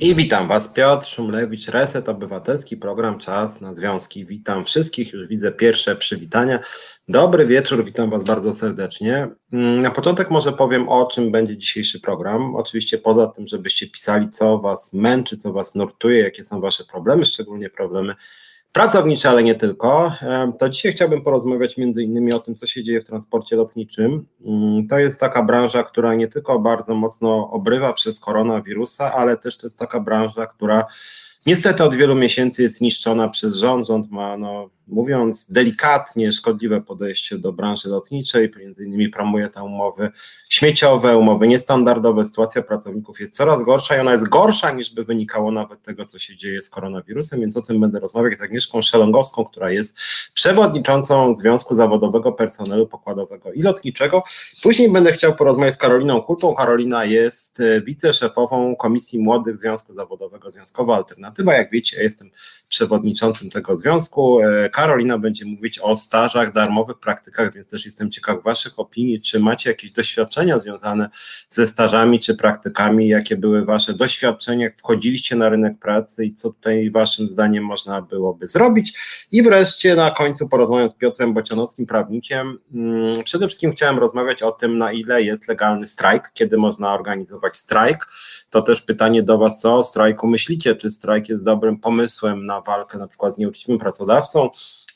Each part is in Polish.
I witam Was, Piotr Szumlewicz, Reset Obywatelski, program Czas na Związki. Witam wszystkich, już widzę pierwsze przywitania. Dobry wieczór, witam Was bardzo serdecznie. Mm, na początek może powiem, o czym będzie dzisiejszy program. Oczywiście poza tym, żebyście pisali, co Was męczy, co Was nurtuje, jakie są Wasze problemy, szczególnie problemy pracownicze, ale nie tylko. To dzisiaj chciałbym porozmawiać między innymi o tym, co się dzieje w transporcie lotniczym. Mm, to jest taka branża, która nie tylko bardzo mocno obrywa przez koronawirusa, ale też to jest taka branża, która niestety od wielu miesięcy jest niszczona przez rząd. Rząd ma no, mówiąc delikatnie, szkodliwe podejście do branży lotniczej, między innymi promuje te umowy śmieciowe, umowy niestandardowe, sytuacja pracowników jest coraz gorsza i ona jest gorsza niż by wynikało nawet tego, co się dzieje z koronawirusem, więc o tym będę rozmawiać z Agnieszką Szelongowską, która jest przewodniczącą Związku Zawodowego Personelu Pokładowego i Lotniczego. Później będę chciał porozmawiać z Karoliną Kulpą. Karolina jest e, wiceszefową Komisji Młodych Związku Zawodowego Związkowa Alternatywa. Jak wiecie, jestem przewodniczącym tego związku. Karolina będzie mówić o stażach, darmowych praktykach, więc też jestem ciekaw Waszych opinii, czy macie jakieś doświadczenia związane ze stażami czy praktykami, jakie były Wasze doświadczenia, jak wchodziliście na rynek pracy i co tutaj Waszym zdaniem można byłoby zrobić. I wreszcie na końcu porozmawiam z Piotrem Bocianowskim, prawnikiem. Mm, przede wszystkim chciałem rozmawiać o tym, na ile jest legalny strajk, kiedy można organizować strajk. To też pytanie do Was, co o strajku myślicie? Czy strajk jest dobrym pomysłem na walkę na przykład z nieuczciwym pracodawcą?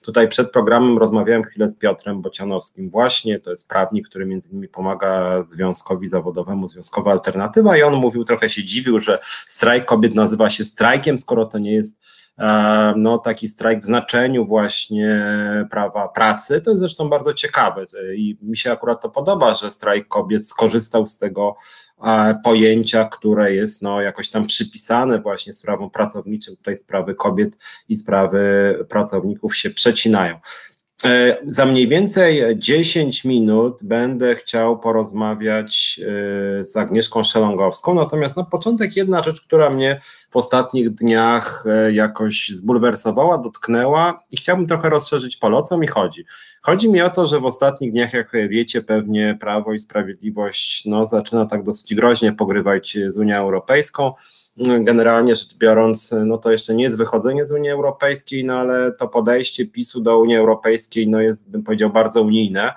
Tutaj przed programem rozmawiałem chwilę z Piotrem Bocianowskim. Właśnie, to jest prawnik, który między innymi pomaga Związkowi Zawodowemu, Związkowa Alternatywa i on mówił, trochę się dziwił, że strajk kobiet nazywa się strajkiem, skoro to nie jest no, taki strajk w znaczeniu właśnie prawa pracy. To jest zresztą bardzo ciekawe i mi się akurat to podoba, że strajk kobiet skorzystał z tego pojęcia, które jest no, jakoś tam przypisane właśnie sprawom pracowniczym. Tutaj sprawy kobiet i sprawy pracowników się przecinają. E, za mniej więcej 10 minut będę chciał porozmawiać e, z Agnieszką Szelongowską, natomiast na początek jedna rzecz, która mnie w ostatnich dniach e, jakoś zbulwersowała, dotknęła i chciałbym trochę rozszerzyć pole. O co mi chodzi? Chodzi mi o to, że w ostatnich dniach, jak wiecie, pewnie Prawo i Sprawiedliwość no, zaczyna tak dosyć groźnie pogrywać z Unią Europejską generalnie rzecz biorąc, no to jeszcze nie jest wychodzenie z Unii Europejskiej, no ale to podejście PiSu do Unii Europejskiej no jest, bym powiedział, bardzo unijne,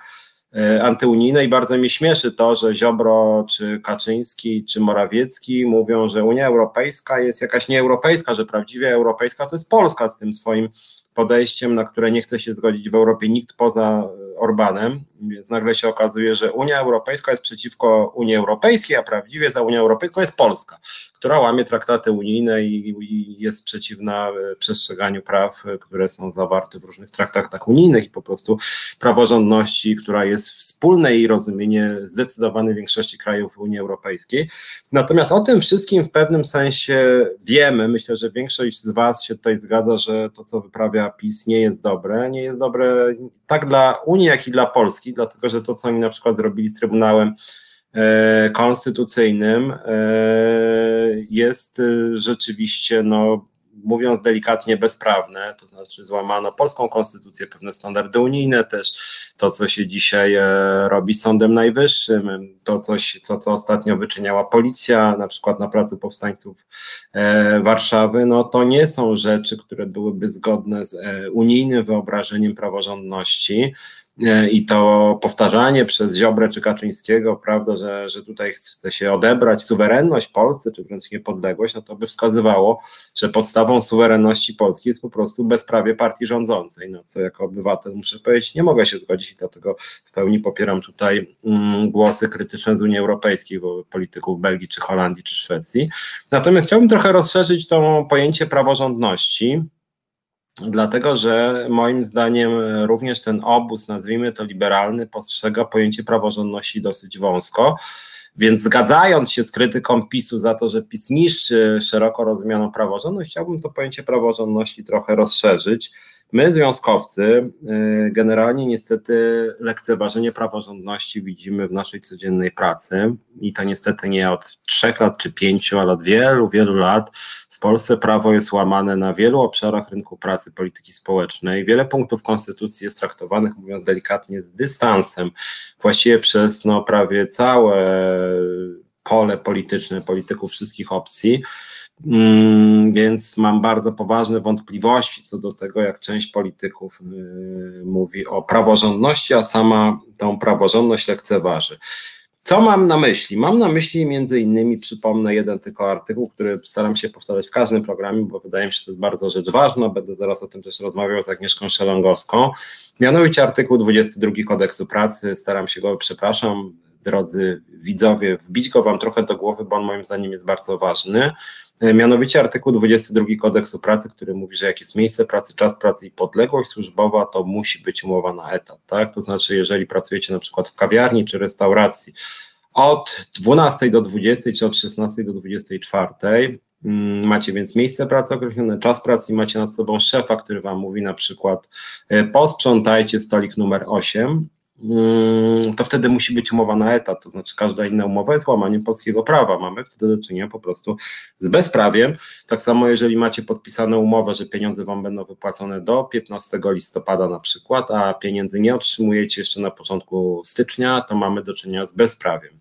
antyunijne i bardzo mi śmieszy to, że Ziobro, czy Kaczyński, czy Morawiecki mówią, że Unia Europejska jest jakaś nieeuropejska, że prawdziwie europejska to jest Polska z tym swoim podejściem, na które nie chce się zgodzić w Europie nikt poza Orbanem, więc nagle się okazuje, że Unia Europejska jest przeciwko Unii Europejskiej, a prawdziwie za Unią Europejską jest Polska, która łamie traktaty unijne i, i jest przeciwna e, przestrzeganiu praw, e, które są zawarte w różnych traktatach unijnych i po prostu praworządności, która jest wspólne i rozumienie zdecydowanej większości krajów Unii Europejskiej. Natomiast o tym wszystkim w pewnym sensie wiemy, myślę, że większość z Was się tutaj zgadza, że to, co wyprawia PiS nie jest dobre, nie jest dobre tak dla Unii, jak i dla Polski, dlatego że to, co oni na przykład zrobili z Trybunałem e, Konstytucyjnym, e, jest e, rzeczywiście, no, mówiąc delikatnie, bezprawne, to znaczy złamano polską konstytucję, pewne standardy unijne też, to co się dzisiaj robi Sądem Najwyższym, to coś, co, co ostatnio wyczyniała policja, na przykład na pracy powstańców Warszawy, no to nie są rzeczy, które byłyby zgodne z unijnym wyobrażeniem praworządności, E, i to powtarzanie przez Ziobrę czy Kaczyńskiego, prawda, że, że tutaj chce się odebrać suwerenność Polsce, czy wręcz niepodległość, no to by wskazywało, że podstawą suwerenności Polski jest po prostu bezprawie partii rządzącej, no co jako obywatel muszę powiedzieć, nie mogę się zgodzić i dlatego w pełni popieram tutaj mm, głosy krytyczne z Unii Europejskiej, bo polityków Belgii, czy Holandii, czy Szwecji. Natomiast chciałbym trochę rozszerzyć to pojęcie praworządności, Dlatego, że moim zdaniem również ten obóz, nazwijmy to liberalny, postrzega pojęcie praworządności dosyć wąsko. Więc zgadzając się z krytyką PiSu za to, że PiS niszczy szeroko rozumianą praworządność, chciałbym to pojęcie praworządności trochę rozszerzyć. My, związkowcy, y, generalnie niestety lekceważenie praworządności widzimy w naszej codziennej pracy i to niestety nie od trzech lat czy pięciu, ale od wielu, wielu lat Polsce prawo jest łamane na wielu obszarach rynku pracy, polityki społecznej. Wiele punktów konstytucji jest traktowanych, mówiąc delikatnie, z dystansem, właściwie przez no, prawie całe pole polityczne polityków wszystkich opcji. Mm, więc mam bardzo poważne wątpliwości co do tego, jak część polityków y, mówi o praworządności, a sama tą praworządność lekceważy. Co mam na myśli? Mam na myśli między innymi, przypomnę jeden tylko artykuł, który staram się powtarzać w każdym programie, bo wydaje mi się, że to jest bardzo rzecz ważna. Będę zaraz o tym też rozmawiał z Agnieszką Szelongowską. Mianowicie artykuł 22 kodeksu pracy. Staram się go, przepraszam, drodzy widzowie, wbić go wam trochę do głowy, bo on moim zdaniem jest bardzo ważny. E, mianowicie artykuł 22 kodeksu pracy, który mówi, że jak jest miejsce pracy, czas pracy i podległość służbowa, to musi być umowa na etat, tak? To znaczy, jeżeli pracujecie na przykład w kawiarni czy restauracji od 12 do 20 czy od 16 do 24, mm, Macie więc miejsce pracy określone, czas pracy i macie nad sobą szefa, który wam mówi na przykład e, posprzątajcie stolik numer 8 Mm, to wtedy musi być umowa na etat, to znaczy każda inna umowa jest łamaniem polskiego prawa. Mamy wtedy do czynienia po prostu z bezprawiem. Tak samo jeżeli macie podpisane umowę, że pieniądze wam będą wypłacone do 15 listopada na przykład, a pieniędzy nie otrzymujecie jeszcze na początku stycznia, to mamy do czynienia z bezprawiem.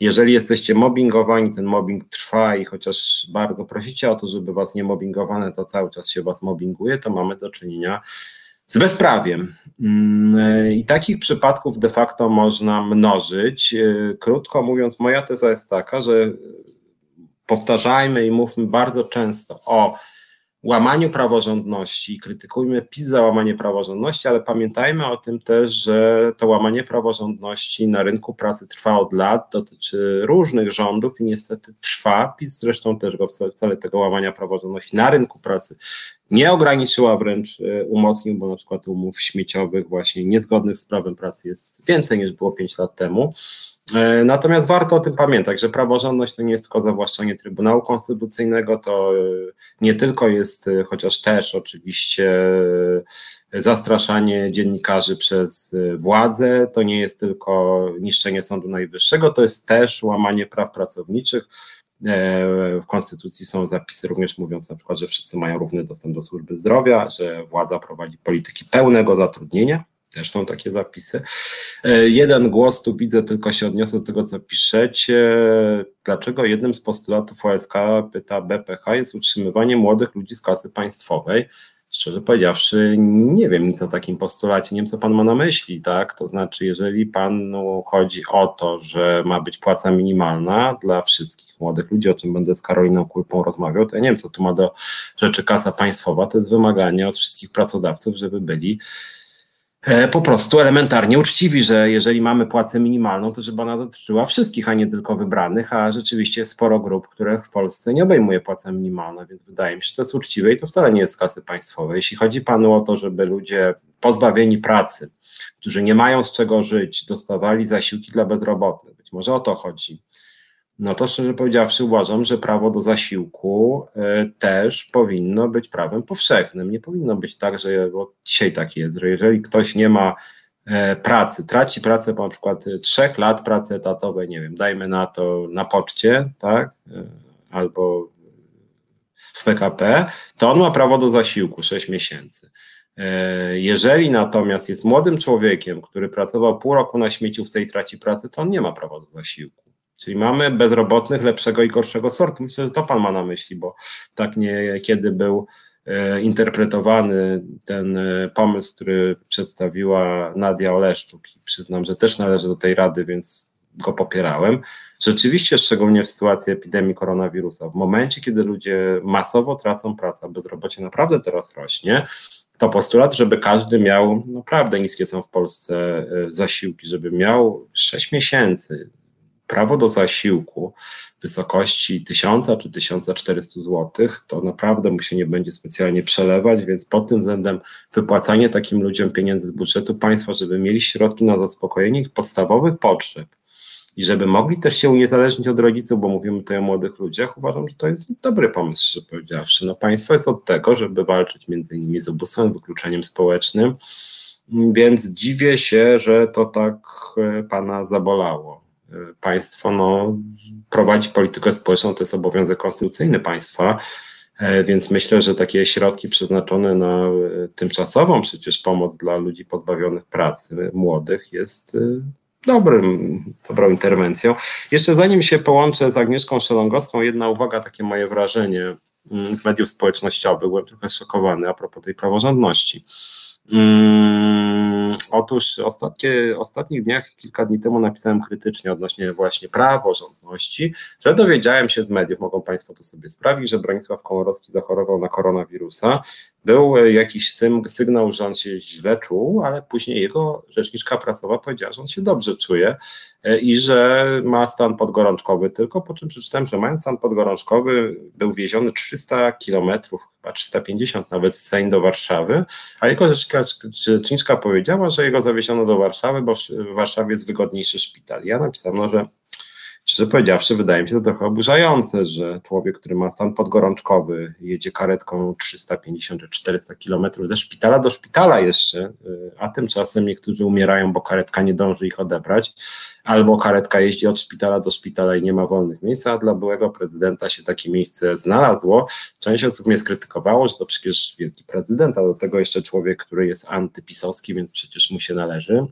Jeżeli jesteście mobbingowani, ten mobbing trwa i chociaż bardzo prosicie o to, żeby was nie mobbingowano, to cały czas się was mobbinguje, to mamy do czynienia z bezprawiem. Mm, I takich przypadków de facto można mnożyć. E, krótko mówiąc, moja teza jest taka, że powtarzajmy i mówmy bardzo często o łamaniu praworządności i krytykujmy PiS za łamanie praworządności, ale pamiętajmy o tym też, że to łamanie praworządności na rynku pracy trwa od lat, dotyczy różnych rządów i niestety trwa. PiS zresztą też go wcale tego łamania praworządności na rynku pracy nie ograniczyła, wręcz e, umocnił, bo na przykład umów śmieciowych właśnie niezgodnych z prawem pracy jest więcej niż było 5 lat temu. E, natomiast warto o tym pamiętać, że praworządność to nie jest tylko zawłaszczenie Trybunału Konstytucyjnego, to e, nie tylko jest, chociaż też oczywiście zastraszanie dziennikarzy przez władzę, to nie jest tylko niszczenie Sądu Najwyższego, to jest też łamanie praw pracowniczych, w Konstytucji są zapisy również mówiące na przykład, że wszyscy mają równy dostęp do służby zdrowia, że władza prowadzi polityki pełnego zatrudnienia. Też są takie zapisy. E, jeden głos tu widzę, tylko się odniosę do tego, co piszecie. Dlaczego jednym z postulatów OSK, pyta BPH, jest utrzymywanie młodych ludzi z kasy państwowej? Szczerze powiedziawszy, nie wiem nic o takim postulacie, nie wiem, co pan ma na myśli, tak? To znaczy, jeżeli panu chodzi o to, że ma być płaca minimalna dla wszystkich młodych ludzi, o czym będę z Karoliną Kulpą rozmawiał, to ja nie wiem, co tu ma do rzeczy kasa państwowa, to jest wymaganie od wszystkich pracodawców, żeby byli po prostu elementarnie uczciwi, że jeżeli mamy płacę minimalną, to żeby ona dotyczyła wszystkich, a nie tylko wybranych, a rzeczywiście sporo grup, których w Polsce nie obejmuje płaca minimalna, więc wydaje mi się, że to jest uczciwe i to wcale nie jest z kasy państwowej. Jeśli chodzi panu o to, żeby ludzie pozbawieni pracy, którzy nie mają z czego żyć, dostawali zasiłki dla bezrobotnych, być może o to chodzi, no to szczerze powiedziawszy uważam, że prawo do zasiłku y, też powinno być prawem powszechnym. Nie powinno być tak, że bo dzisiaj tak jest, że jeżeli ktoś nie ma e, pracy, traci pracę po na przykład trzech lat pracy etatowej, nie wiem, dajmy na to na poczcie, tak, e, albo w PKP, to on ma prawo do zasiłku 6 miesięcy. E, jeżeli natomiast jest młodym człowiekiem, który pracował pół roku na śmieciówce i traci pracę, to on nie ma prawa do zasiłku. Czyli mamy bezrobotnych lepszego i gorszego sortu. Myślę, że to pan ma na myśli, bo tak niekiedy był e, interpretowany ten e, pomysł, który przedstawiła Nadia Oleszczuk i przyznam, że też należy do tej rady, więc go popierałem. Rzeczywiście, szczególnie w sytuacji epidemii koronawirusa, w momencie, kiedy ludzie masowo tracą pracę, bezrobocie naprawdę teraz rośnie, to postulat, żeby każdy miał naprawdę niskie są w Polsce e, zasiłki, żeby miał 6 miesięcy, prawo do zasiłku w wysokości 1000 czy 1400 zł, to naprawdę mu się nie będzie specjalnie przelewać, więc pod tym względem wypłacanie takim ludziom pieniędzy z budżetu państwa, żeby mieli środki na zaspokojenie ich podstawowych potrzeb i żeby mogli też się uniezależnić od rodziców, bo mówimy tutaj o młodych ludziach, uważam, że to jest dobry pomysł, że powiedziawszy. No państwo jest od tego, żeby walczyć między innymi z ubóstwem, wykluczeniem społecznym, więc dziwię się, że to tak e, pana zabolało państwo no, prowadzi politykę społeczną, to jest obowiązek konstytucyjny państwa, e, więc myślę, że takie środki przeznaczone na e, tymczasową przecież pomoc dla ludzi pozbawionych pracy, młodych, jest e, dobrym, dobrą interwencją. Jeszcze zanim się połączę z Agnieszką Szelongowską, jedna uwaga, takie moje wrażenie mm, z mediów społecznościowych. Byłem trochę szokowany a propos tej praworządności. Hmm, otóż ostatnie, ostatnich dniach, kilka dni temu napisałem krytycznie odnośnie właśnie praworządności, że dowiedziałem się z mediów, mogą Państwo to sobie sprawdzić, że Bronisław Komorowski zachorował na koronawirusa. Był jakiś sygnał, że on się źle czuł, ale później jego rzeczniczka prasowa powiedziała, że on się dobrze czuje e, i że ma stan podgorączkowy tylko, po czym przeczytałem, że mając stan podgorączkowy był wieziony 300 kilometrów, chyba 350 nawet z Sejn do Warszawy, a jego rzeczniczka powiedziała, że jego zawieziono do Warszawy, bo w Warszawie jest wygodniejszy szpital. Ja napisałem, no, że Szczerze powiedziawszy, wydaje mi się to trochę oburzające, że człowiek, który ma stan podgorączkowy, jedzie karetką 350 czy 400 kilometrów ze szpitala do szpitala jeszcze, y, a tymczasem niektórzy umierają, bo karetka nie dąży ich odebrać, albo karetka jeździ od szpitala do szpitala i nie ma wolnych miejsc, a dla byłego prezydenta się takie miejsce znalazło. Część osób mnie skrytykowało, że to przecież wielki prezydent, a do tego jeszcze człowiek, który jest antypisowski, więc przecież mu się należy.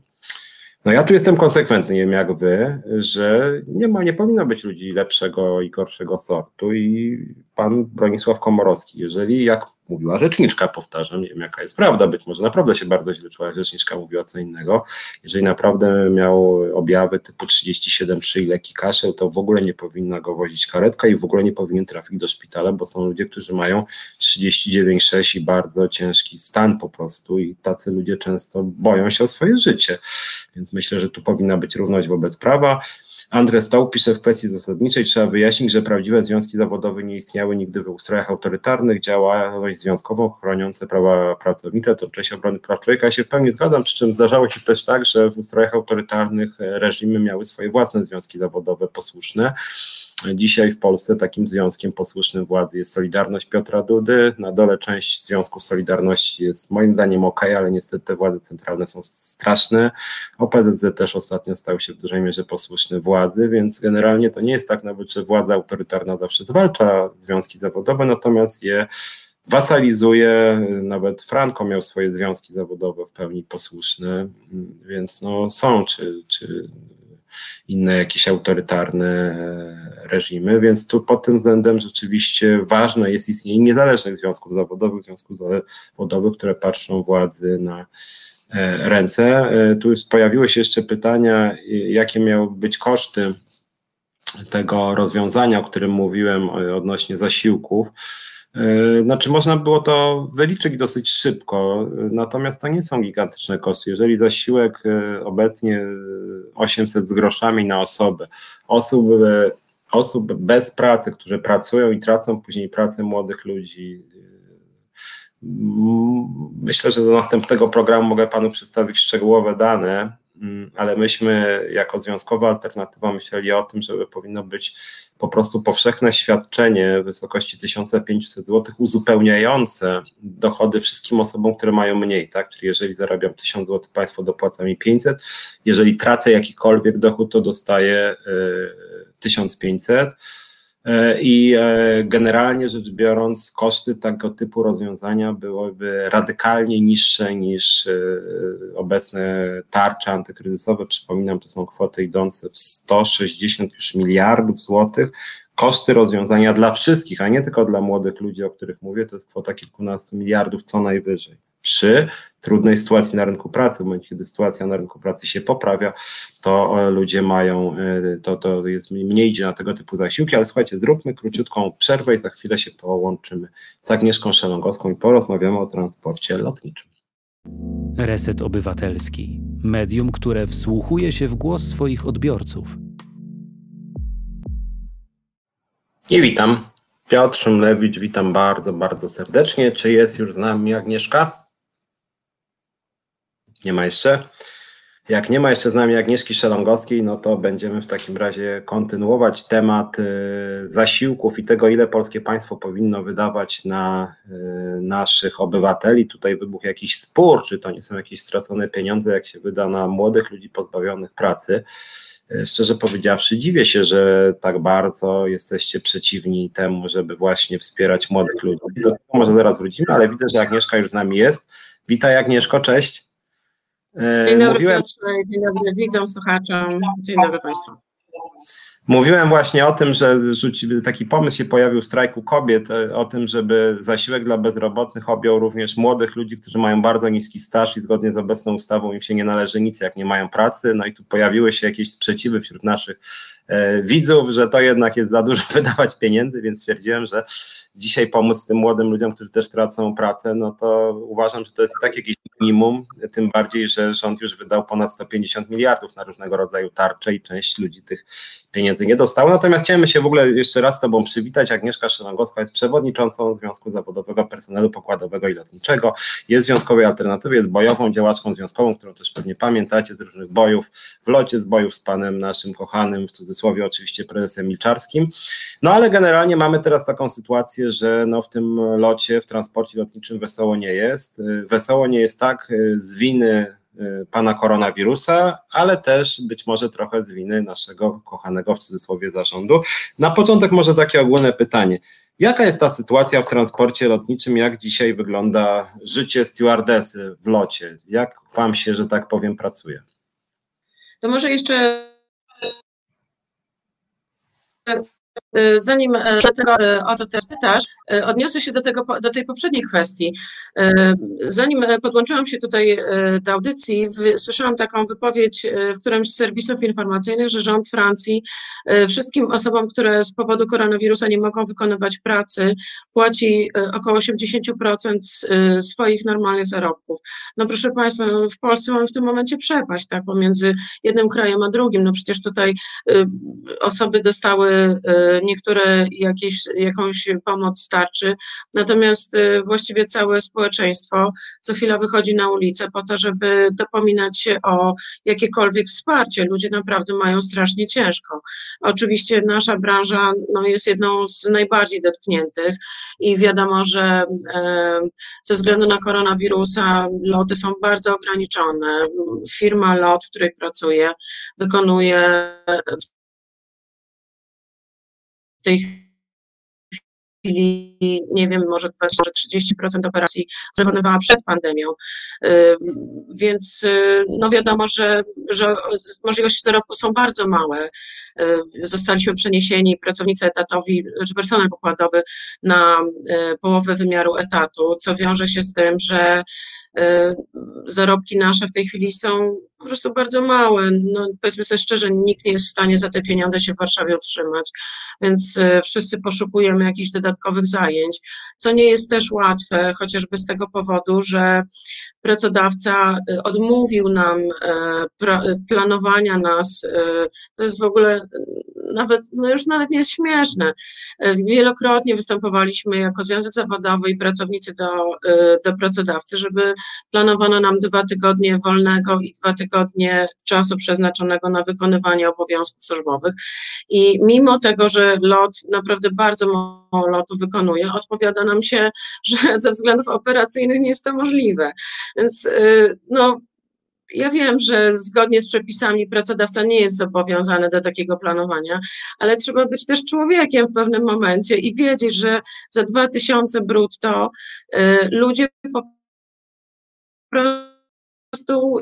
No ja tu jestem konsekwentny, nie wiem jak wy, że nie ma, nie powinno być ludzi lepszego i gorszego sortu i pan Bronisław Komorowski, jeżeli jak mówiła rzeczniczka, powtarzam, nie wiem jaka jest prawda, być może naprawdę się bardzo źle czuła, rzeczniczka mówiła co innego, jeżeli naprawdę miał objawy typu 37 i leki kaszeł, to w ogóle nie powinna go wozić karetka i w ogóle nie powinien trafić do szpitala, bo są ludzie, którzy mają 39,6 i bardzo ciężki stan po prostu i tacy ludzie często boją się o swoje życie, więc myślę, że tu powinna być równość wobec prawa. Andrzej Stoł pisze w kwestii zasadniczej, trzeba wyjaśnić, że prawdziwe związki zawodowe nie istniały nigdy w ustrojach autorytarnych, działalność związkową chroniące prawa pracownicze to część obrony praw człowieka. Ja się w pełni zgadzam, przy czym zdarzało się też tak, że w ustrojach autorytarnych reżimy miały swoje własne związki zawodowe posłuszne. Dzisiaj w Polsce takim związkiem posłusznym władzy jest Solidarność Piotra Dudy. Na dole część związków Solidarności jest moim zdaniem ok, ale niestety te władze centralne są straszne. OPZZ też ostatnio stał się w dużej mierze posłuszny władzy, więc generalnie to nie jest tak nawet, że władza autorytarna zawsze zwalcza związki zawodowe, natomiast je wasalizuje, nawet Franco miał swoje związki zawodowe w pełni posłuszne, więc no są, czy, czy inne jakieś autorytarne e, reżimy, więc tu pod tym względem rzeczywiście ważne jest istnienie niezależnych związków zawodowych, związków zawodowych, które patrzą władzy na e, ręce. E, tu pojawiły się jeszcze pytania, jakie miały być koszty tego rozwiązania, o którym mówiłem odnośnie zasiłków. E, znaczy, można było to wyliczyć dosyć szybko, natomiast to nie są gigantyczne koszty. Jeżeli zasiłek e, obecnie 800 z groszami na osobę, osób, osób bez pracy, którzy pracują i tracą później pracę młodych ludzi, myślę, że do następnego programu mogę panu przedstawić szczegółowe dane, ale myśmy jako związkowa alternatywa myśleli o tym, żeby powinno być po prostu powszechne świadczenie w wysokości 1500 zł uzupełniające dochody wszystkim osobom, które mają mniej, tak? Czyli jeżeli zarabiam 1000 zł, państwo dopłaca mi 500, jeżeli tracę jakikolwiek dochód, to dostaję 1500 y, E, I e, generalnie rzecz biorąc, koszty tego typu rozwiązania byłyby radykalnie niższe niż e, obecne tarcze antykryzysowe. Przypominam, to są kwoty idące w 160 już miliardów złotych. Koszty rozwiązania dla wszystkich, a nie tylko dla młodych ludzi, o których mówię, to jest kwota kilkunastu miliardów co najwyżej przy trudnej sytuacji na rynku pracy, w momencie, kiedy sytuacja na rynku pracy się poprawia, to e, ludzie mają, e, to, to jest mniej idzie na tego typu zasiłki, ale słuchajcie, zróbmy króciutką przerwę i za chwilę się połączymy z Agnieszką Szelongowską i porozmawiamy o transporcie lotniczym. Reset Obywatelski. Medium, które wsłuchuje się w głos swoich odbiorców. I witam. Piotr Szymlewicz, witam bardzo, bardzo serdecznie. Czy jest już z nami Agnieszka? Nie ma jeszcze. Jak nie ma jeszcze z nami Agnieszki Szelongowskiej, no to będziemy w takim razie kontynuować temat y, zasiłków i tego, ile polskie państwo powinno wydawać na y, naszych obywateli. Tutaj wybuchł jakiś spór, czy to nie są jakieś stracone pieniądze, jak się wyda na młodych ludzi pozbawionych pracy. Y, szczerze powiedziawszy, dziwię się, że tak bardzo jesteście przeciwni temu, żeby właśnie wspierać młodych ludzi. Do tego może zaraz wrócimy, ale widzę, że Agnieszka już z nami jest. Witaj Agnieszko, cześć. Dzień dobry Mówiłem... Piotrze, dzień dobry widzom, słuchaczom, dzień dobry Państwu. Mówiłem właśnie o tym, że rzuci, taki pomysł się pojawił w strajku kobiet, e, o tym, żeby zasiłek dla bezrobotnych objął również młodych ludzi, którzy mają bardzo niski staż i zgodnie z obecną ustawą im się nie należy nic, jak nie mają pracy. No i tu pojawiły się jakieś sprzeciwy wśród naszych e, widzów, że to jednak jest za dużo wydawać pieniędzy, więc stwierdziłem, że dzisiaj pomóc tym młodym ludziom, którzy też tracą pracę, no to uważam, że to jest tak jakieś minimum, tym bardziej, że rząd już wydał ponad 150 miliardów na różnego rodzaju tarcze i część ludzi tych pieniędzy nie dostała. Natomiast chciałem się w ogóle jeszcze raz z Tobą przywitać. Agnieszka Szylangowska jest przewodniczącą Związku Zawodowego Personelu Pokładowego i Lotniczego. Jest Związkowej Alternatywie, jest bojową działaczką związkową, którą też pewnie pamiętacie z różnych bojów, w locie z bojów z panem naszym kochanym, w cudzysłowie oczywiście prezesem Milczarskim. No ale generalnie mamy teraz taką sytuację, że no w tym locie, w transporcie lotniczym wesoło nie jest. Wesoło nie jest tak z winy pana koronawirusa, ale też być może trochę z winy naszego kochanego w cudzysłowie zarządu. Na początek może takie ogólne pytanie. Jaka jest ta sytuacja w transporcie lotniczym? Jak dzisiaj wygląda życie stewardesy w locie? Jak wam się, że tak powiem, pracuje? To może jeszcze Y, zanim e, tego, e, o to też pytasz, odniosę się do, tego, do tej poprzedniej kwestii. Zanim podłączyłam się tutaj do audycji, słyszałam taką wypowiedź w którymś z serwisów informacyjnych, że rząd Francji wszystkim osobom, które z powodu koronawirusa nie mogą wykonywać pracy, płaci około 80% swoich normalnych zarobków. No proszę Państwa, no w Polsce mamy w tym momencie przepaść tak, pomiędzy jednym krajem a drugim. No przecież tutaj osoby dostały niektóre jakieś, jakąś pomoc starczy, natomiast y, właściwie całe społeczeństwo co chwila wychodzi na ulicę po to, żeby dopominać się o jakiekolwiek wsparcie. Ludzie naprawdę mają strasznie ciężko. Oczywiście nasza branża no, jest jedną z najbardziej dotkniętych i wiadomo, że e, ze względu na koronawirusa loty są bardzo ograniczone. Firma LOT, w której pracuję, wykonuje tej chwili, nie wiem, może 20-30% operacji wykonywała przed pandemią. Więc y, no wiadomo, że, że możliwości zarobku są bardzo małe. Zostaliśmy przeniesieni pracownicy etatowi, czy znaczy personel pokładowy na y, połowę wymiaru etatu, co wiąże się z tym, że y, zarobki nasze w tej chwili są po prostu bardzo małe. No, powiedzmy sobie szczerze, nikt nie jest w stanie za te pieniądze się w Warszawie utrzymać, więc wszyscy poszukujemy jakichś dodatkowych zajęć, co nie jest też łatwe, chociażby z tego powodu, że pracodawca y, odmówił nam e, planowania nas. To jest w ogóle nawet, no już nawet nie jest śmieszne. E, wielokrotnie występowaliśmy jako Związek Zawodowy i pracownicy do, do pracodawcy, żeby planowano nam dwa tygodnie wolnego i dwa tygodnie czasu przeznaczonego na wykonywanie obowiązków służbowych. I mimo tego, że lot naprawdę bardzo mało lotu wykonuje, odpowiada nam się, że ze względów operacyjnych nie jest to możliwe. Więc y, no, ja wiem, że zgodnie z przepisami pracodawca nie jest zobowiązany do takiego planowania, ale trzeba być też człowiekiem w pewnym momencie i wiedzieć, że za 2000 brutto y, ludzie po prostu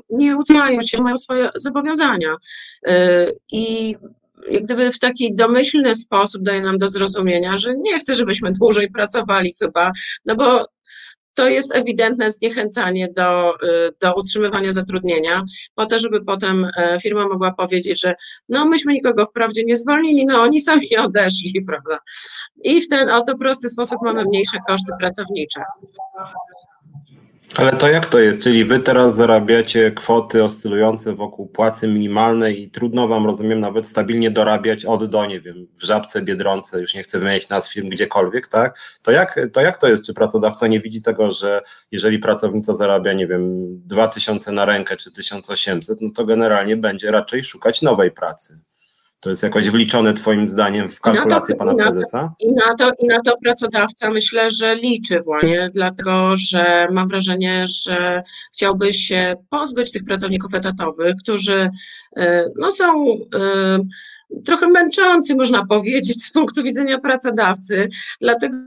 nie utrzymają się, mają swoje zobowiązania. Y, I jak gdyby w taki domyślny sposób daje nam do zrozumienia, że nie chce, żebyśmy dłużej pracowali chyba, no bo to jest ewidentne zniechęcanie do, y, do utrzymywania zatrudnienia, po to, żeby potem e, firma mogła powiedzieć, że no myśmy nikogo wprawdzie nie zwolnili, no oni sami odeszli, prawda? I w ten oto prosty sposób mamy mniejsze koszty pracownicze. Ale to jak to jest? Czyli wy teraz zarabiacie kwoty oscylujące wokół płacy minimalnej i trudno wam, rozumiem, nawet stabilnie dorabiać od do, nie wiem, w Żabce, Biedronce, już nie chcę wymieniać nazw firm gdziekolwiek, tak? To jak, to jak to jest? Czy pracodawca nie widzi tego, że jeżeli pracownica zarabia, nie wiem, 2000 na rękę czy 1800, no to generalnie będzie raczej szukać nowej pracy? To jest jakoś wliczone Twoim zdaniem w kalkulację pana prezesa? I na, to, I na to pracodawca myślę, że liczy właśnie, dlatego że mam wrażenie, że chciałby się pozbyć tych pracowników etatowych, którzy e, no, są e, trochę męczący, można powiedzieć, z punktu widzenia pracodawcy, dlatego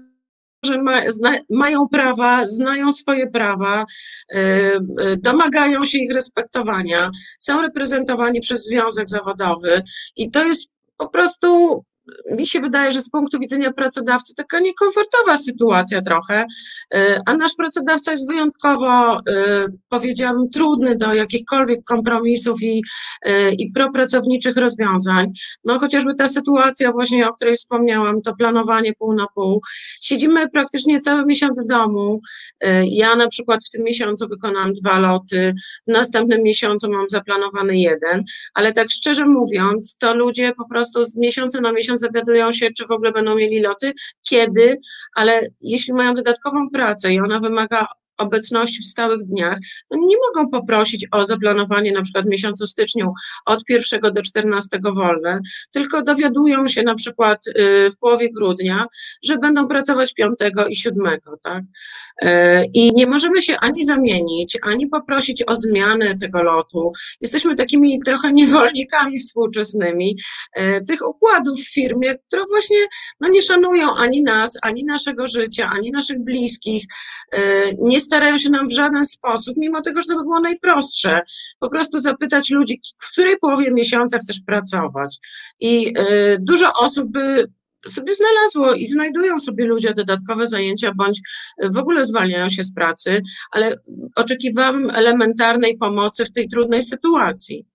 że ma, zna, mają prawa, znają swoje prawa, y, y, domagają się ich respektowania, są reprezentowani przez związek zawodowy i to jest po prostu mi się wydaje, że z punktu widzenia pracodawcy taka niekomfortowa sytuacja trochę, y, a nasz pracodawca jest wyjątkowo, y, powiedziałabym, trudny do jakichkolwiek kompromisów i, y, i propracowniczych rozwiązań. No chociażby ta sytuacja właśnie, o której wspomniałam, to planowanie pół na pół. Siedzimy praktycznie cały miesiąc w domu. Ja na przykład w tym miesiącu wykonałam dwa loty, w następnym miesiącu mam zaplanowany jeden, ale tak szczerze mówiąc, to ludzie po prostu z miesiąca na miesiąc zagadują się, czy w ogóle będą mieli loty, kiedy, ale jeśli mają dodatkową pracę i ona wymaga obecności w stałych dniach, no nie mogą poprosić o zaplanowanie na przykład w miesiącu styczniu od 1 do 14 wolne, tylko dowiadują się na przykład y, w połowie grudnia, że będą pracować 5 i 7, tak? Y, I nie możemy się ani zamienić, ani poprosić o zmianę tego lotu. Jesteśmy takimi trochę niewolnikami współczesnymi y, tych układów w firmie, które właśnie no, nie szanują ani nas, ani naszego życia, ani naszych bliskich, nie starają się nam w żaden sposób, mimo tego, że to by było najprostsze, po prostu zapytać ludzi, w której połowie miesiąca chcesz pracować. I y, dużo osób by sobie znalazło i znajdują sobie ludzie dodatkowe zajęcia, bądź w ogóle zwalniają się z pracy, ale oczekiwałam elementarnej pomocy w tej trudnej sytuacji.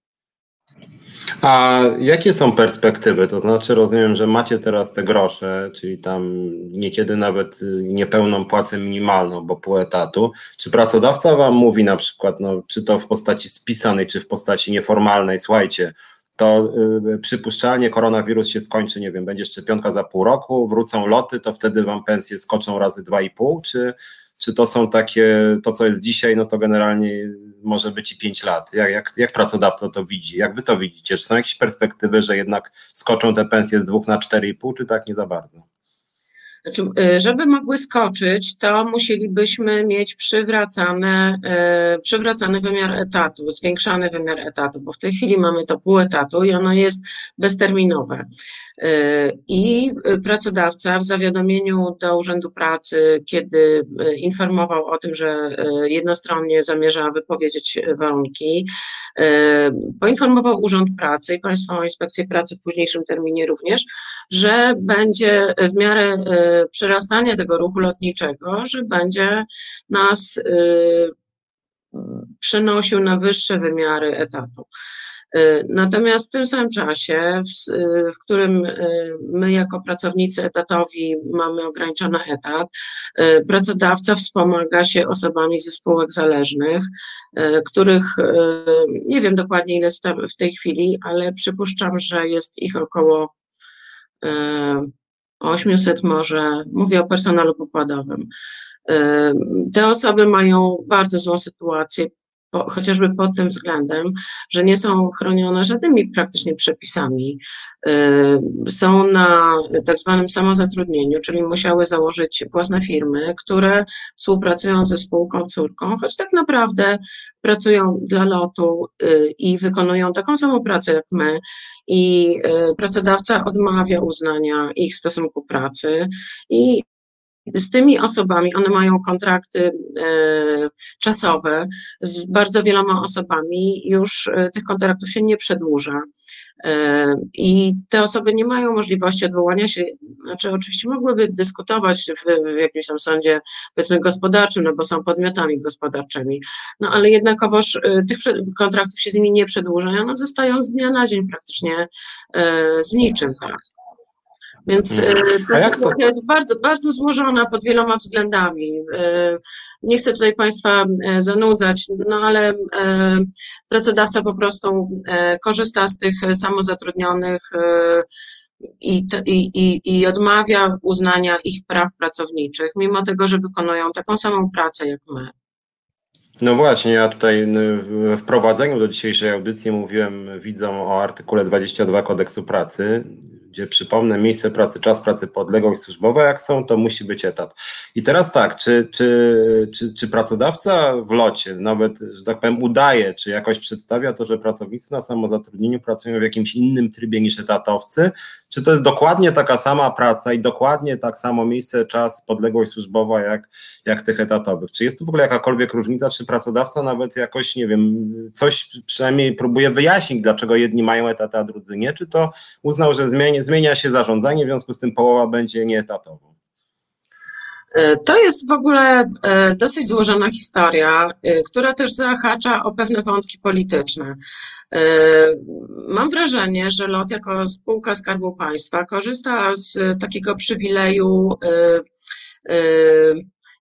A jakie są perspektywy? To znaczy, rozumiem, że macie teraz te grosze, czyli tam niekiedy nawet y, niepełną płacę minimalną, bo pół etatu. Czy pracodawca wam mówi na przykład, no, czy to w postaci spisanej, czy w postaci nieformalnej, słuchajcie, to y, przypuszczalnie koronawirus się skończy, nie wiem, będzie szczepionka za pół roku, wrócą loty, to wtedy wam pensje skoczą razy dwa i pół, czy czy to są takie, to co jest dzisiaj, no to generalnie może być i 5 lat. Jak, jak, jak pracodawca to widzi? Jak wy to widzicie? Czy są jakieś perspektywy, że jednak skoczą te pensje z 2 na 4,5, czy tak nie za bardzo? Znaczy, y, żeby mogły skoczyć, to musielibyśmy mieć przywracane, y, przywracany wymiar etatu, zwiększany wymiar etatu, bo w tej chwili mamy to pół etatu i ono jest bezterminowe. Y, I pracodawca w zawiadomieniu do Urzędu Pracy, kiedy informował o tym, że jednostronnie zamierza wypowiedzieć warunki, poinformował Urząd Pracy i Państwową Inspekcję Pracy w późniejszym terminie również, że będzie w miarę przyrastanie tego ruchu lotniczego, że będzie nas y, przenosił na wyższe wymiary etatu. Y, natomiast w tym samym czasie, w, w, którym y, my jako pracownicy etatowi mamy ograniczony etat, pracodawca wspomaga się osobami ze spółek zależnych, których nie wiem dokładnie ile jest w tej chwili, ale przypuszczam, że jest ich około 800 może, mówię o personelu pokładowym. Te osoby mają bardzo złą sytuację, chociażby pod tym względem, że nie są chronione żadnymi praktycznie przepisami. Są na tak zwanym samozatrudnieniu, czyli musiały założyć własne firmy, które współpracują ze spółką córką, choć tak naprawdę pracują dla lotu y, i wykonują taką samą pracę jak my i y, pracodawca odmawia uznania ich stosunku pracy i z tymi osobami, one mają kontrakty e, czasowe, z bardzo wieloma osobami już e, tych kontraktów się nie przedłuża. E, I te osoby nie mają możliwości odwołania się, znaczy oczywiście mogłyby dyskutować w, w jakimś tam sądzie, powiedzmy, gospodarczym, no bo są podmiotami gospodarczymi, no ale jednakowoż tych kontraktów się z nimi nie przedłuża, one zostają z dnia na dzień praktycznie z niczym, tak. Więc Mm. e, ta sytuacja jest bardzo, bardzo złożona pod wieloma względami. E, Nie chcę tutaj Państwa e, zanudzać, no ale pracodawca po prostu korzysta z tych samozatrudnionych i, i, i, odmawia uznania ich praw pracowniczych, mimo tego, że wykonują taką samą pracę jak my. No właśnie, ja tutaj n- w wprowadzeniu do dzisiejszej audycji mówiłem widzom o artykule 22 kodeksu pracy. Gdzie przypomnę, miejsce pracy, czas pracy, podległość służbowa, jak są, to musi być etat. I teraz tak, czy, czy, czy, czy pracodawca w locie nawet, że tak powiem, udaje, czy jakoś przedstawia to, że pracownicy na samozatrudnieniu pracują w jakimś innym trybie niż etatowcy, czy to jest dokładnie taka sama praca i dokładnie tak samo miejsce, czas, podległość służbowa jak, jak tych etatowych? Czy jest tu w ogóle jakakolwiek różnica, czy pracodawca nawet jakoś, nie wiem, coś przynajmniej próbuje wyjaśnić, dlaczego jedni mają etaty, a drudzy nie, czy to uznał, że zmienia, zmienia się zarządzanie, w związku z tym połowa będzie nieetatową? E, to jest w ogóle e, dosyć złożona historia, e, która też zahacza o pewne wątki polityczne. Mam wrażenie, że LOT jako spółka Skarbu Państwa korzysta z takiego przywileju,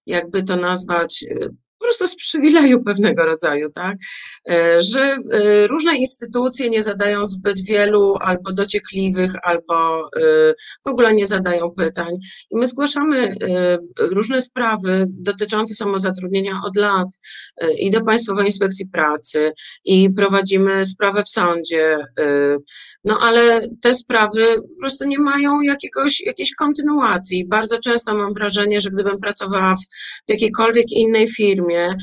jakby to nazwać, po prostu z przywileju pewnego rodzaju, tak? E, że e, różne instytucje nie zadają zbyt wielu albo dociekliwych, albo e, w ogóle nie zadają pytań. I my zgłaszamy różne sprawy dotyczące samozatrudnienia od lat i do Państwowej Inspekcji Pracy i prowadzimy sprawę w sądzie. No ale te sprawy po prostu nie mają jakiegoś, jakiejś kontynuacji. Bardzo często mam wrażenie, że gdybym pracowała w, w jakiejkolwiek innej firmie,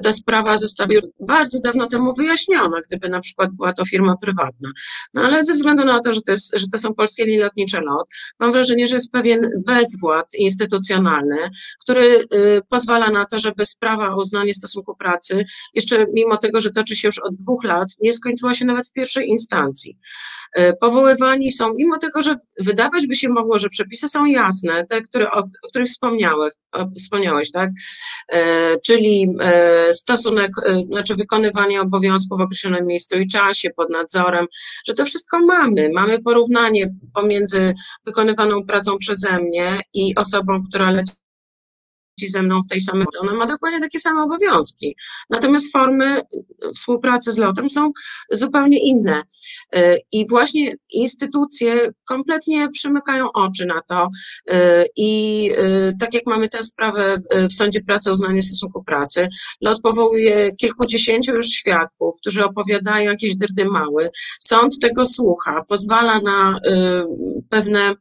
ta sprawa została bardzo dawno temu wyjaśniona, gdyby na przykład była to firma prywatna. No ale ze względu na to, że to, jest, że to są polskie linie lotnicze LOT, mam wrażenie, że jest pewien bezwład instytucjonalny, który y, pozwala na to, żeby sprawa o uznanie stosunku pracy, jeszcze mimo tego, że toczy się już od dwóch lat, nie skończyła się nawet w pierwszej instancji. Y, powoływani są, mimo tego, że wydawać by się mogło, że przepisy są jasne, te, które, o, o których wspomniałeś, o, wspomniałeś tak? Y, czyli stosunek, y, znaczy wykonywanie obowiązków w określonym miejscu i czasie pod nadzorem, że to wszystko mamy. Mamy porównanie pomiędzy wykonywaną pracą przeze mnie i osobą, która leci ze mną w tej samej, ona ma dokładnie takie same obowiązki. Natomiast formy współpracy z lotem są zupełnie inne. Y, I właśnie instytucje kompletnie przymykają oczy na to. Y, I y, tak jak mamy tę sprawę w Sądzie Pracy uznanie stosunku pracy, lot powołuje kilkudziesięciu już świadków, którzy opowiadają jakieś dyrdy małe. Sąd tego słucha, pozwala na pewne,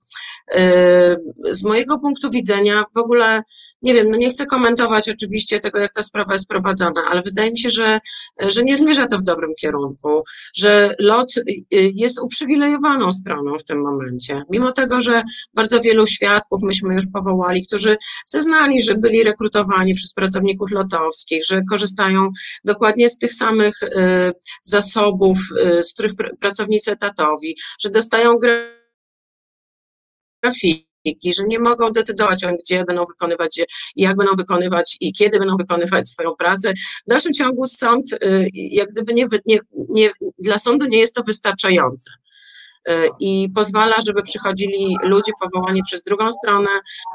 z mojego punktu widzenia, w ogóle, nie wiem, wiem, no nie chcę komentować oczywiście tego, jak ta sprawa jest prowadzona, ale wydaje mi się, że, że nie zmierza to w dobrym kierunku, że LOT jest uprzywilejowaną stroną w tym momencie. Mimo tego, że bardzo wielu świadków myśmy już powołali, którzy zeznali, że byli rekrutowani przez pracowników lotowskich, że korzystają dokładnie z tych samych y, zasobów, y, z których pracownicy etatowi, że dostają grafiki, że nie mogą decydować o tym, gdzie będą wykonywać, jak będą wykonywać i kiedy będą wykonywać swoją pracę. W dalszym ciągu sąd, y, jak gdyby nie, nie, nie dla sądu nie jest to wystarczające y, i pozwala, żeby przychodzili ludzie powołani przez drugą stronę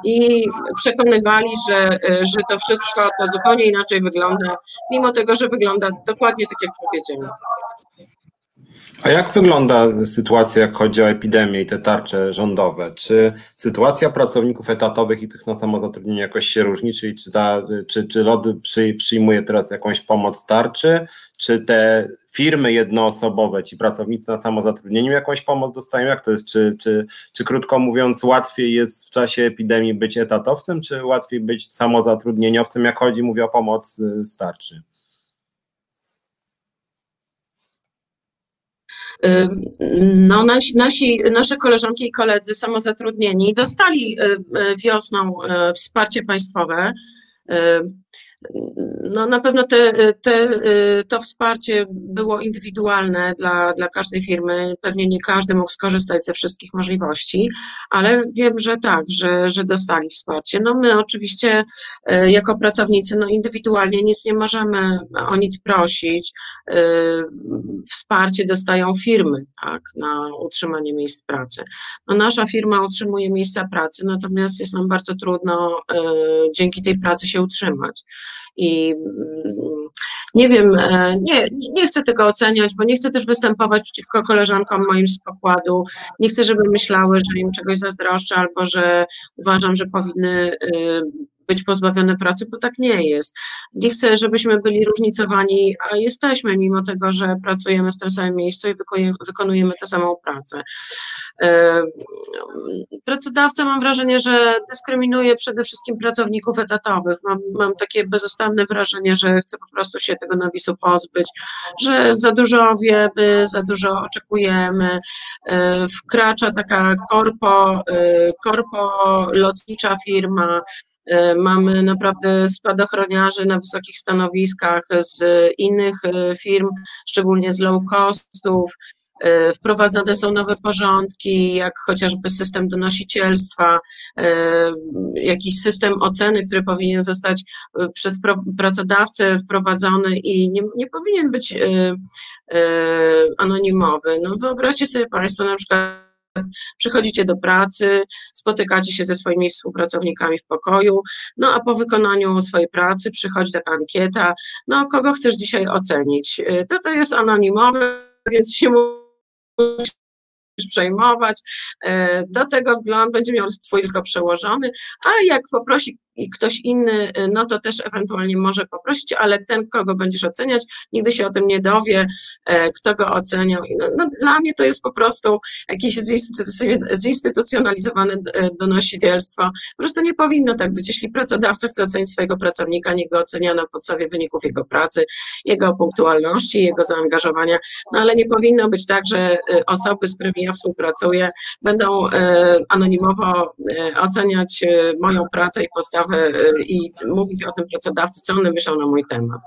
i przekonywali, że, y, że to wszystko to zupełnie inaczej wygląda, mimo tego, że wygląda dokładnie tak, jak powiedziałem. A jak wygląda sytuacja, jak chodzi o epidemię i te tarcze rządowe? Czy sytuacja pracowników etatowych i tych na samozatrudnieniu jakoś się różni? Czyli czy, ta, czy, czy LOD przy, przyjmuje teraz jakąś pomoc tarczy? Czy te firmy jednoosobowe, ci pracownicy na samozatrudnieniu jakąś pomoc dostają? Jak to jest? Czy, czy, czy krótko mówiąc, łatwiej jest w czasie epidemii być etatowcem, czy łatwiej być samozatrudnieniowcem, jak chodzi, mówię o pomoc z No, nasi, nasi, nasze koleżanki i koledzy samozatrudnieni dostali wiosną wsparcie państwowe no na pewno te, te, to wsparcie było indywidualne dla, dla każdej firmy. Pewnie nie każdy mógł skorzystać ze wszystkich możliwości, ale wiem, że tak, że, że dostali wsparcie. No my oczywiście e, jako pracownicy no indywidualnie nic nie możemy o nic prosić. E, wsparcie dostają firmy tak, na utrzymanie miejsc pracy. No nasza firma utrzymuje miejsca pracy, natomiast jest nam bardzo trudno e, dzięki tej pracy się utrzymać. I mm, nie wiem, e, nie, nie chcę tego oceniać, bo nie chcę też występować przeciwko koleżankom moim z pokładu. Nie chcę, żeby myślały, że im czegoś zazdroszczę albo że uważam, że powinny y, być pozbawione pracy, bo tak nie jest. Nie chcę, żebyśmy byli różnicowani, a jesteśmy, mimo tego, że pracujemy w tym samym miejscu i wykonujemy tę samą pracę. Pracodawca mam wrażenie, że dyskryminuje przede wszystkim pracowników etatowych. Mam, mam takie bezustanne wrażenie, że chce po prostu się tego nawisu pozbyć, że za dużo wiemy, za dużo oczekujemy. E, wkracza taka korpo, e, korpo lotnicza firma, Mamy naprawdę spadochroniarzy na wysokich stanowiskach z innych firm, szczególnie z low costów. E, wprowadzane są nowe porządki, jak chociażby system donosicielstwa, e, jakiś system oceny, który powinien zostać e, przez pracodawcę wprowadzony i nie, nie powinien być anonimowy. No wyobraźcie sobie Państwo na przykład przychodzicie do pracy, spotykacie się ze swoimi współpracownikami w pokoju, no a po wykonaniu swojej pracy przychodzi taka ankieta, no kogo chcesz dzisiaj ocenić? To to jest anonimowe, więc się przejmować. E, do tego wgląd będzie miał twój tylko przełożony, a jak poprosi ktoś inny, e, no to też ewentualnie może poprosić, ale ten, kogo będziesz oceniać, nigdy się o tym nie dowie, e, kto go oceniał. No, no, dla mnie to jest po prostu jakieś zinstytucjonalizowane donosicielstwo. Po prostu nie powinno tak być. Jeśli pracodawca chce ocenić swojego pracownika, niech go ocenia na podstawie wyników jego pracy, jego punktualności, jego zaangażowania, no ale nie powinno być tak, że osoby, z którymi ja współpracuję, będą e, anonimowo e, oceniać moją pracę i postawę i mówić o tym pracodawcy, co one myślą na mój temat.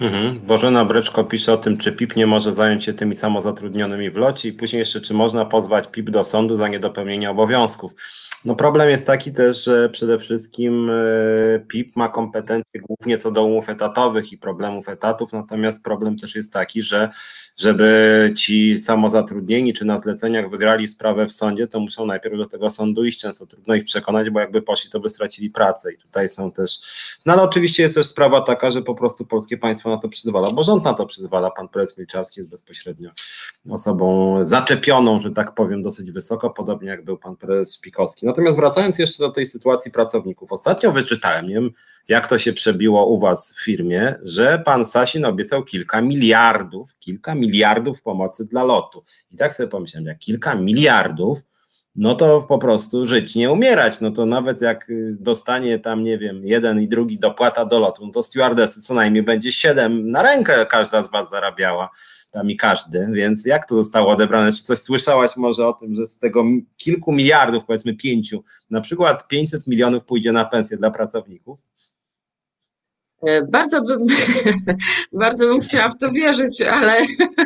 Mhm. Bożena Breczko pisze o tym, czy PIP nie może zająć się tymi samozatrudnionymi w locie i później jeszcze, czy można pozwać PIP do sądu za niedopełnienie obowiązków. No problem jest taki też, że przede wszystkim e, PIP ma kompetencje głównie co do umów etatowych i problemów etatów, natomiast problem też jest taki, że żeby ci samozatrudnieni czy na zleceniach wygrali sprawę w sądzie, to muszą najpierw do tego sądu iść. Często trudno ich przekonać, bo jakby poszli, to by stracili pracę i tutaj są też, no ale oczywiście jest też sprawa taka, że po prostu polskie państwo na to przyzwala, bo rząd na to przyzwala. Pan prezes Milczarski jest bezpośrednio osobą zaczepioną, że tak powiem, dosyć wysoko, podobnie jak był pan prezes Szpikowski. Natomiast wracając jeszcze do tej sytuacji pracowników, ostatnio wyczytałem, nie wiem jak to się przebiło u was w firmie, że pan Sasin obiecał kilka miliardów, kilka miliardów pomocy dla lotu. I tak sobie pomyślałem, jak kilka miliardów, no to po prostu żyć, nie umierać. No to nawet jak dostanie tam, nie wiem, jeden i drugi dopłata do lotu, no to stewardesy co najmniej będzie siedem na rękę każda z was zarabiała tam i każdy, więc jak to zostało odebrane? Czy coś słyszałaś może o tym, że z tego kilku miliardów, powiedzmy pięciu, na przykład 500 milionów pójdzie na pensję dla pracowników? E, bardzo bym, bardzo bym chciała w to wierzyć, ale,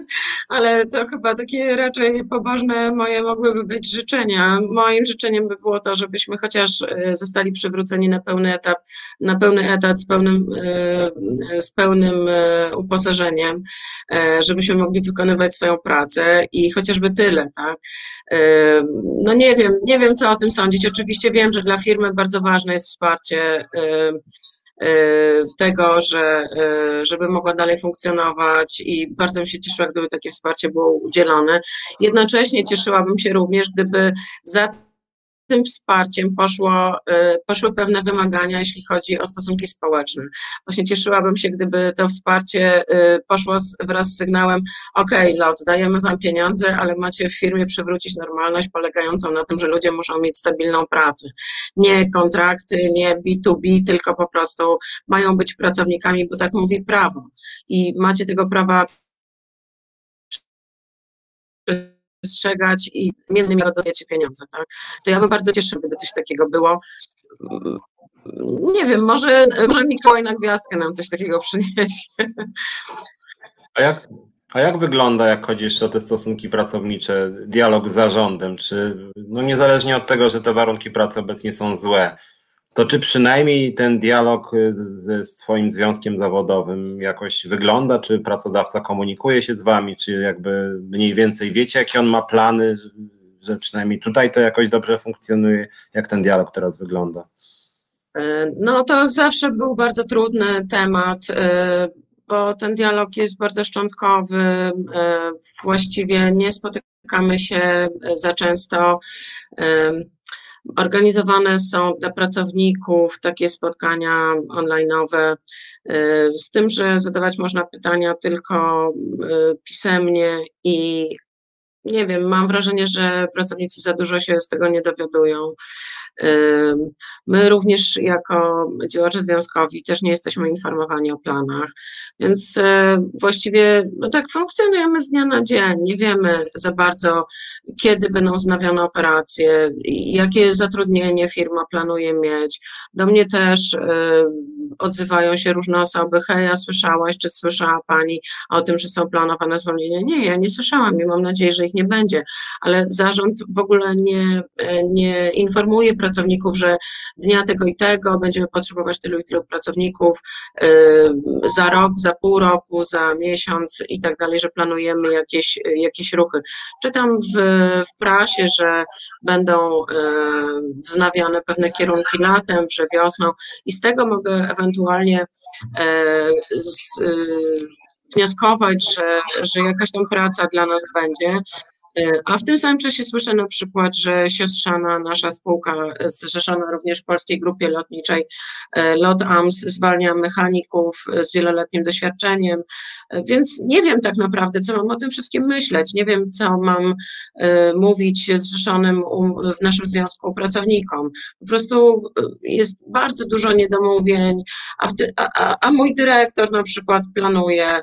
ale to chyba takie raczej pobożne moje mogłyby być życzenia. Moim życzeniem by było to, żebyśmy chociaż e, zostali przywróceni na pełny etap, na pełny etat z pełnym, e, z pełnym uposażeniem, żebyśmy mogli wykonywać swoją pracę i chociażby tyle, tak. No nie wiem, nie wiem co o tym sądzić. Oczywiście wiem, że dla firmy bardzo ważne jest wsparcie tego, że, y, żeby mogła dalej funkcjonować i bardzo bym się cieszyła, gdyby takie wsparcie było udzielone. Jednocześnie cieszyłabym się również, gdyby za tym wsparciem poszło, y, poszły pewne wymagania, jeśli chodzi o stosunki społeczne. Właśnie cieszyłabym się, gdyby to wsparcie y, poszło wraz z sygnałem, ok, lot, dajemy wam pieniądze, ale macie w firmie przywrócić normalność polegającą na tym, że ludzie muszą mieć stabilną pracę. Nie kontrakty, nie B2B, tylko po prostu mają być pracownikami, bo tak mówi prawo. I macie tego prawa przestrzegać i między innymi dostajecie pieniądze, tak? To ja bym bardzo cieszyła, gdyby coś takiego było. Nie wiem, może, może Mikołaj na gwiazdkę nam coś takiego przyniesie. A jak, a jak wygląda, jak chodzi jeszcze o te stosunki pracownicze, dialog z zarządem? Czy no niezależnie od tego, że te warunki pracy obecnie są złe, to czy przynajmniej ten dialog ze swoim związkiem zawodowym jakoś wygląda? Czy pracodawca komunikuje się z wami? Czy jakby mniej więcej wiecie, jakie on ma plany, że przynajmniej tutaj to jakoś dobrze funkcjonuje? Jak ten dialog teraz wygląda? E, no to zawsze był bardzo trudny temat, e, bo ten dialog jest bardzo szczątkowy. E, właściwie nie spotykamy się za często Organizowane są dla pracowników takie spotkania online'owe, z tym, że zadawać można pytania tylko pisemnie i nie wiem, mam wrażenie, że pracownicy za dużo się z tego nie dowiadują. My również jako działacze związkowi też nie jesteśmy informowani o planach, więc e, właściwie no tak funkcjonujemy z dnia na dzień. Nie wiemy za bardzo, kiedy będą wznawiane operacje, jakie zatrudnienie firma planuje mieć. Do mnie też e, odzywają się różne osoby, hej, ja słyszałaś, czy słyszała Pani o tym, że są planowane zwolnienia? Nie, ja nie słyszałam i mam nadzieję, że ich nie będzie, ale zarząd w ogóle nie, e, nie informuje pracowników, że dnia tego i tego będziemy potrzebować tylu i tylu pracowników e, za rok, za pół roku, za miesiąc i tak dalej, że planujemy jakieś, jakieś ruchy. Czytam w, w prasie, że będą e, wznawiane pewne kierunki latem, że wiosną i z tego mogę ewentualnie z, wnioskować, że, że jakaś tam praca dla nas będzie. E, a w tym samym czasie słyszę na przykład, że siostrzana nasza spółka, zrzeszona również w Polskiej Grupie Lotniczej e, LOT AMS, zwalnia mechaników z wieloletnim doświadczeniem, e, więc nie wiem tak naprawdę, co mam o tym wszystkim myśleć. Nie wiem, co mam mówić zrzeszonym w naszym związku pracownikom. Po prostu jest bardzo dużo niedomówień, a, a, a mój dyrektor na przykład planuje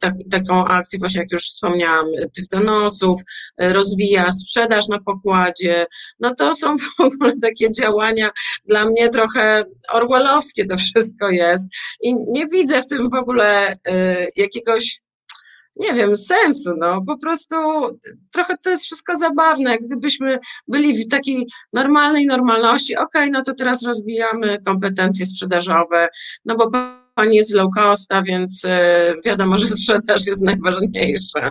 tak, taką akcję, właśnie jak już wspomniałam, tych donosów, E, rozwija sprzedaż na pokładzie. No to są w ogóle takie działania dla mnie trochę orwellowskie to wszystko jest i nie widzę w tym w ogóle e, jakiegoś nie wiem, sensu, no po prostu trochę to jest wszystko zabawne, gdybyśmy byli w takiej normalnej normalności, okej, okay, no to teraz rozwijamy kompetencje sprzedażowe, no bo pani jest low costa, więc e, wiadomo, że sprzedaż jest najważniejsza.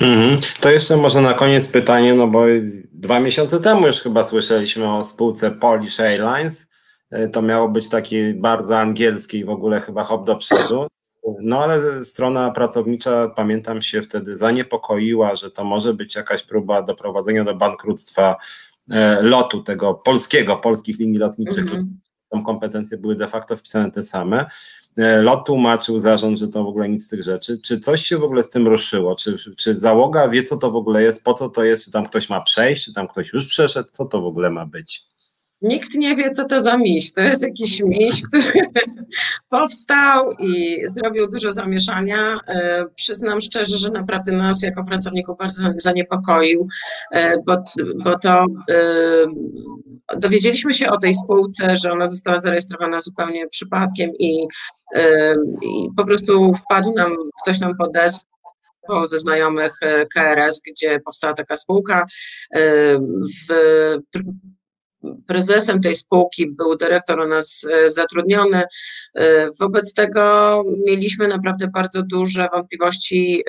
Mhm. To jeszcze może na koniec pytanie, no bo dwa miesiące temu już chyba słyszeliśmy o spółce Polish Airlines. E, to miało być taki bardzo angielski w ogóle chyba hop do przodu. No ale strona pracownicza, pamiętam, się wtedy zaniepokoiła, że to może być jakaś próba doprowadzenia do bankructwa e, lotu tego polskiego, polskich linii lotniczych. Mhm. Tam kompetencje były de facto wpisane te same. E, lot tłumaczył zarząd, że to w ogóle nic z tych rzeczy. Czy coś się w ogóle z tym ruszyło? Czy, czy załoga wie, co to w ogóle jest, po co to jest, czy tam ktoś ma przejść, czy tam ktoś już przeszedł, co to w ogóle ma być? Nikt nie wie, co to za miś. To jest jakiś miś, który powstał i zrobił dużo zamieszania. E, przyznam szczerze, że naprawdę nas jako pracowników bardzo zaniepokoił, e, bo, bo to dowiedzieliśmy się o tej spółce, że ona została zarejestrowana zupełnie przypadkiem i i po prostu wpadł nam, ktoś nam podesłał ze znajomych e, KRS, gdzie powstała taka spółka. W, prezesem tej spółki był dyrektor u nas e, zatrudniony. E, wobec tego mieliśmy naprawdę bardzo duże wątpliwości,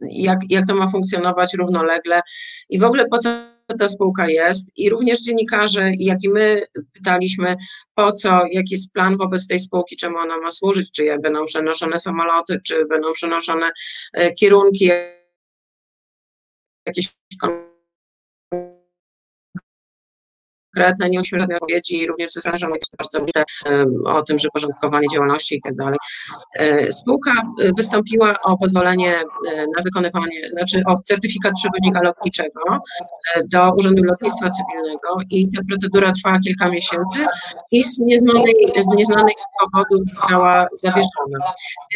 jak, jak to ma funkcjonować równolegle i w ogóle po co ta spółka jest i również dziennikarze, jak i my pytaliśmy, po co, jaki jest plan wobec tej spółki, czemu ona ma służyć, czy będą przenoszone samoloty, czy będą przenoszone e, kierunki, jakieś konkretne, nie mieliśmy żadnej odpowiedzi również ze strony bardzo o tym, że porządkowanie działalności i tak dalej. E, spółka e, wystąpiła o pozwolenie e, na wykonywanie, znaczy o certyfikat przewodnika lotniczego do Urzędu Lotnictwa Cywilnego i ta procedura trwała kilka miesięcy i z, nieznanej, z nieznanych powodów została zawieszona.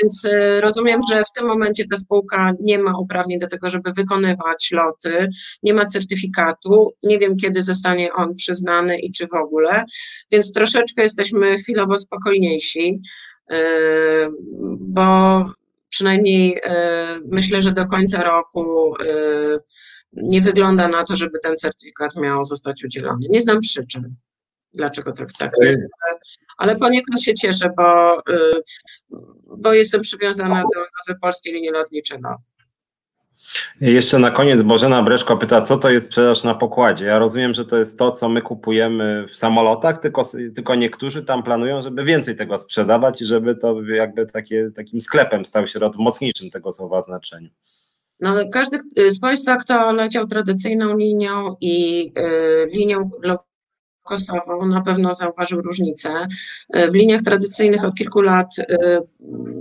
Więc rozumiem, że w tym momencie ta spółka nie ma uprawnień do tego, żeby wykonywać loty, nie ma certyfikatu, nie wiem kiedy zostanie on przyznany znany i czy w ogóle, więc troszeczkę jesteśmy chwilowo spokojniejsi, yy, bo przynajmniej yy, myślę, że do końca roku yy, nie wygląda na to, żeby ten certyfikat miał zostać udzielony. Nie znam przyczyn, dlaczego tak, tak jest, ale poniekąd się cieszę, bo, bo jestem przywiązana do nazwy Polskiej Linii Lotniczej LOT. Jeszcze na koniec Bożena Breszko pyta, co to jest sprzedaż na pokładzie? Ja rozumiem, że to jest to, co my kupujemy w samolotach, tylko, tylko niektórzy tam planują, żeby więcej tego sprzedawać i żeby to jakby takie, takim sklepem stał się mocniejszym tego słowa znaczeniu. No, każdy z Państwa, kto leciał tradycyjną linią i y, linią kostową na pewno zauważył różnicę. W liniach tradycyjnych od kilku lat y,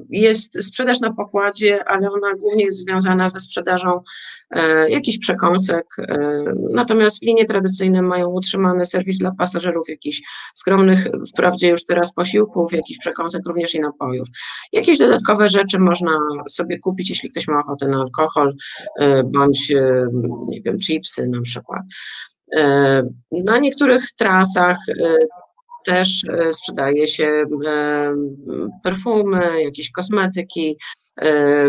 jest sprzedaż na pokładzie, ale ona głównie jest związana ze sprzedażą y, jakichś przekąsek. Natomiast linie tradycyjne mają utrzymany serwis dla pasażerów, jakichś skromnych, wprawdzie już teraz posiłków, jakichś przekąsek, również i napojów. Jakieś dodatkowe rzeczy można sobie kupić, jeśli ktoś ma ochotę na alkohol, bądź, nie wiem, chipsy na przykład. E, na niektórych trasach e, też e, sprzedaje się perfumy, jakieś kosmetyki,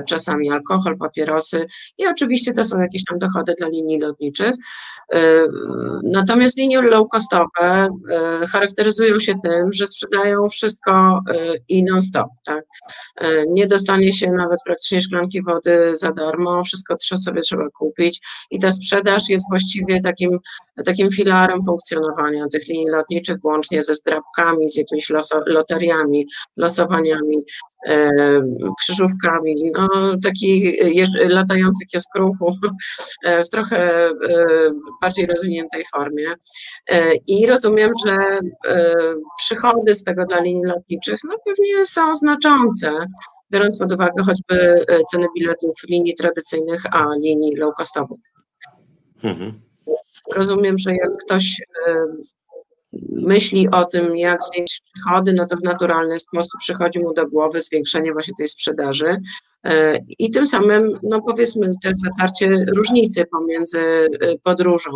czasami alkohol, papierosy i oczywiście to są jakieś tam dochody dla linii lotniczych. E, natomiast linie low-costowe e, charakteryzują się tym, że sprzedają wszystko i non-stop. Tak? Nie dostanie się nawet praktycznie szklanki wody za darmo, wszystko sobie trzeba kupić i ta sprzedaż jest właściwie takim, takim filarem funkcjonowania tych linii lotniczych, włącznie ze zdrabkami, z jakimiś loteriami, losowaniami krzyżówkami, no, taki latający kiosk ruchu e, w trochę e, bardziej rozwiniętej formie. E, I rozumiem, że przychody z tego dla linii lotniczych no, pewnie są znaczące, biorąc pod uwagę choćby ceny biletów linii tradycyjnych, a linii low-costowych. Mhm. Rozumiem, że jak ktoś myśli o tym, jak zwiększyć przychody, no to w naturalny sposób przychodzi mu do głowy zwiększenie właśnie tej sprzedaży i tym samym, no powiedzmy, te zatarcie różnicy pomiędzy e, podróżą.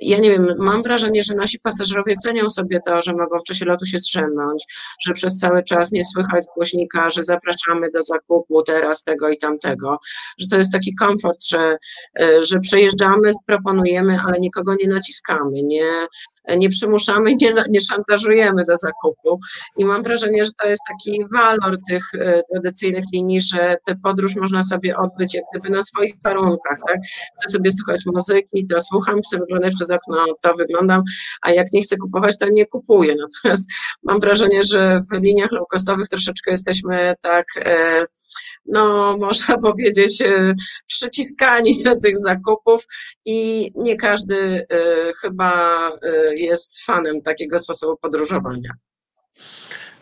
Ja nie wiem, mam wrażenie, że nasi pasażerowie cenią sobie to, że mogą w czasie lotu się strzemnąć, że przez cały czas nie słychać głośnika, że zapraszamy do zakupu teraz tego i tamtego, że to jest taki komfort, że, e, że przejeżdżamy, proponujemy, ale nikogo nie naciskamy, nie, nie przymuszamy, nie, nie szantażujemy do zakupu. I mam wrażenie, że to jest taki walor tych e, tradycyjnych linii, że tę podróż można sobie odbyć jak gdyby na swoich warunkach. Tak? Chcę sobie słuchać muzyki, to słucham, chcę wyglądać przez okno, to wyglądam, a jak nie chcę kupować, to nie kupuję. Natomiast mam wrażenie, że w liniach low-costowych troszeczkę jesteśmy tak e, no można powiedzieć, e, przyciskani do tych zakupów i nie każdy e, chyba jest fanem takiego sposobu podróżowania.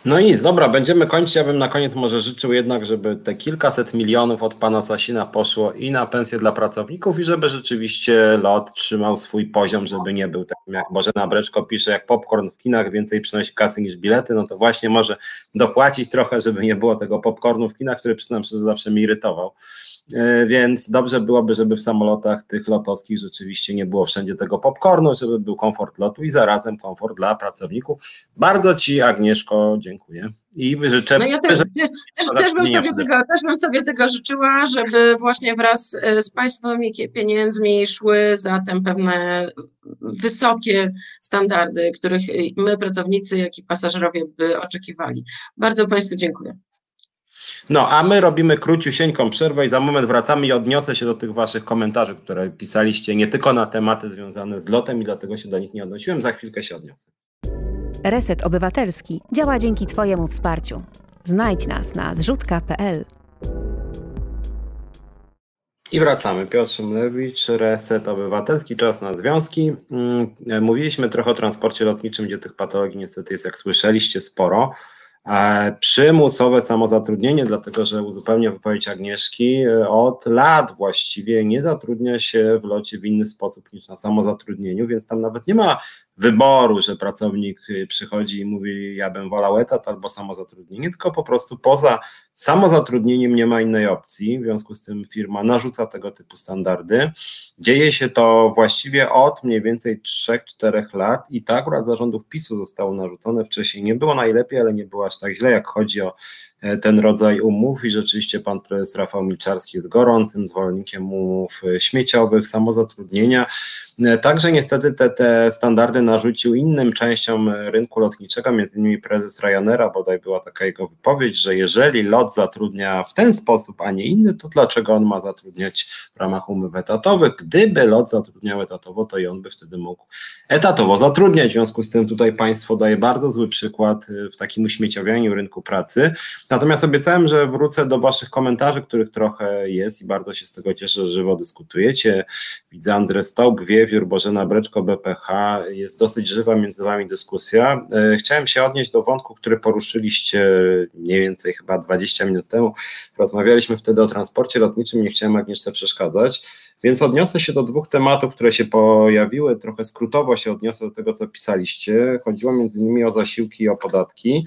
No i dobra, będziemy kończyć. Ja bym na koniec może życzył jednak, żeby te kilkaset milionów od pana Sasina poszło i na pensję dla pracowników i żeby rzeczywiście lot trzymał swój poziom, żeby nie był takim jak Bożena Breczko pisze, jak popcorn w kinach więcej przynosi kasy niż bilety, no to właśnie może dopłacić trochę, żeby nie było tego popcornu w kinach, który przyznam zawsze mnie irytował. E, więc dobrze byłoby, żeby w samolotach tych lotowskich rzeczywiście nie było wszędzie tego popcornu, żeby był komfort lotu i zarazem komfort dla pracowników. Bardzo Ci, Agnieszko, dziękuję. I życzę. No ja też, że, też, też, też, bym sobie tego, też bym sobie tego życzyła, żeby właśnie wraz e, z państwowymi pieniędzmi szły zatem pewne wysokie standardy, których my, pracownicy, jak i pasażerowie by oczekiwali. Bardzo Państwu dziękuję. No, a my robimy króciusieńką przerwę i za moment wracamy i odniosę się do tych waszych komentarzy, które pisaliście nie tylko na tematy związane z lotem i dlatego się do nich nie odnosiłem. Za chwilkę się odniosę. Reset Obywatelski działa dzięki Twojemu wsparciu. Znajdź nas na zrzutka.pl. I wracamy. Piotr Szymlewicz, Reset Obywatelski, czas na związki. Mm, mówiliśmy trochę o transporcie lotniczym, gdzie tych patologii niestety jest, jak słyszeliście, sporo. E, przymusowe samozatrudnienie, dlatego że uzupełnię wypowiedź Agnieszki, e, od lat właściwie nie zatrudnia się w locie w inny sposób niż na samozatrudnieniu, więc tam nawet nie ma wyboru, że pracownik przychodzi i mówi, ja bym wolał etat albo samozatrudnienie, tylko po prostu poza samozatrudnieniem nie ma innej opcji, w związku z tym firma narzuca tego typu standardy. Dzieje się to właściwie od mniej więcej 3-4 lat i tak akurat zarządów PiSu zostało narzucone wcześniej. Nie było najlepiej, ale nie było aż tak źle, jak chodzi o ten rodzaj umów i rzeczywiście pan prezes Rafał Milczarski jest gorącym zwolennikiem umów e, śmieciowych, samozatrudnienia. Także niestety te, te standardy narzucił innym częściom rynku lotniczego, między innymi prezes Ryanaira, bodaj była taka jego wypowiedź, że jeżeli lot zatrudnia w ten sposób, a nie inny, to dlaczego on ma zatrudniać w ramach umów etatowych? Gdyby lot zatrudniał etatowo, to i on by wtedy mógł etatowo zatrudniać. W związku z tym tutaj państwo daje bardzo zły przykład w takim uśmieciowianiu rynku pracy. Natomiast obiecałem, że wrócę do waszych komentarzy, których trochę jest i bardzo się z tego cieszę, że żywo dyskutujecie. Widzę Andrzej Staup, Wiewiór, Bożena Breczko, BPH. Jest dosyć żywa między wami dyskusja. E, chciałem się odnieść do wątku, który poruszyliście mniej więcej chyba 20 minut temu. Rozmawialiśmy wtedy o transporcie lotniczym, nie chciałem Agnieszce przeszkadzać. Więc odniosę się do dwóch tematów, które się pojawiły. Trochę skrótowo się odniosę do tego, co pisaliście. Chodziło między innymi o zasiłki i o podatki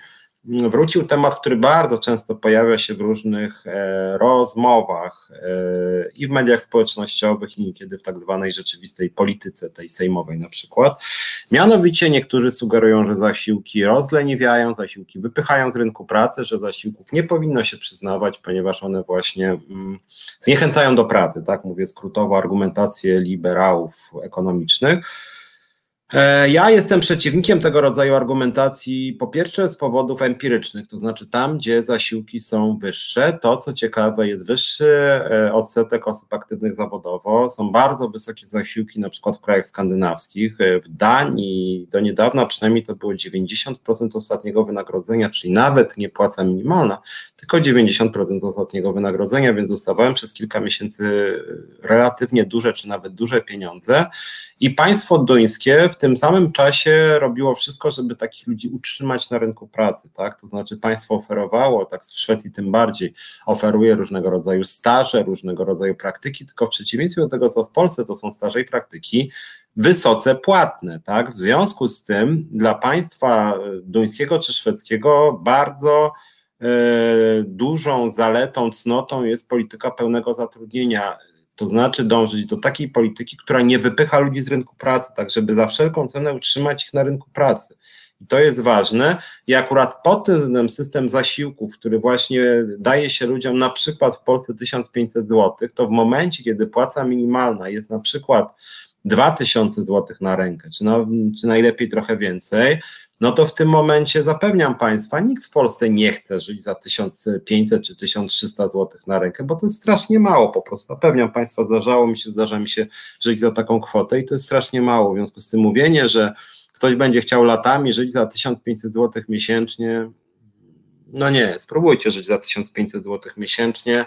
wrócił temat, który bardzo często pojawia się w różnych e, rozmowach e, i w mediach społecznościowych, i niekiedy w tak zwanej rzeczywistej polityce, tej sejmowej na przykład. Mianowicie niektórzy sugerują, że zasiłki rozleniwiają, zasiłki wypychają z rynku pracy, że zasiłków nie powinno się przyznawać, ponieważ one właśnie mm, zniechęcają do pracy, tak mówię skrótowo, argumentację liberałów ekonomicznych. E, ja jestem przeciwnikiem tego rodzaju argumentacji, po pierwsze z powodów empirycznych, to znaczy tam, gdzie zasiłki są wyższe, to co ciekawe jest wyższy e, odsetek osób aktywnych zawodowo, są bardzo wysokie zasiłki na przykład w krajach skandynawskich, e, w Danii do niedawna przynajmniej to było 90% ostatniego wynagrodzenia, czyli nawet nie płaca minimalna, tylko 90% ostatniego wynagrodzenia, więc dostawałem przez kilka miesięcy relatywnie duże czy nawet duże pieniądze i państwo duńskie w tym samym czasie robiło wszystko, żeby takich ludzi utrzymać na rynku pracy, tak? To znaczy państwo oferowało, tak w Szwecji tym bardziej, oferuje różnego rodzaju staże, różnego rodzaju praktyki, tylko w przeciwieństwie do tego, co w Polsce, to są staże i praktyki wysoce płatne, tak? W związku z tym dla państwa duńskiego czy szwedzkiego bardzo e, dużą zaletą, cnotą jest polityka pełnego zatrudnienia to znaczy dążyć do takiej polityki, która nie wypycha ludzi z rynku pracy, tak żeby za wszelką cenę utrzymać ich na rynku pracy. I to jest ważne. I akurat pod tym względem system zasiłków, który właśnie daje się ludziom na przykład w Polsce 1500 zł, to w momencie, kiedy płaca minimalna jest na przykład 2000 zł na rękę, czy, na, czy najlepiej trochę więcej, no to w tym momencie zapewniam Państwa, nikt w Polsce nie chce żyć za 1500 czy 1300 zł na rękę, bo to jest strasznie mało po prostu. Zapewniam Państwa, zdarzało mi się, zdarza mi się żyć za taką kwotę i to jest strasznie mało. W związku z tym mówienie, że ktoś będzie chciał latami żyć za 1500 zł miesięcznie, no nie, spróbujcie żyć za 1500 zł miesięcznie.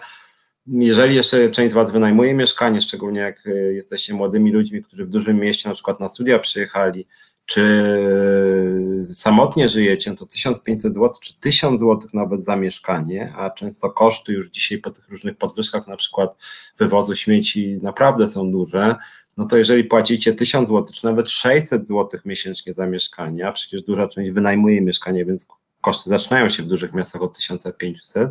Jeżeli jeszcze część z Was wynajmuje mieszkanie, szczególnie jak y, jesteście młodymi ludźmi, którzy w dużym mieście na przykład na studia przyjechali, czy samotnie żyjecie, to 1500 zł, czy 1000 zł nawet za mieszkanie, a często koszty już dzisiaj po tych różnych podwyżkach, na przykład wywozu śmieci, naprawdę są duże, no to jeżeli płacicie 1000 zł, czy nawet 600 zł miesięcznie za mieszkanie, a przecież duża część wynajmuje mieszkanie, więc koszty zaczynają się w dużych miastach od 1500,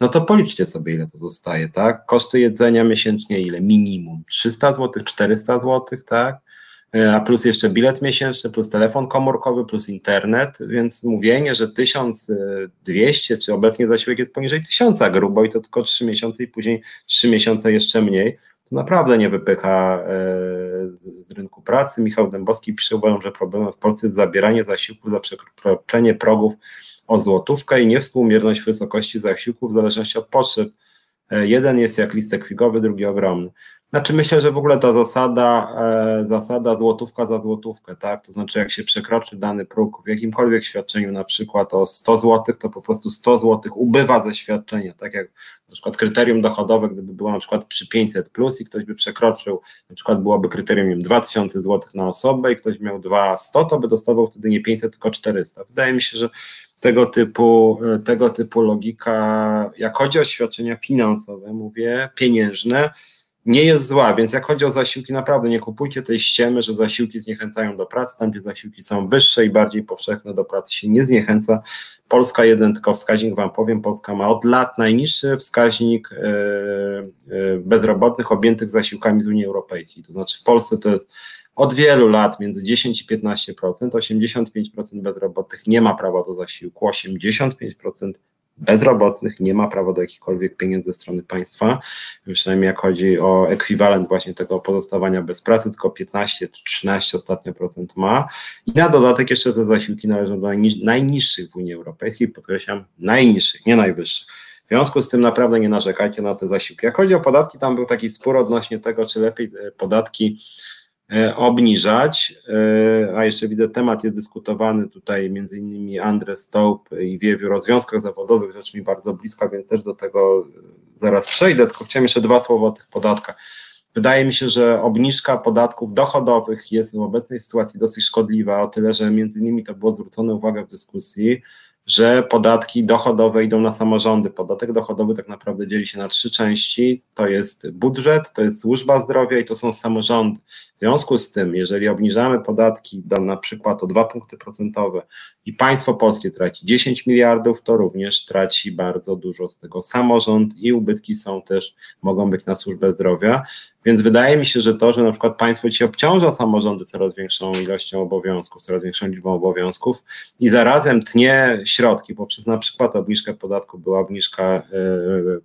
no to policzcie sobie, ile to zostaje, tak? Koszty jedzenia miesięcznie ile? Minimum 300 zł, 400 zł, tak? E, a plus jeszcze bilet miesięczny, plus telefon komórkowy, plus internet, więc mówienie, że 1200, czy obecnie zasiłek jest poniżej 1000 grubo i to tylko 3 miesiące i później 3 miesiące jeszcze mniej, to naprawdę nie wypycha e, z rynku pracy. Michał Dębowski pisze, że problemem w Polsce jest zabieranie zasiłku za przekroczenie progów o złotówkę i niewspółmierność wysokości zasiłku w zależności od potrzeb. E, jeden jest jak listek figowy, drugi ogromny. Znaczy myślę, że w ogóle ta zasada, e, zasada złotówka za złotówkę, tak? To znaczy jak się przekroczy dany próg w jakimkolwiek świadczeniu, na przykład o 100 zł, to po prostu 100 zł ubywa ze świadczenia, tak jak na przykład kryterium dochodowe, gdyby było na przykład przy 500 plus i ktoś by przekroczył, na przykład byłoby kryterium nie wiem, 2000 zł na osobę i ktoś miał 200, to by dostawał wtedy nie 500, tylko 400. Wydaje mi się, że tego typu, e, tego typu logika, jak chodzi o świadczenia finansowe, mówię, pieniężne, nie jest zła, więc jak chodzi o zasiłki, naprawdę nie kupujcie tej ściemy, że zasiłki zniechęcają do pracy, tam gdzie zasiłki są wyższe i bardziej powszechne do pracy się nie zniechęca. Polska jeden tylko wskaźnik wam powiem, Polska ma od lat najniższy wskaźnik e, e, bezrobotnych objętych zasiłkami z Unii Europejskiej, to znaczy w Polsce to jest od wielu lat między 10 i 15%, 85% bezrobotnych nie ma prawa do zasiłku, 85% bezrobotnych nie ma prawa do jakichkolwiek pieniędzy ze strony państwa, przynajmniej jak chodzi o ekwiwalent właśnie tego pozostawania bez pracy, tylko 15-13 ostatnio procent ma i na dodatek jeszcze te zasiłki należą do najniższych w Unii Europejskiej, podkreślam najniższych, nie najwyższych. W związku z tym naprawdę nie narzekajcie na te zasiłki. Jak chodzi o podatki, tam był taki spór odnośnie tego, czy lepiej e, podatki obniżać, e, a jeszcze widzę temat jest dyskutowany tutaj między innymi Andres Stołp i Wiewiór o związkach zawodowych, rzecz mi bardzo bliska, więc też do tego zaraz przejdę, tylko chciałem jeszcze dwa słowa o tych podatkach. Wydaje mi się, że obniżka podatków dochodowych jest w obecnej sytuacji dosyć szkodliwa, o tyle, że między innymi to było zwrócone uwagę w dyskusji, że podatki dochodowe idą na samorządy. Podatek dochodowy tak naprawdę dzieli się na trzy części. To jest budżet, to jest służba zdrowia i to są samorządy. W związku z tym, jeżeli obniżamy podatki do na przykład o dwa punkty procentowe i państwo polskie traci 10 miliardów, to również traci bardzo dużo z tego samorząd i ubytki są też, mogą być na służbę zdrowia. Więc wydaje mi się, że to, że na przykład państwo ci obciąża samorządy coraz większą ilością obowiązków, coraz większą liczbą obowiązków i zarazem tnie środki poprzez na przykład obniżkę podatku, była obniżka e,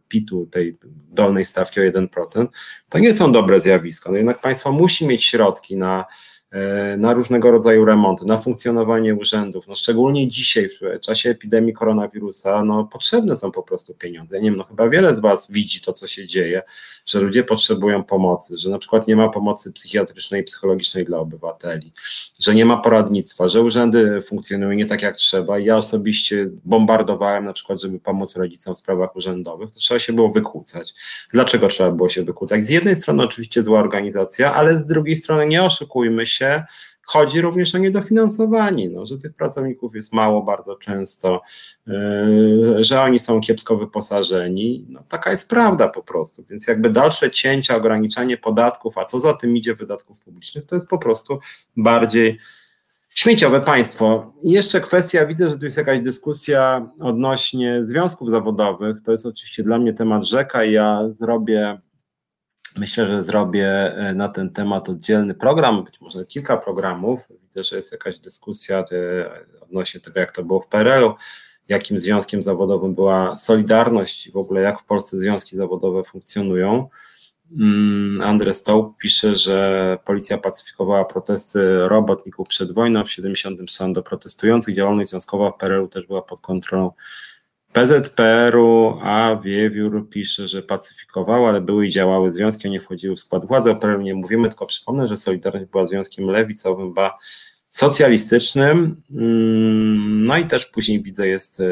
PIT-u, tej dolnej stawki o 1%, to nie są dobre zjawiska. No jednak państwo musi mieć środki na na różnego rodzaju remonty, na funkcjonowanie urzędów. No szczególnie dzisiaj, w czasie epidemii koronawirusa, no potrzebne są po prostu pieniądze. Ja nie wiem, no chyba wiele z Was widzi to, co się dzieje, że ludzie potrzebują pomocy, że na przykład nie ma pomocy psychiatrycznej i psychologicznej dla obywateli, że nie ma poradnictwa, że urzędy funkcjonują nie tak jak trzeba. Ja osobiście bombardowałem na przykład, żeby pomóc rodzicom w sprawach urzędowych, to trzeba się było wykłócać. Dlaczego trzeba było się wykłócać? Z jednej strony oczywiście zła organizacja, ale z drugiej strony nie oszukujmy się, chodzi również o niedofinansowanie, no, że tych pracowników jest mało bardzo często, yy, że oni są kiepsko wyposażeni. No, taka jest prawda po prostu. Więc jakby dalsze cięcia, ograniczanie podatków, a co za tym idzie wydatków publicznych, to jest po prostu bardziej śmieciowe państwo. I jeszcze kwestia, widzę, że tu jest jakaś dyskusja odnośnie związków zawodowych. To jest oczywiście dla mnie temat rzeka i ja zrobię Myślę, że zrobię e, na ten temat oddzielny program, być może kilka programów. Widzę, że jest jakaś dyskusja e, odnośnie tego, jak to było w PRL-u, jakim związkiem zawodowym była Solidarność i w ogóle jak w Polsce związki zawodowe funkcjonują. Mm, Andrzej Stołp pisze, że policja pacyfikowała protesty robotników przed wojną w 73 do protestujących. Działalność związkowa w PRL-u też była pod kontrolą PZPR-u, a Wiewiór pisze, że pacyfikował, ale były i działały związki, nie wchodziły w skład władzy. O PRL nie mówimy, tylko przypomnę, że Solidarność była związkiem lewicowym, ba socjalistycznym. Mm, no i też później widzę jest, e,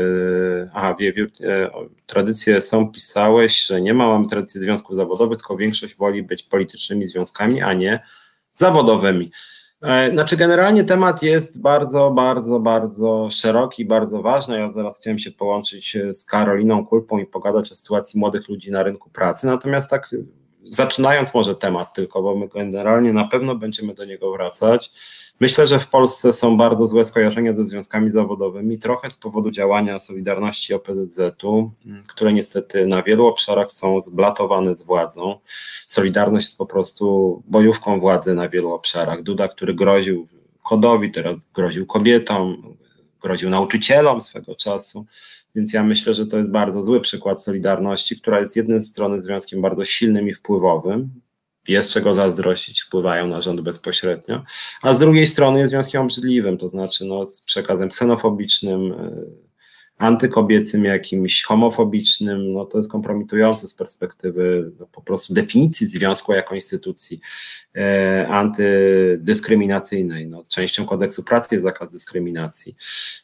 aha, Wiewiór, e, tradycje są, pisałeś, że nie ma, mamy tradycji związków zawodowych, tylko większość woli być politycznymi związkami, a nie zawodowymi. E, znaczy, generalnie temat jest bardzo, bardzo, bardzo szeroki, bardzo ważny. Ja zaraz chciałem się połączyć e, z Karoliną Kulpą i pogadać o sytuacji młodych ludzi na rynku pracy. Natomiast tak, zaczynając może temat tylko, bo my generalnie na pewno będziemy do niego wracać. Myślę, że w Polsce są bardzo złe skojarzenia ze związkami zawodowymi, trochę z powodu działania Solidarności OPZZ-u, które niestety na wielu obszarach są zblatowane z władzą. Solidarność jest po prostu bojówką władzy na wielu obszarach. Duda, który groził kodowi, teraz groził kobietom, groził nauczycielom swego czasu. Więc ja myślę, że to jest bardzo zły przykład Solidarności, która jest z jednej strony związkiem bardzo silnym i wpływowym, jest czego zazdrościć, wpływają na rząd bezpośrednio, a z drugiej strony jest związkiem obrzydliwym, to znaczy no, z przekazem ksenofobicznym, e, antykobiecym, jakimś homofobicznym, no to jest kompromitujące z perspektywy no, po prostu definicji związku jako instytucji e, antydyskryminacyjnej. No, częścią kodeksu pracy jest zakaz dyskryminacji,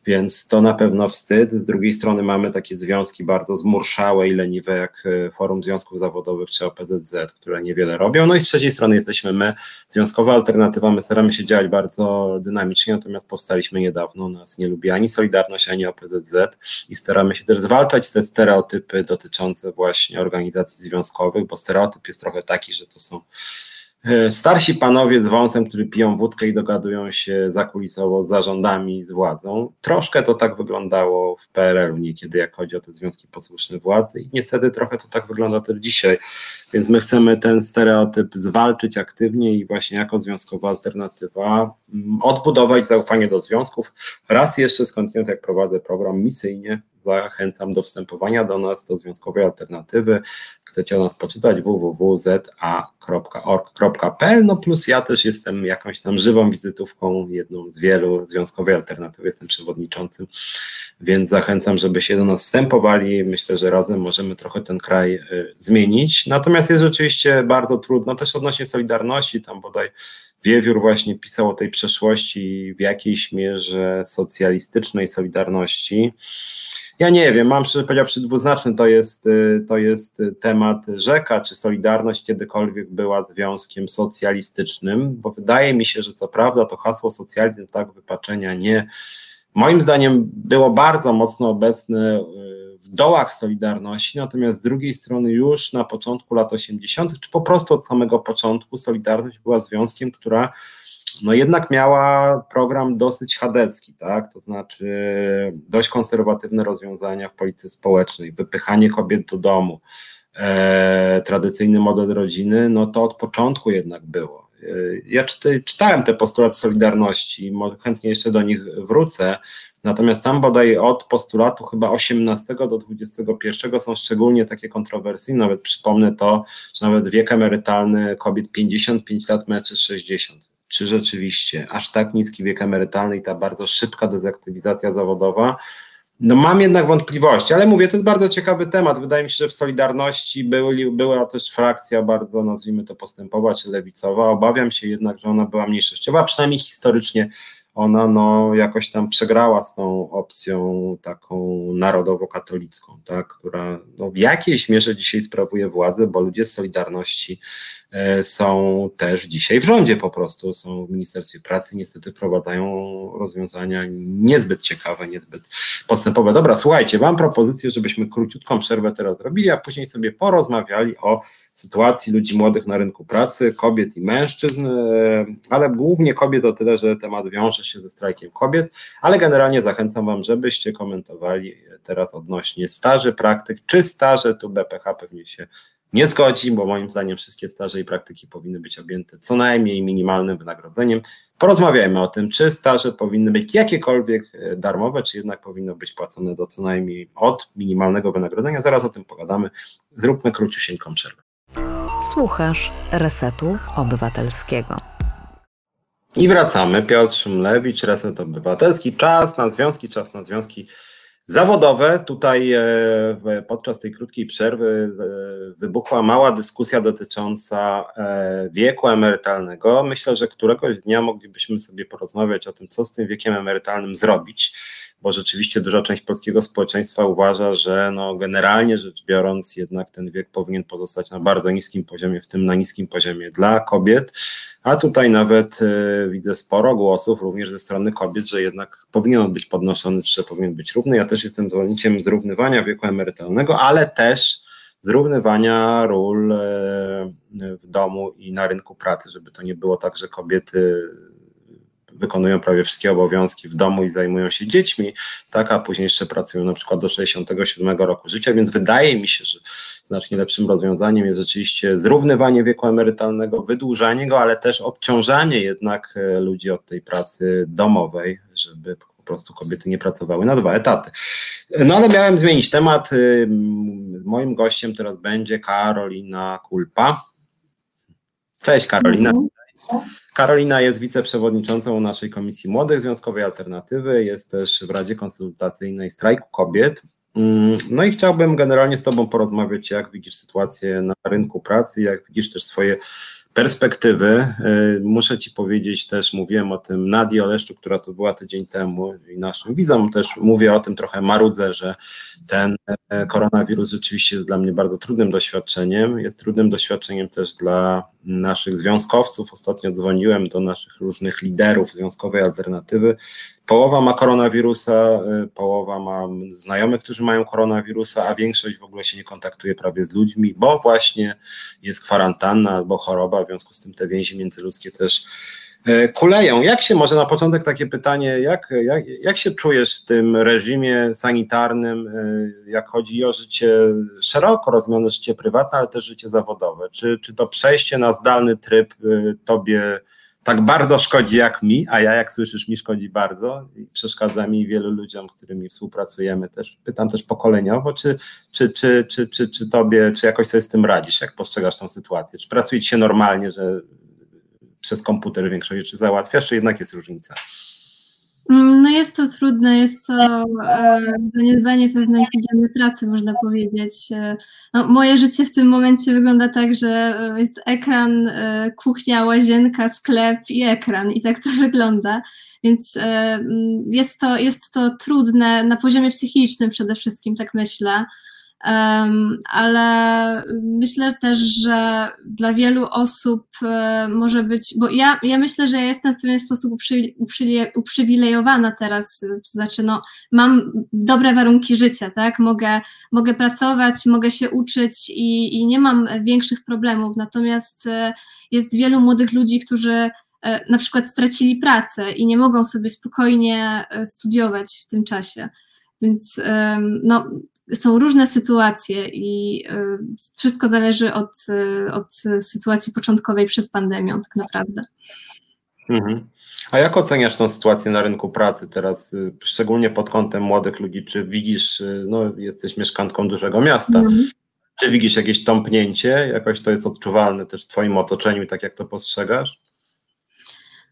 więc to na pewno wstyd. Z drugiej strony mamy takie związki bardzo zmurszałe i leniwe, jak e, Forum Związków Zawodowych czy OPZZ, które niewiele robią. No i z trzeciej strony jesteśmy my, Związkowa Alternatywa, my staramy się działać bardzo dynamicznie, natomiast powstaliśmy niedawno, nas nie lubi ani Solidarność, ani OPZZ i staramy się też zwalczać te stereotypy dotyczące właśnie organizacji związkowych, bo stereotyp jest trochę taki, że to są starsi panowie z wąsem, którzy piją wódkę i dogadują się zakulisowo z zarządami, z władzą. Troszkę to tak wyglądało w PRL-u niekiedy, jak chodzi o te związki posłuszne władzy i niestety trochę to tak wygląda też dzisiaj, więc my chcemy ten stereotyp zwalczyć aktywnie i właśnie jako związkowa alternatywa mm, odbudować zaufanie do związków. Raz jeszcze skądinąd jak prowadzę program misyjnie zachęcam do wstępowania do nas, do Związkowej Alternatywy. Chcecie o nas poczytać www.za.org.pl, no plus ja też jestem jakąś tam żywą wizytówką, jedną z wielu Związkowej Alternatywy, jestem przewodniczącym, więc zachęcam, żeby się do nas wstępowali. Myślę, że razem możemy trochę ten kraj y, zmienić. Natomiast jest rzeczywiście bardzo trudno, też odnośnie Solidarności, tam bodaj Wiewiór właśnie pisał o tej przeszłości w jakiejś mierze socjalistycznej Solidarności. Ja nie wiem, mam szczerze powiedziawszy dwuznaczny. To jest, y, to jest temat rzeka, czy Solidarność kiedykolwiek była związkiem socjalistycznym, bo wydaje mi się, że co prawda to hasło socjalizm tak wypaczenia nie, moim zdaniem było bardzo mocno obecne y, w dołach Solidarności, natomiast z drugiej strony już na początku lat 80., czy po prostu od samego początku Solidarność była związkiem, która no jednak miała program dosyć chadecki, tak? To znaczy dość konserwatywne rozwiązania w polityce społecznej, wypychanie kobiet do domu, e, tradycyjny model rodziny, no to od początku jednak było. E, ja czyty, czytałem te postulaty Solidarności, chętnie jeszcze do nich wrócę, natomiast tam bodaj od postulatu chyba 18 do 21 są szczególnie takie kontrowersyjne, nawet przypomnę to, że nawet wiek emerytalny kobiet 55 lat, mężczyzn 60 czy rzeczywiście aż tak niski wiek emerytalny i ta bardzo szybka dezaktywizacja zawodowa. No mam jednak wątpliwości, ale mówię, to jest bardzo ciekawy temat. Wydaje mi się, że w Solidarności były, była też frakcja bardzo, nazwijmy to, postępowa czy lewicowa. Obawiam się jednak, że ona była mniejszościowa, przynajmniej historycznie ona no, jakoś tam przegrała z tą opcją taką narodowo-katolicką, tak, która no, w jakiejś mierze dzisiaj sprawuje władzę, bo ludzie z Solidarności są też dzisiaj w rządzie po prostu, są w Ministerstwie Pracy, niestety wprowadzają rozwiązania niezbyt ciekawe, niezbyt postępowe. Dobra, słuchajcie, mam propozycję, żebyśmy króciutką przerwę teraz zrobili, a później sobie porozmawiali o sytuacji ludzi młodych na rynku pracy, kobiet i mężczyzn, e, ale głównie kobiet o tyle, że temat wiąże się ze strajkiem kobiet, ale generalnie zachęcam Wam, żebyście komentowali teraz odnośnie staży, praktyk, czy staże, tu BPH pewnie się nie zgodzi, bo moim zdaniem wszystkie staże i praktyki powinny być objęte co najmniej minimalnym wynagrodzeniem. Porozmawiajmy o tym, czy staże powinny być jakiekolwiek e, darmowe, czy jednak powinno być płacone do co najmniej od minimalnego wynagrodzenia. Zaraz o tym pogadamy. Zróbmy króciusieńką przerwę. Słuchasz Resetu Obywatelskiego. I wracamy. Piotr Szumlewicz, Reset Obywatelski. Czas na związki, czas na związki zawodowe. Tutaj e, podczas tej krótkiej przerwy e, wybuchła mała dyskusja dotycząca e, wieku emerytalnego. Myślę, że któregoś dnia moglibyśmy sobie porozmawiać o tym, co z tym wiekiem emerytalnym zrobić bo rzeczywiście duża część polskiego społeczeństwa uważa, że no generalnie rzecz biorąc, jednak ten wiek powinien pozostać na bardzo niskim poziomie, w tym na niskim poziomie dla kobiet. A tutaj nawet y, widzę sporo głosów, również ze strony kobiet, że jednak powinien on być podnoszony, czy powinien być równy. Ja też jestem zwolennikiem zrównywania wieku emerytalnego, ale też zrównywania ról y, w domu i na rynku pracy, żeby to nie było tak, że kobiety wykonują prawie wszystkie obowiązki w domu i zajmują się dziećmi, tak, a później jeszcze pracują na przykład do 67 roku życia, więc wydaje mi się, że znacznie lepszym rozwiązaniem jest rzeczywiście zrównywanie wieku emerytalnego, wydłużanie go, ale też odciążanie jednak e, ludzi od tej pracy domowej, żeby po prostu kobiety nie pracowały na dwa etaty. No ale miałem zmienić temat. Y, moim gościem teraz będzie Karolina Kulpa. Cześć Karolina. Mhm. Karolina jest wiceprzewodniczącą naszej Komisji Młodych Związkowej Alternatywy, jest też w Radzie Konsultacyjnej Strajku Kobiet. Mm, no i chciałbym generalnie z Tobą porozmawiać, jak widzisz sytuację na rynku pracy, jak widzisz też swoje perspektywy. Y, muszę Ci powiedzieć też, mówiłem o tym Nadii Oleszczu, która to była tydzień temu i naszym widzom też mówię o tym trochę marudzę, że ten e, koronawirus rzeczywiście jest dla mnie bardzo trudnym doświadczeniem. Jest trudnym doświadczeniem też dla naszych związkowców. Ostatnio dzwoniłem do naszych różnych liderów związkowej alternatywy Połowa ma koronawirusa, y, połowa ma znajomych, którzy mają koronawirusa, a większość w ogóle się nie kontaktuje prawie z ludźmi, bo właśnie jest kwarantanna albo choroba, w związku z tym te więzi międzyludzkie też kuleją. Jak się, może na początek takie pytanie, jak, jak, jak się czujesz w tym reżimie sanitarnym, y, jak chodzi o życie szeroko rozumiane życie prywatne, ale też życie zawodowe? Czy, czy to przejście na zdalny tryb tobie tak bardzo szkodzi jak mi, a ja, jak słyszysz, mi szkodzi bardzo i przeszkadza mi wielu ludziom, z którymi współpracujemy też. Pytam też pokoleniowo, czy, czy, czy, czy, czy, czy tobie, czy jakoś sobie z tym radzisz, jak postrzegasz tą sytuację? Czy pracuje ci się normalnie, że przez komputer większość rzeczy załatwiasz, czy jednak jest różnica? Mm, no jest to trudne, jest to e, zaniedbanie pewnej higieny pracy, można powiedzieć. E, no, moje życie w tym momencie wygląda tak, że e, jest ekran, e, kuchnia, łazienka, sklep i ekran i tak to wygląda. Więc e, mm, jest, to, jest to trudne na poziomie psychicznym przede wszystkim, tak myślę. Ale myślę też, że dla wielu osób e, może być, bo ja, ja myślę, że ja jestem w pewien sposób uprzy, uprzy, uprzywilejowana teraz, znaczy no, mam dobre warunki życia, tak, mogę, mogę pracować, mogę się uczyć i, i nie mam większych problemów, natomiast e, jest wielu młodych ludzi, którzy e, na przykład stracili pracę i nie mogą sobie spokojnie studiować w tym czasie. Więc no, są różne sytuacje i y, wszystko zależy od, y, od sytuacji początkowej przed pandemią, tak naprawdę. Mhm. A jak oceniasz tą sytuację na rynku pracy teraz, y, szczególnie pod kątem młodych ludzi? Czy widzisz, no jesteś mieszkanką dużego miasta, mhm. czy widzisz jakieś tąpnięcie? Jakoś to jest odczuwalne też w Twoim otoczeniu tak jak to postrzegasz?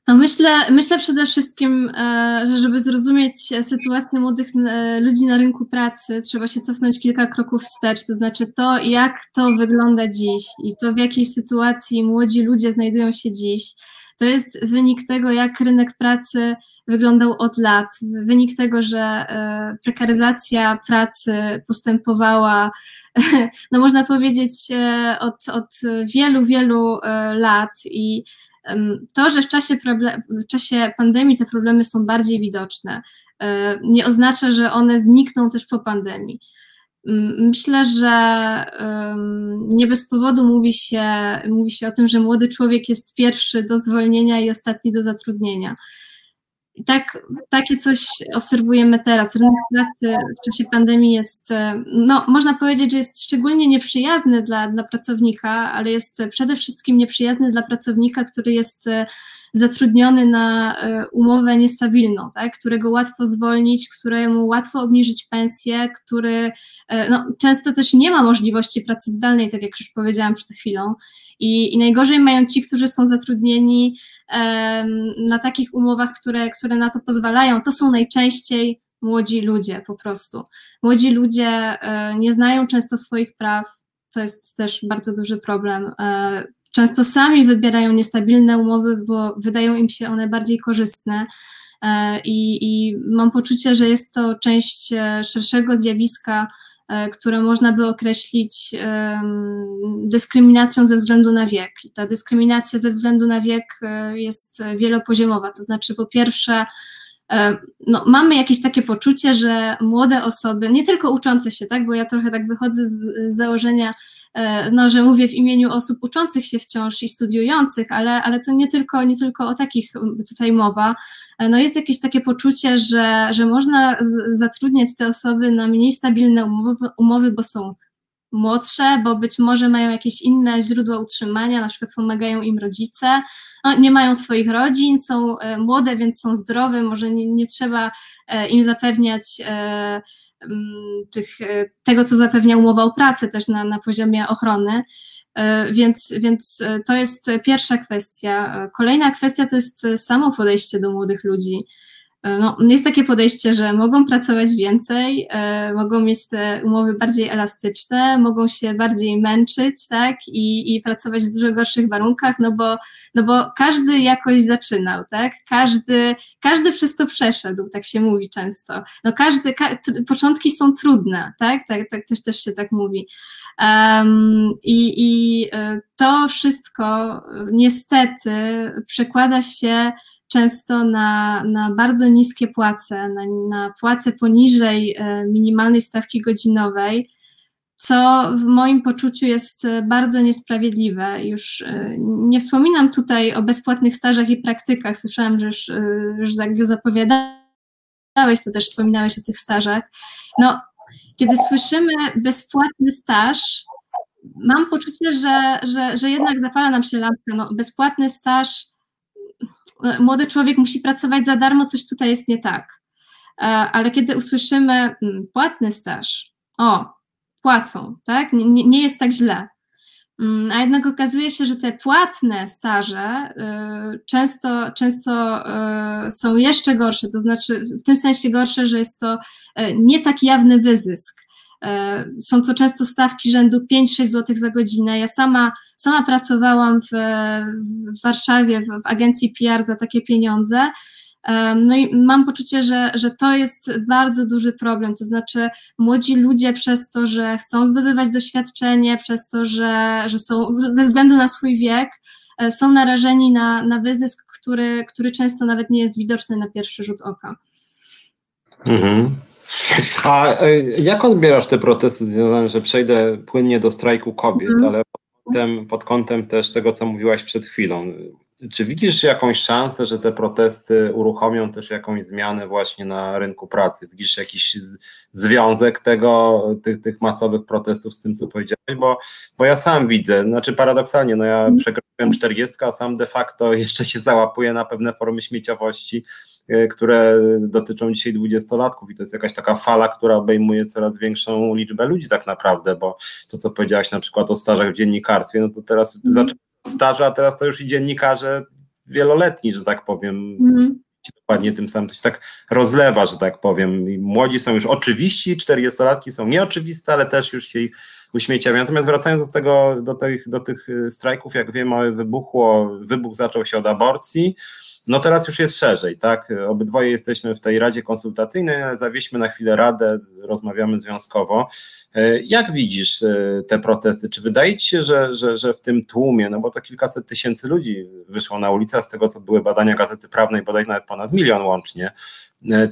No myślę, myślę przede wszystkim, e, że żeby zrozumieć sytuację młodych e, ludzi na rynku pracy, trzeba się cofnąć kilka kroków wstecz, to znaczy to, jak to wygląda dziś i to, w jakiej sytuacji młodzi ludzie znajdują się dziś. To jest wynik tego, jak rynek pracy wyglądał od lat, wynik tego, że e, prekaryzacja pracy postępowała, no można powiedzieć, od, od wielu, wielu lat i to, że w czasie, w czasie pandemii te problemy są bardziej widoczne, e, nie oznacza, że one znikną też po pandemii. Myślę, że nie bez powodu mówi się, mówi się o tym, że młody człowiek jest pierwszy do zwolnienia i ostatni do zatrudnienia. I tak, takie coś obserwujemy teraz. Rynek pracy w czasie pandemii jest, e, no, można powiedzieć, że jest szczególnie nieprzyjazny dla, dla pracownika, ale jest przede wszystkim nieprzyjazny dla pracownika, który jest e, zatrudniony na e, umowę niestabilną, tak, którego łatwo zwolnić, któremu łatwo obniżyć pensję, który no, często też nie ma możliwości pracy zdalnej, tak jak już powiedziałam przed chwilą. I, i najgorzej mają ci, którzy są zatrudnieni na takich umowach, które, które na to pozwalają, to są najczęściej młodzi ludzie po prostu. Młodzi ludzie e, nie znają często swoich praw, to jest też bardzo duży problem. E, często sami wybierają niestabilne umowy, bo wydają im się one bardziej korzystne. E, I, I mam poczucie, że jest to część szerszego zjawiska E, które można by określić dyskryminacją ze względu na wiek. I ta dyskryminacja ze względu na wiek e, jest wielopoziomowa, to znaczy po pierwsze, e, no, mamy jakieś takie poczucie, że młode osoby, nie tylko uczące się, tak, bo ja trochę tak wychodzę z, z założenia, no, że mówię w imieniu osób uczących się wciąż i studiujących, ale, ale to nie tylko, nie tylko o takich tutaj mowa, no jest jakieś takie poczucie, że, że można zatrudniać te osoby na mniej stabilne umowy, umowy, bo są młodsze, bo być może mają jakieś inne źródła utrzymania, na przykład pomagają im rodzice, no, nie mają swoich rodzin, są e, młode, więc są zdrowe, może nie, nie trzeba e, im zapewniać e, tych, tego, co zapewnia umowa o pracę też na, na poziomie ochrony. E, więc, więc e, to jest pierwsza kwestia. E, kolejna kwestia to jest samo podejście do młodych ludzi. No, jest takie podejście, że mogą pracować więcej, mogą mieć te umowy bardziej elastyczne, mogą się bardziej męczyć, tak, i, i pracować w dużo gorszych warunkach, no bo, no bo każdy jakoś zaczynał, tak, każdy, każdy przez to przeszedł, tak się mówi często. No każdy, ka początki są trudne, tak, tak, tak też, też się tak mówi. Um, I i e, to wszystko niestety przekłada się często na, na bardzo niskie płace, na, na płace poniżej e, minimalnej stawki godzinowej, co w moim poczuciu jest bardzo niesprawiedliwe. Już e, nie wspominam tutaj o bezpłatnych stażach i praktykach, słyszałam, że już, już zapowiadałeś, to też wspominałeś o tych stażach. No, kiedy słyszymy bezpłatny staż, mam poczucie, że, że, że jednak zapala nam się lampka. No, bezpłatny staż, młody człowiek musi pracować za darmo, coś tutaj jest nie tak. Ale kiedy usłyszymy mm, płatny staż, o, płacą, tak? Nie, nie jest tak źle. Mm, a jednak okazuje się, że te płatne staże y, często, często y, są jeszcze gorsze, to znaczy w tym sensie gorsze, że jest to nie tak jawny wyzysk. Są to często stawki rzędu 5-6 zł za godzinę. Ja sama, sama pracowałam w, w Warszawie w, w agencji PR za takie pieniądze no i mam poczucie, że, że to jest bardzo duży problem. To znaczy, młodzi ludzie przez to, że chcą zdobywać doświadczenie, przez to, że, że są ze względu na swój wiek, e, są narażeni na, na wyzysk, który, który często nawet nie jest widoczny na pierwszy rzut oka. Mhm. A e, jak odbierasz te protesty związane, że przejdę płynnie do strajku kobiet, mhm. ale pod kątem, pod kątem też tego, co mówiłaś przed chwilą? Czy widzisz jakąś szansę, że te protesty uruchomią też jakąś zmianę właśnie na rynku pracy? Widzisz jakiś związek tego, tych, tych masowych protestów z tym, co powiedziałeś? Bo, bo ja sam widzę, znaczy paradoksalnie, no ja mhm. przekroczyłem 40, a sam de facto jeszcze się załapuję na pewne formy śmieciowości, które dotyczą dzisiaj dwudziestolatków i to jest jakaś taka fala, która obejmuje coraz większą liczbę ludzi tak naprawdę, bo to, co powiedziałaś na przykład o stażach w dziennikarstwie, no to teraz mm. zaczęło staże, a teraz to już i dziennikarze wieloletni, że tak powiem. Mm. Dokładnie tym samym to się tak rozlewa, że tak powiem. I młodzi są już oczywiści, 40-latki są nieoczywiste, ale też już się uśmiecają. Natomiast wracając do tego, do tych, do tych y, strajków, jak wiemy, wybuchło, wybuch zaczął się od aborcji. No teraz już jest szerzej, tak? Obydwoje jesteśmy w tej Radzie Konsultacyjnej, ale zawieźmy na chwilę radę, rozmawiamy związkowo. E, jak widzisz e, te protesty? Czy wydaje ci się, że, że, że w tym tłumie, no bo to kilkaset tysięcy ludzi wyszło na ulicę, z tego co były badania Gazety Prawnej, bodaj nawet ponad milion łącznie,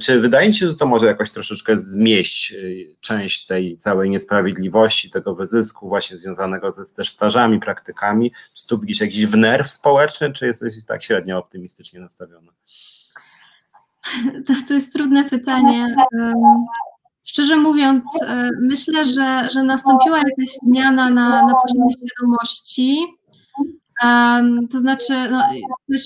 czy wydaje mi się, że to może jakoś troszeczkę zmieść e, część tej całej niesprawiedliwości, tego wyzysku właśnie związanego ze też stażami, praktykami? Czy tu widzisz jakiś wnerw społeczny, czy jesteś tak średnio optymistycznie nastawiona? To, to jest trudne pytanie. Szczerze mówiąc, e, myślę, że, że nastąpiła jakaś zmiana na, na poziomie świadomości. to znaczy, no, też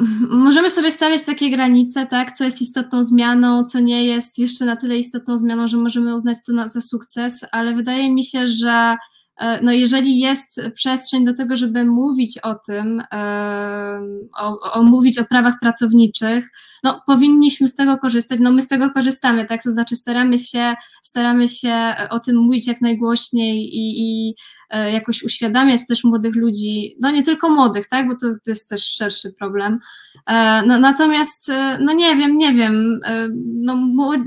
możemy sobie stawiać takie granice, tak, co jest istotną zmianą, co nie jest jeszcze na tyle istotną zmianą, że możemy uznać to na, za sukces, ale wydaje mi się, że e, no jeżeli jest przestrzeń do tego, żeby mówić o tym, o, o, mówić o prawach pracowniczych, no powinniśmy z tego korzystać, no my z tego korzystamy, tak, to znaczy staramy się, staramy się o tym mówić jak najgłośniej i, i E, jakoś uświadamiać też młodych ludzi, no nie tylko młodych, tak, bo to, to jest też szerszy problem. E, no, natomiast, e, no nie wiem, nie wiem, no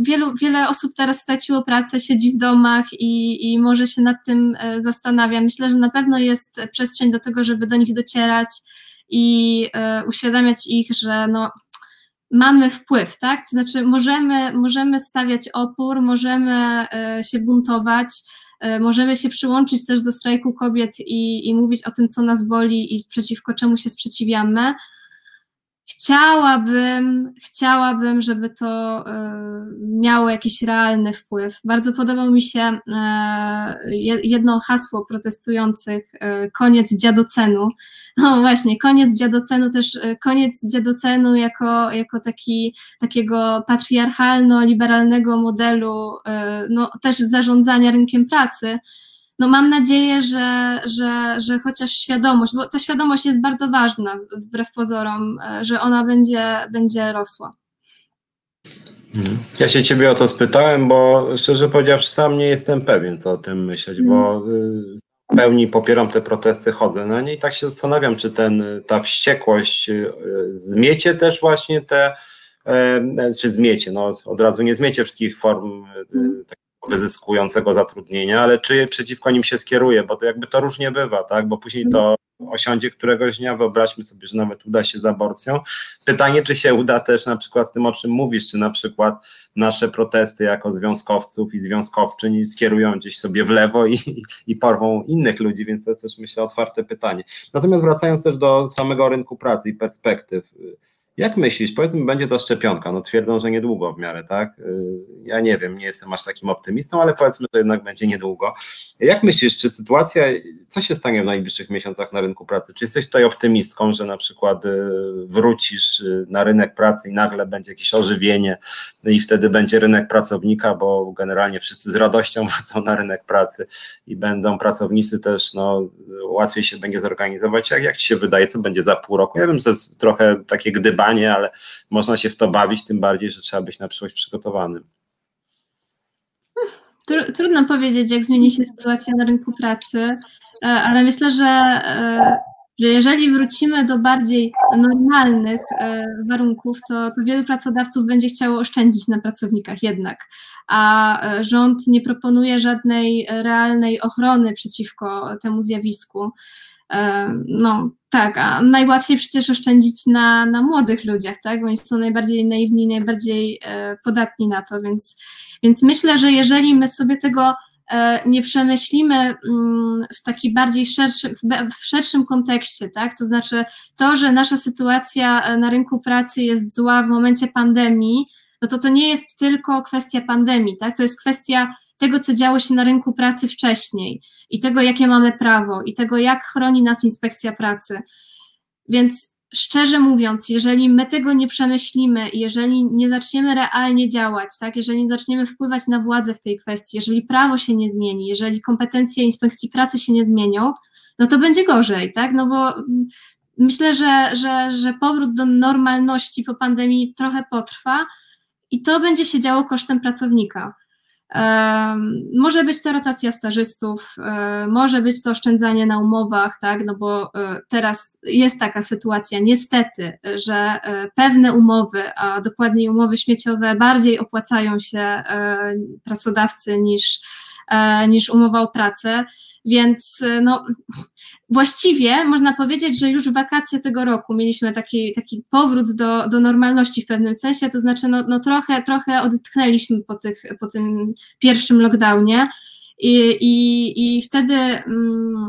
wielu, wiele osób teraz straciło pracę, siedzi w domach i, i może się nad tym zastanawia. Myślę, że na pewno jest przestrzeń do tego, żeby do nich docierać i uświadamiać ich, że no mamy wpływ, tak? To znaczy możemy, możemy stawiać opór, możemy się buntować, E, możemy się przyłączyć też do strajku kobiet i, i mówić o tym, co nas boli i przeciwko czemu się sprzeciwiamy. Chciałabym, chciałabym, żeby to y, miało jakiś realny wpływ. Bardzo podobał mi się y, jedno hasło protestujących, y, koniec dziadocenu. No właśnie, koniec dziadocenu, też koniec dziadocenu jako, jako taki, takiego patriarchalno-liberalnego modelu, no też zarządzania rynkiem pracy no mam nadzieję, że, że, że chociaż świadomość, bo ta świadomość jest bardzo ważna wbrew pozorom, e, że ona będzie, będzie rosła. Mhm. Ja się ciebie o to spytałem, bo szczerze powiedziawszy sam nie jestem pewien, co o tym myśleć, bo mhm. w pełni popieram te protesty, chodzę na nie i tak się zastanawiam, czy ten, ta wściekłość y, zmiecie też właśnie te, e, czy zmiecie, no od razu nie zmiecie wszystkich form mm wyzyskującego zatrudnienia, ale czy przeciwko nim się skieruje, bo to jakby to różnie bywa, tak, bo później to osiądzie któregoś dnia, wyobraźmy sobie, że nawet uda się z aborcją. Pytanie, czy się uda też na przykład tym, o czym mówisz, czy na przykład nasze protesty jako związkowców i związkowczyń skierują gdzieś sobie w lewo i, i porwą innych ludzi, więc to jest też myślę otwarte pytanie. Natomiast wracając też do samego rynku pracy i perspektyw, jak myślisz, powiedzmy, będzie to szczepionka? No twierdzą, że niedługo w miarę, tak? Y, ja nie wiem, nie jestem aż takim optymistą, ale powiedzmy, że jednak będzie niedługo. Jak myślisz, czy sytuacja, co się stanie w najbliższych miesiącach na rynku pracy? Czy jesteś tutaj optymistką, że na przykład y, wrócisz y, na rynek pracy i nagle będzie jakieś ożywienie i wtedy będzie rynek pracownika, bo generalnie wszyscy z radością wrócą na rynek pracy i będą pracownicy też, no łatwiej się będzie zorganizować. Jak, jak ci się wydaje, co będzie za pół roku? Ja wiem, że to jest trochę takie gdybanie, ale można się w to bawić, tym bardziej, że trzeba być na przyszłość przygotowanym. Trudno powiedzieć, jak zmieni się sytuacja na rynku pracy, e, ale myślę, że, e, że jeżeli wrócimy do bardziej normalnych e, warunków, to, to wielu pracodawców będzie chciało oszczędzić na pracownikach jednak, a rząd nie proponuje żadnej realnej ochrony przeciwko temu zjawisku. No tak, a najłatwiej przecież oszczędzić na, na młodych ludziach, tak? Bo oni są najbardziej naiwni, najbardziej podatni na to, więc więc myślę, że jeżeli my sobie tego e, nie przemyślimy mm, w taki bardziej szerszym, w szerszym kontekście, tak? To znaczy to, że nasza sytuacja e, na rynku pracy jest zła w momencie pandemii, no to to nie jest tylko kwestia pandemii, tak? To jest kwestia tego, co działo się na rynku pracy wcześniej i tego, jakie mamy prawo i tego, jak chroni nas inspekcja pracy. Więc szczerze mówiąc, jeżeli my tego nie przemyślimy, jeżeli nie zaczniemy realnie działać, tak, jeżeli nie zaczniemy wpływać na władzę w tej kwestii, jeżeli prawo się nie zmieni, jeżeli kompetencje inspekcji pracy się nie zmienią, no to będzie gorzej, tak? No bo myślę, że, że, że powrót do normalności po pandemii trochę potrwa i to będzie się działo kosztem pracownika. Może być to rotacja stażystów, może być to oszczędzanie na umowach, tak, no bo e, teraz jest taka sytuacja, niestety, że e, pewne umowy, a dokładniej umowy śmieciowe, bardziej opłacają się e, pracodawcy niż, niż umowa o pracę, więc no, właściwie można powiedzieć, że już w wakacje tego roku mieliśmy taki, taki powrót do, do normalności w pewnym sensie, to znaczy no, no trochę, trochę odetchnęliśmy po, tych, po tym pierwszym lockdownie i, i, i wtedy mm,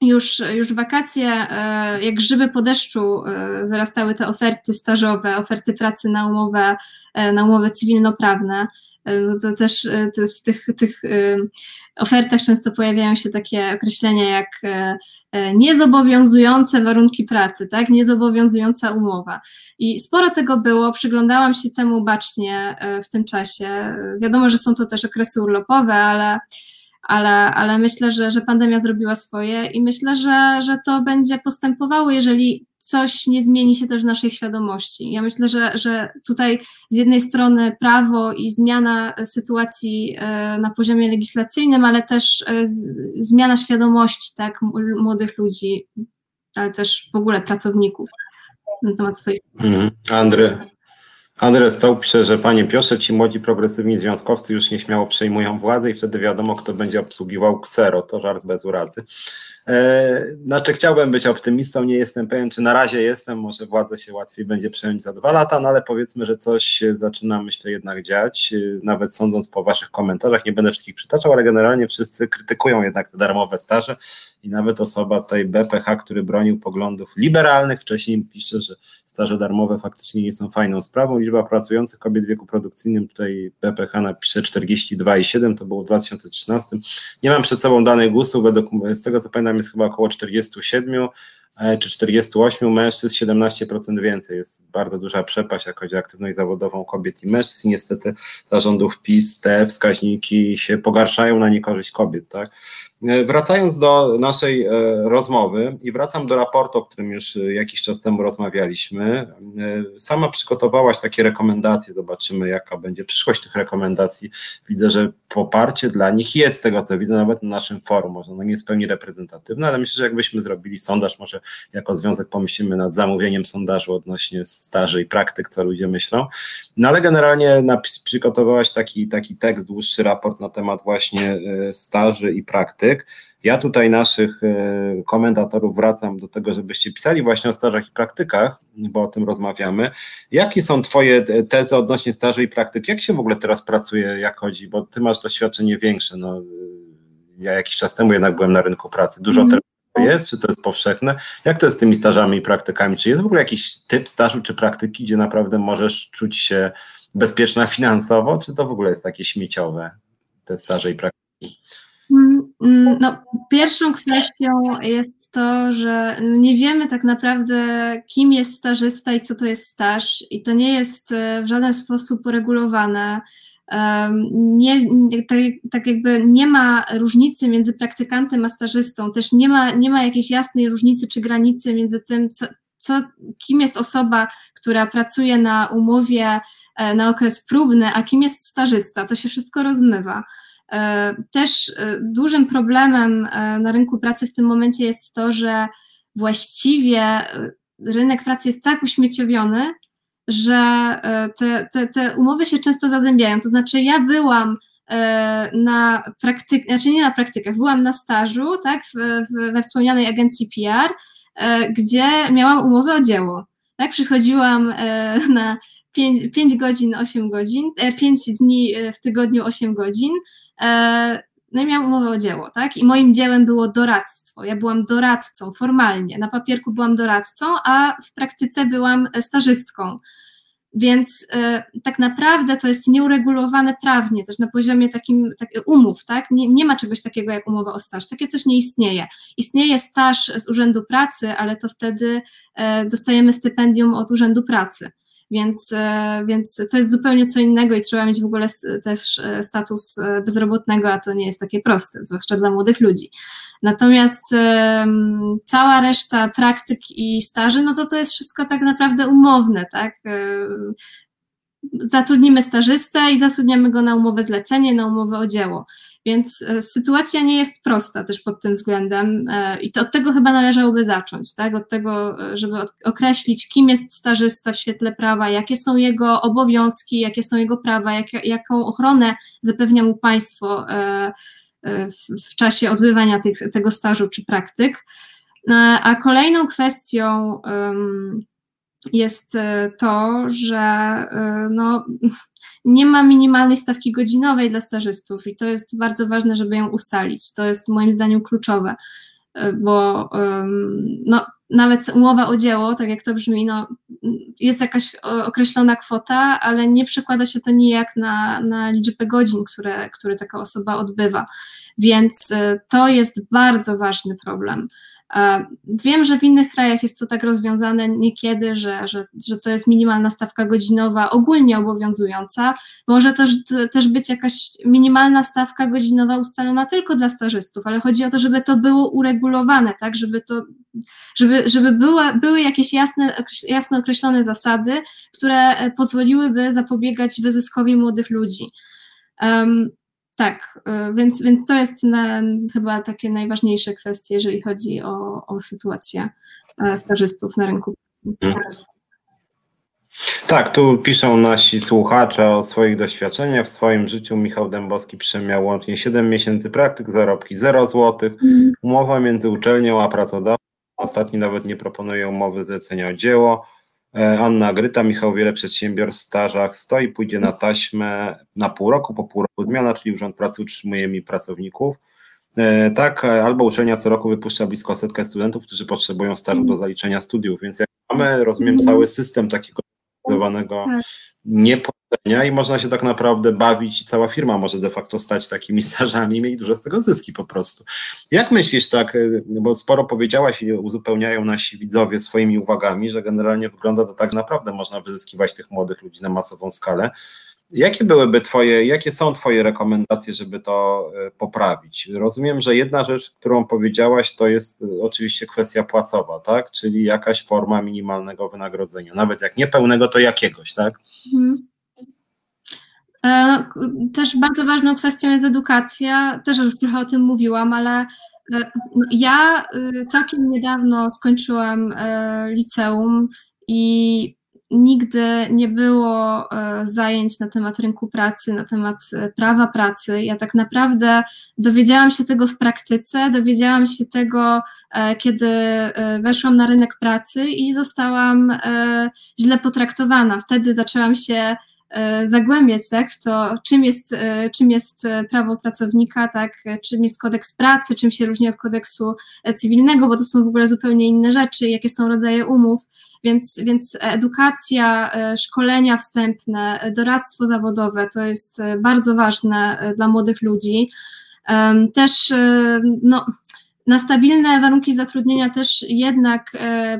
już, już wakacje, e, jak grzyby po deszczu e, wyrastały te oferty stażowe, oferty pracy na umowę, e, na umowy cywilnoprawne, no to też w tych, tych ofertach często pojawiają się takie określenia jak e, e, niezobowiązujące warunki pracy, tak, niezobowiązująca umowa. I sporo tego było, przyglądałam się temu bacznie e, w tym czasie. Wiadomo, że są to też okresy urlopowe, ale ale, ale myślę, że, że pandemia zrobiła swoje i myślę, że, że to będzie postępowało, jeżeli coś nie zmieni się też w naszej świadomości. Ja myślę, że, że tutaj z jednej strony prawo i zmiana sytuacji e, na poziomie legislacyjnym, ale też e, zmiana świadomości tak, młodych ludzi, ale też w ogóle pracowników na temat swojej. Mm, Andry, Stoł pisze, że panie Piotrze, ci młodzi progresywni związkowcy już nieśmiało przejmują władzę i wtedy wiadomo, kto będzie obsługiwał ksero. To żart bez urazy. E, znaczy, chciałbym być optymistą, nie jestem pewien, czy na razie jestem, może władzę się łatwiej będzie przejąć za dwa lata, no ale powiedzmy, że coś zaczyna, myślę, jednak dziać, e, nawet sądząc po waszych komentarzach, nie będę wszystkich przytaczał, ale generalnie wszyscy krytykują jednak te darmowe staże i nawet osoba tutaj BPH, który bronił poglądów liberalnych, wcześniej pisze, że staże darmowe faktycznie nie są fajną sprawą. Liczba pracujących kobiet w wieku produkcyjnym, tutaj BPH napisze 42,7, to było w 2013. Nie mam przed sobą danych GUS-u, według, z tego co pamiętam jest chyba około 47 e, czy 48 mężczyzn, 17% więcej. Jest bardzo duża przepaść, jak chodzi o aktywność zawodową kobiet i mężczyzn. Niestety zarządów PiS te wskaźniki się pogarszają na niekorzyść kobiet. Tak? E, wracając do naszej e, rozmowy i wracam do raportu, o którym już e, jakiś czas temu rozmawialiśmy. Sama przygotowałaś takie rekomendacje, zobaczymy jaka będzie przyszłość tych rekomendacji. Widzę, że poparcie dla nich jest z tego co widzę nawet na naszym forum, może ono nie jest w pełni reprezentatywne, ale myślę, że jakbyśmy zrobili sondaż, może jako związek pomyślimy nad zamówieniem sondażu odnośnie staży i praktyk, co ludzie myślą. No ale generalnie przygotowałaś taki, taki tekst, dłuższy raport na temat właśnie staży i praktyk. Ja tutaj naszych e, komentatorów wracam do tego, żebyście pisali właśnie o stażach i praktykach, bo o tym rozmawiamy. Jakie są Twoje tezy odnośnie staży i praktyk? Jak się w ogóle teraz pracuje, jak chodzi? Bo Ty masz doświadczenie większe. No, e, ja jakiś czas temu jednak byłem na rynku pracy. Dużo mm. tego jest, czy to jest powszechne? Jak to jest z tymi stażami i praktykami? Czy jest w ogóle jakiś typ stażu czy praktyki, gdzie naprawdę możesz czuć się bezpieczna finansowo, czy to w ogóle jest takie śmieciowe, te staże i praktyki? Mm, no, pierwszą kwestią jest to, że nie wiemy tak naprawdę, kim jest stażysta i co to jest staż, i to nie jest e, w żaden sposób uregulowane. Nie, tak, tak jakby nie ma różnicy między praktykantem a stażystą, też nie ma, nie ma jakiejś jasnej różnicy czy granicy między tym, co, co, kim jest osoba, która pracuje na umowie e, na okres próbny, a kim jest stażysta. To się wszystko rozmywa. E, też e, dużym problemem na rynku pracy w tym momencie jest to, że właściwie rynek pracy jest tak uśmieciowiony, że te, te, te umowy się często zazębiają. To znaczy, ja byłam na praktykach, znaczy nie na praktykach, byłam na stażu, tak, w, w, we wspomnianej agencji PR, gdzie miałam umowę o dzieło. Tak, przychodziłam e, na 5, 5 godzin, 8 godzin, 5 e, dni e, w tygodniu, 8 godzin. No i miałam umowę o dzieło, tak? I moim dziełem było doradztwo. Ja byłam doradcą formalnie. Na papierku byłam doradcą, a w praktyce byłam stażystką. Więc y, tak naprawdę to jest nieuregulowane prawnie, też na poziomie takim tak, umów, tak? Nie, nie, ma czegoś takiego jak umowa o staż. Takie coś nie istnieje. Istnieje staż z Urzędu Pracy, ale to wtedy y, dostajemy stypendium od Urzędu Pracy. Więc, e, więc to jest zupełnie co innego i trzeba mieć w ogóle też e, status e, bezrobotnego, a to nie jest takie proste, zwłaszcza dla młodych ludzi. Natomiast cała reszta praktyk i staży, no to to jest wszystko tak naprawdę umowne, tak? Zatrudnimy stażystę i zatrudniamy go na umowę zlecenie, na umowę o dzieło. Więc e, sytuacja nie jest prosta też pod tym względem e, i to od tego chyba należałoby zacząć, tak? Od tego, e, żeby określić, kim jest stażysta w świetle prawa, jakie są jego obowiązki, jakie są jego prawa, jak, jaką ochronę zapewnia mu państwo w, w czasie odbywania tych, tego stażu czy praktyk. A kolejną kwestią jest to, że no, nie ma minimalnej stawki godzinowej dla stażystów i to jest bardzo ważne, żeby ją ustalić. To jest moim zdaniem kluczowe, e, bo no, nawet umowa o dzieło, tak jak to brzmi, no, jest jakaś określona kwota, ale nie przekłada się to nijak na, na liczbę godzin, które, które taka osoba odbywa. Więc e, to jest bardzo ważny problem. Wiem, że w innych krajach jest to tak rozwiązane niekiedy, że, że, że to jest minimalna stawka godzinowa ogólnie obowiązująca. Może też, też być jakaś minimalna stawka godzinowa ustalona tylko dla stażystów, ale chodzi o to, żeby to było uregulowane, tak, żeby to, żeby, żeby były, były jakieś jasne, jasno określone zasady, które pozwoliłyby zapobiegać wyzyskowi młodych ludzi. Um, tak, y, więc, więc to jest na, chyba takie najważniejsze kwestie, jeżeli chodzi o, o sytuację e, stażystów na rynku pracy. Mhm. Tak, tu piszą nasi słuchacze o swoich doświadczeniach. W swoim życiu Michał Dębowski przemiał łącznie 7 miesięcy praktyk, zarobki 0 zł. Mhm. Umowa między uczelnią a pracodawcą. Ostatni nawet nie proponuje umowy zlecenia o dzieło. E, Anna Gryta, Michał Wiele Przedsiębiorstw stażach stoi, pójdzie na taśmę na pół roku, po pół roku zmiana, czyli Urząd Pracy utrzymuje mi pracowników. E, tak, albo uczelnia co roku wypuszcza blisko setkę studentów, którzy potrzebują stażu do zaliczenia studiów, więc jak mamy, rozumiem, cały system takiego zorganizowanego tak. niepłacenia i można się tak naprawdę bawić i cała firma może de facto stać takimi stażami i mieć duże z tego zyski po prostu. Jak myślisz tak, y, bo sporo powiedziałaś i uzupełniają nasi widzowie swoimi uwagami, że generalnie wygląda to tak naprawdę można wyzyskiwać tych młodych ludzi na masową skalę. Jakie byłyby Twoje, jakie są Twoje rekomendacje, żeby to e, poprawić? Rozumiem, że jedna rzecz, którą powiedziałaś, to jest e, oczywiście kwestia płacowa, tak? Czyli jakaś forma minimalnego wynagrodzenia. Nawet jak nie pełnego, to jakiegoś, tak? Mhm. E, no, też bardzo ważną kwestią jest edukacja. Też już trochę o tym mówiłam, ale no, ja całkiem niedawno skończyłam liceum i nigdy nie było e, zajęć na temat rynku pracy, na temat e, prawa pracy. Ja tak naprawdę dowiedziałam się tego w praktyce, dowiedziałam się tego, e, kiedy weszłam na rynek pracy i zostałam źle potraktowana. Wtedy zaczęłam się zagłębiać tak, w to, czym jest, czym jest prawo pracownika, tak, czym jest kodeks pracy, czym się różni od kodeksu cywilnego, bo to są w ogóle zupełnie inne rzeczy, jakie są rodzaje umów. Więc, więc edukacja, e, szkolenia wstępne, doradztwo zawodowe to jest e, bardzo ważne e, dla młodych ludzi. Też no, na stabilne warunki zatrudnienia też jednak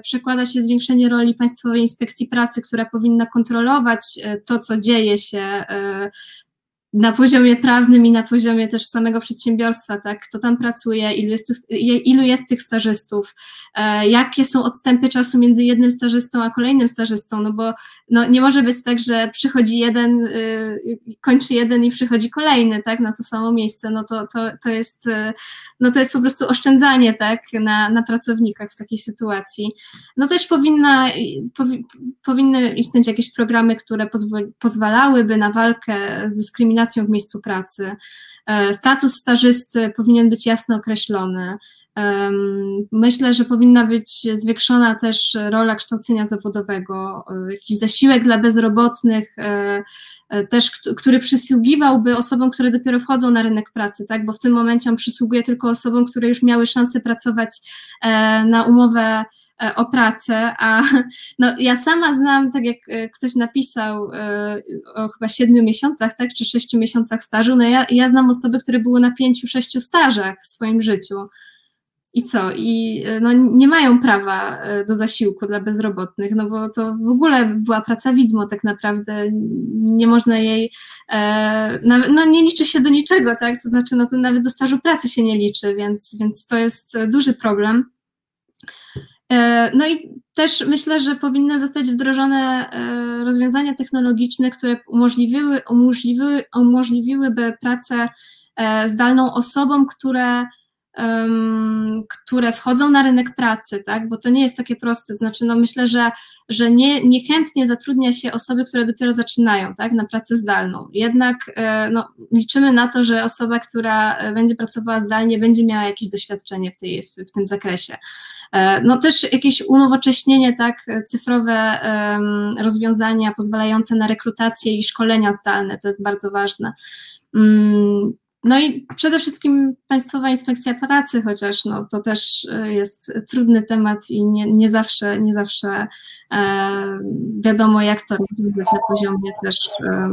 przekłada się zwiększenie roli Państwowej Inspekcji Pracy, która powinna kontrolować to, co dzieje się na poziomie prawnym i na poziomie też samego przedsiębiorstwa, tak, kto tam pracuje, ilu jest, ilu jest tych stażystów, e, jakie są odstępy czasu między jednym stażystą a kolejnym stażystą, no bo no, nie może być tak, że przychodzi jeden, y, kończy jeden i przychodzi kolejny, tak, na to samo miejsce, no to, to, to jest, y, no to jest po prostu oszczędzanie, tak, na, na pracownikach w takiej sytuacji. No też powinna, powi, powinny istnieć jakieś programy, które pozwalałyby na walkę z dyskryminacją dyskryminacją w miejscu pracy. E, status stażysty powinien być jasno określony. Myślę, że powinna być zwiększona też rola kształcenia zawodowego, e, jakiś zasiłek dla bezrobotnych, e, też, który przysługiwałby osobom, które dopiero wchodzą na rynek pracy, tak? bo w tym momencie on przysługuje tylko osobom, które już miały szansę pracować na umowę E, o pracę, a no, ja sama znam, tak jak e, ktoś napisał e, o chyba siedmiu miesiącach, tak, czy sześciu miesiącach stażu, no ja, ja znam osoby, które były na pięciu, sześciu stażach w swoim życiu. I co? I no, nie mają prawa do zasiłku dla bezrobotnych, no bo to w ogóle była praca widmo tak naprawdę. Nie można jej, e, no nie liczy się do niczego, tak? To znaczy, no to nawet do stażu pracy się nie liczy, więc, więc to jest duży problem. E, no i też myślę, że powinny zostać wdrożone e, rozwiązania technologiczne, które umożliwiły, umożliwiły, umożliwiłyby pracę e, zdalną osobom, które, które wchodzą na rynek pracy, tak? bo to nie jest takie proste. Znaczy, no myślę, że, że nie, niechętnie zatrudnia się osoby, które dopiero zaczynają tak? na pracę zdalną. Jednak no, liczymy na to, że osoba, która będzie pracowała zdalnie, będzie miała jakieś doświadczenie w, tej, w, w tym zakresie. E, no też jakieś unowocześnienie, tak, cyfrowe rozwiązania pozwalające na rekrutację i szkolenia zdalne, to jest bardzo ważne. Mm, no i przede wszystkim Państwowa Inspekcja Pracy, chociaż no, to też e, jest trudny temat i nie, nie zawsze, nie zawsze e, wiadomo, jak to rozwiązać na poziomie też e,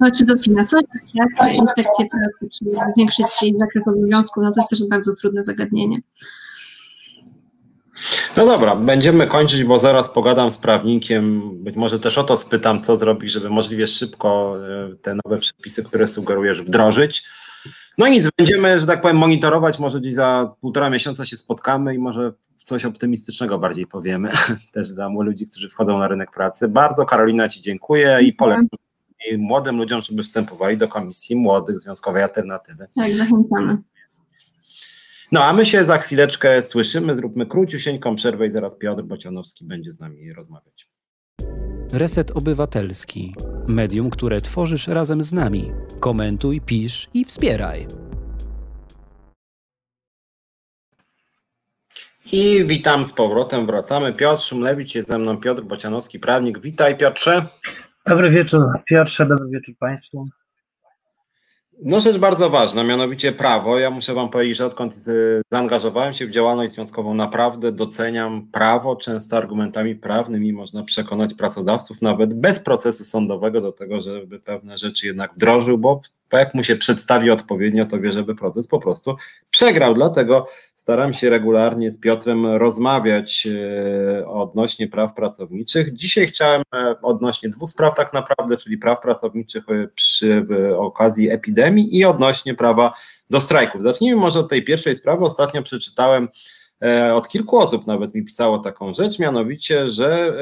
no, czy dofinansować jak inspekcję pracy, czy zwiększyć jej zakres obowiązków, no to jest też bardzo trudne zagadnienie. No dobra, będziemy kończyć, bo zaraz pogadam z prawnikiem. Być może też o to spytam, co zrobić, żeby możliwie szybko e, te nowe przepisy, które sugerujesz, wdrożyć. No nic, będziemy, że tak powiem, monitorować. Może gdzieś za półtora miesiąca się spotkamy i może coś optymistycznego bardziej powiemy też dla ludzi, którzy wchodzą na rynek pracy. Bardzo Karolina Ci dziękuję i polecam młodym ludziom, żeby wstępowali do Komisji Młodych Związkowej Alternatywy. Tak, zachęcamy. No a my się za chwileczkę słyszymy, zróbmy króciusieńką przerwę i zaraz Piotr Bocianowski będzie z nami rozmawiać. Reset Obywatelski. Medium, które tworzysz razem z nami. Komentuj, pisz i wspieraj. I witam z powrotem, wracamy. Piotr Szumlewicz jest ze mną, Piotr Bocianowski, prawnik. Witaj Piotrze. Dobry wieczór Piotrze, dobry wieczór Państwu. No rzecz bardzo ważna, mianowicie prawo. Ja muszę Wam powiedzieć, że odkąd y, zaangażowałem się w działalność związkową, naprawdę doceniam prawo. Często argumentami prawnymi można przekonać pracodawców nawet bez procesu sądowego do tego, żeby pewne rzeczy jednak wdrożył, bo jak mu się przedstawi odpowiednio, to wie, żeby proces po prostu przegrał. Dlatego Staram się regularnie z Piotrem rozmawiać e, odnośnie praw pracowniczych. Dzisiaj chciałem e, odnośnie dwóch spraw tak naprawdę, czyli praw pracowniczych e, przy okazji epidemii i odnośnie prawa do strajków. Zacznijmy może od tej pierwszej sprawy. Ostatnio przeczytałem od kilku osób nawet mi pisało taką rzecz, mianowicie, że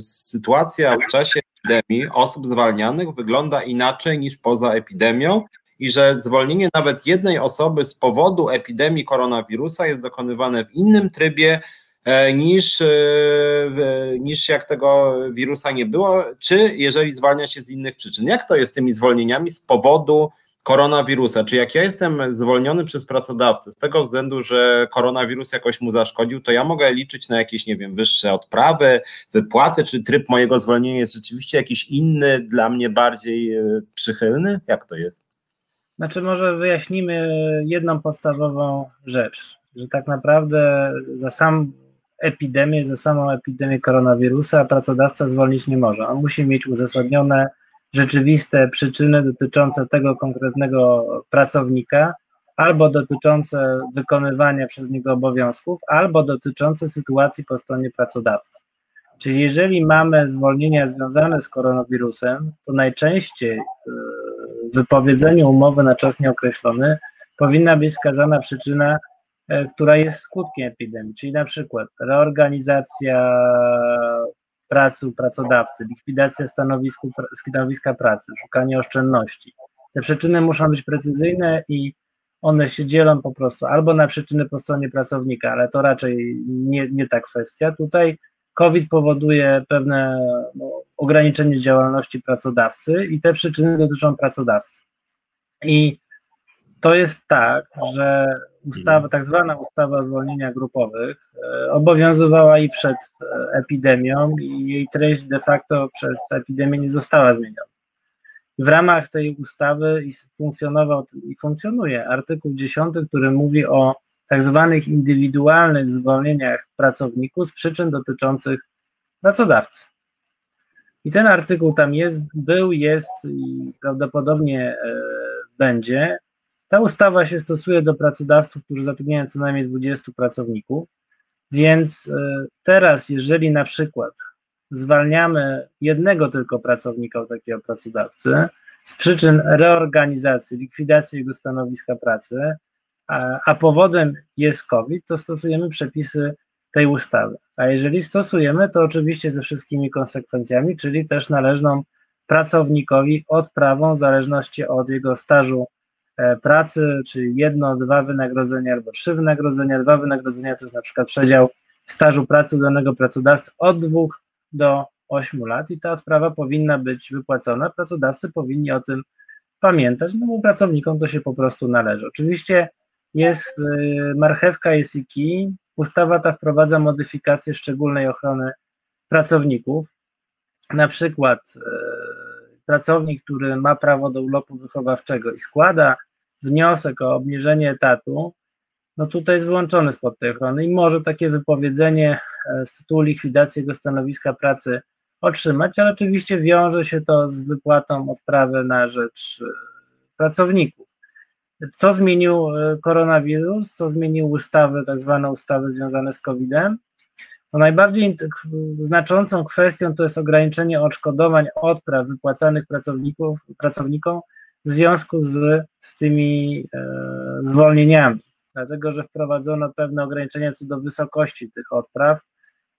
sytuacja w czasie epidemii osób zwalnianych wygląda inaczej niż poza epidemią i że zwolnienie nawet jednej osoby z powodu epidemii koronawirusa jest dokonywane w innym trybie e, niż, e, niż jak tego wirusa nie było, czy jeżeli zwalnia się z innych przyczyn. Jak to jest z tymi zwolnieniami z powodu koronawirusa? Czy jak ja jestem zwolniony przez pracodawcę z tego względu, że koronawirus jakoś mu zaszkodził, to ja mogę liczyć na jakieś, nie wiem, wyższe odprawy, wypłaty, czy tryb mojego zwolnienia jest rzeczywiście jakiś inny, dla mnie bardziej e, przychylny? Jak to jest? Znaczy, może wyjaśnimy jedną podstawową rzecz, że tak naprawdę za sam epidemię, za samą epidemię koronawirusa pracodawca zwolnić nie może. On musi mieć uzasadnione rzeczywiste przyczyny dotyczące tego konkretnego pracownika, albo dotyczące wykonywania przez niego obowiązków, albo dotyczące sytuacji po stronie pracodawcy. Czyli jeżeli mamy zwolnienia związane z koronawirusem, to najczęściej e, wypowiedzeniu umowy na czas nieokreślony powinna być wskazana przyczyna, e, która jest skutkiem epidemii, czyli na przykład reorganizacja pracy u pracodawcy, likwidacja stanowiska pracy, szukanie oszczędności. Te przyczyny muszą być precyzyjne i one się dzielą po prostu albo na przyczyny po stronie pracownika, ale to raczej nie, nie ta kwestia. Tutaj COVID powoduje pewne no, ograniczenie działalności pracodawcy i te przyczyny dotyczą pracodawcy. I to jest tak, że ustawa, tak zwana ustawa o zwolnieniach grupowych e, obowiązywała i przed e, epidemią i jej treść de facto przez epidemię nie została zmieniona. W ramach tej ustawy funkcjonował i funkcjonuje artykuł 10, który mówi o tak zwanych indywidualnych zwolnieniach pracowników z przyczyn dotyczących pracodawcy. I ten artykuł tam jest, był, jest i prawdopodobnie e, będzie. Ta ustawa się stosuje do pracodawców, którzy zatrudniają co najmniej 20 pracowników, więc e, teraz, jeżeli na przykład zwalniamy jednego tylko pracownika od takiego pracodawcy z przyczyn reorganizacji, likwidacji jego stanowiska pracy, a, powodem jest COVID, to stosujemy przepisy tej ustawy. A jeżeli stosujemy, to oczywiście ze wszystkimi konsekwencjami, czyli też należną pracownikowi odprawą w zależności od jego stażu e, pracy, czyli jedno, dwa wynagrodzenia albo trzy wynagrodzenia. Dwa wynagrodzenia to jest na przykład przedział stażu pracy danego pracodawcy od dwóch do ośmiu lat i ta odprawa powinna być wypłacona. Pracodawcy powinni o tym pamiętać, no bo pracownikom to się po prostu należy. Oczywiście jest y, marchewka, jest i kij. Ustawa ta wprowadza modyfikację szczególnej ochrony pracowników. Na przykład y, pracownik, który ma prawo do urlopu wychowawczego i składa wniosek o obniżenie etatu, no tutaj jest wyłączony spod tej ochrony i może takie wypowiedzenie e, z tytułu likwidacji jego stanowiska pracy otrzymać, ale oczywiście wiąże się to z wypłatą odprawy na rzecz e, pracowników. Co zmienił e, koronawirus, co zmienił ustawy, tak zwane ustawy związane z COVID-em? To najbardziej znaczącą kwestią to jest ograniczenie odszkodowań odpraw wypłacanych pracowników, pracownikom w związku z, z tymi e, zwolnieniami, dlatego że wprowadzono pewne ograniczenia co do wysokości tych odpraw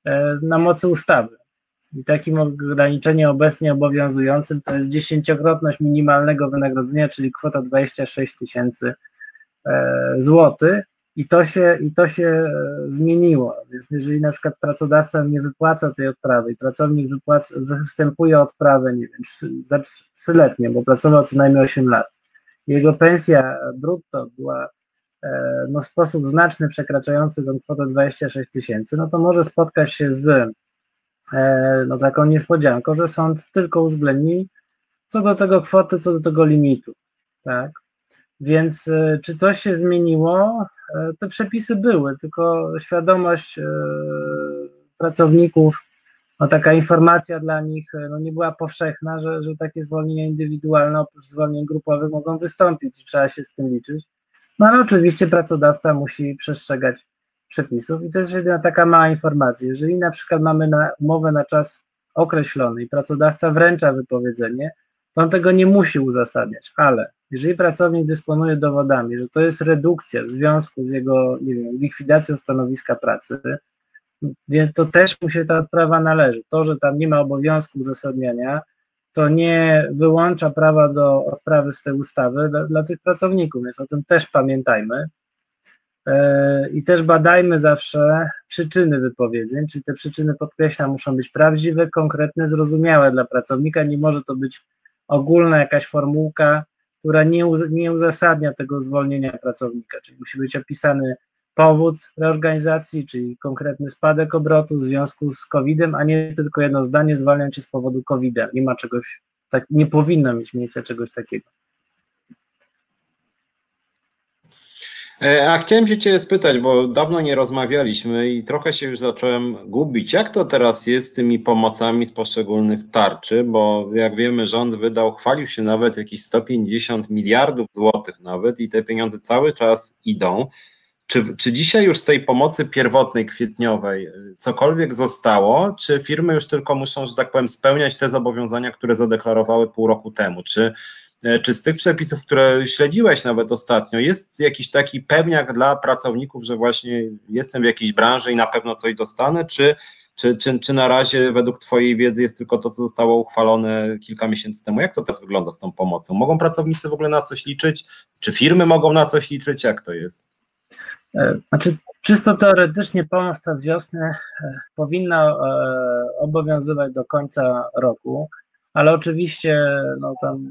e, na mocy ustawy. I takim ograniczeniem obecnie obowiązującym to jest dziesięciokrotność minimalnego wynagrodzenia, czyli kwota 26 tysięcy e, złotych. I to, się, I to się e, zmieniło. Więc jeżeli na przykład pracodawca nie wypłaca tej odprawy i pracownik wypłaca, występuje odprawę, nie wiem, trzyletnie, bo pracował co najmniej 8 lat, jego pensja brutto była e, no, w sposób znaczny przekraczający tę kwotę 26 tysięcy, no to może spotkać się z no taką niespodzianką, że sąd tylko uwzględni co do tego kwoty, co do tego limitu, tak? Więc e, czy coś się zmieniło? E, te przepisy były, tylko świadomość pracowników, no taka informacja dla nich no nie była powszechna, że, że takie zwolnienia indywidualne oprócz zwolnień grupowych mogą wystąpić i trzeba się z tym liczyć. No ale oczywiście pracodawca musi przestrzegać przepisów i to jest jedyna taka mała informacja. Jeżeli na przykład mamy na, umowę na czas określony i pracodawca wręcza wypowiedzenie, to on tego nie musi uzasadniać, ale jeżeli pracownik dysponuje dowodami, że to jest redukcja w związku z jego nie wiem, likwidacją stanowiska pracy, więc to też mu się ta odprawa należy. To, że tam nie ma obowiązku uzasadniania, to nie wyłącza prawa do odprawy z tej ustawy dla, dla tych pracowników, więc o tym też pamiętajmy. E, I też badajmy zawsze przyczyny wypowiedzeń, czyli te przyczyny, podkreślam, muszą być prawdziwe, konkretne, zrozumiałe dla pracownika. Nie może to być ogólna jakaś formułka, która nie, nie uzasadnia tego zwolnienia pracownika, czyli musi być opisany powód reorganizacji, czyli konkretny spadek obrotu w związku z COVID-em, a nie tylko jedno zdanie, zwalniam cię z powodu COVID-a. Nie ma czegoś, tak, nie powinno mieć miejsca czegoś takiego. A chciałem się Cię spytać, bo dawno nie rozmawialiśmy i trochę się już zacząłem gubić. Jak to teraz jest z tymi pomocami z poszczególnych tarczy? Bo jak wiemy, rząd wydał, chwalił się nawet jakieś 150 miliardów złotych nawet i te pieniądze cały czas idą. Czy, czy dzisiaj już z tej pomocy pierwotnej, kwietniowej cokolwiek zostało, czy firmy już tylko muszą, że tak powiem, spełniać te zobowiązania, które zadeklarowały pół roku temu? Czy E, czy z tych przepisów, które śledziłeś nawet ostatnio, jest jakiś taki pewniak dla pracowników, że właśnie jestem w jakiejś branży i na pewno coś dostanę, czy, czy, czy, czy na razie według Twojej wiedzy jest tylko to, co zostało uchwalone kilka miesięcy temu? Jak to teraz wygląda z tą pomocą? Mogą pracownicy w ogóle na coś liczyć? Czy firmy mogą na coś liczyć? Jak to jest? E, znaczy, czysto teoretycznie pomoc ta z wiosny e, powinna obowiązywać do końca roku ale oczywiście no, tam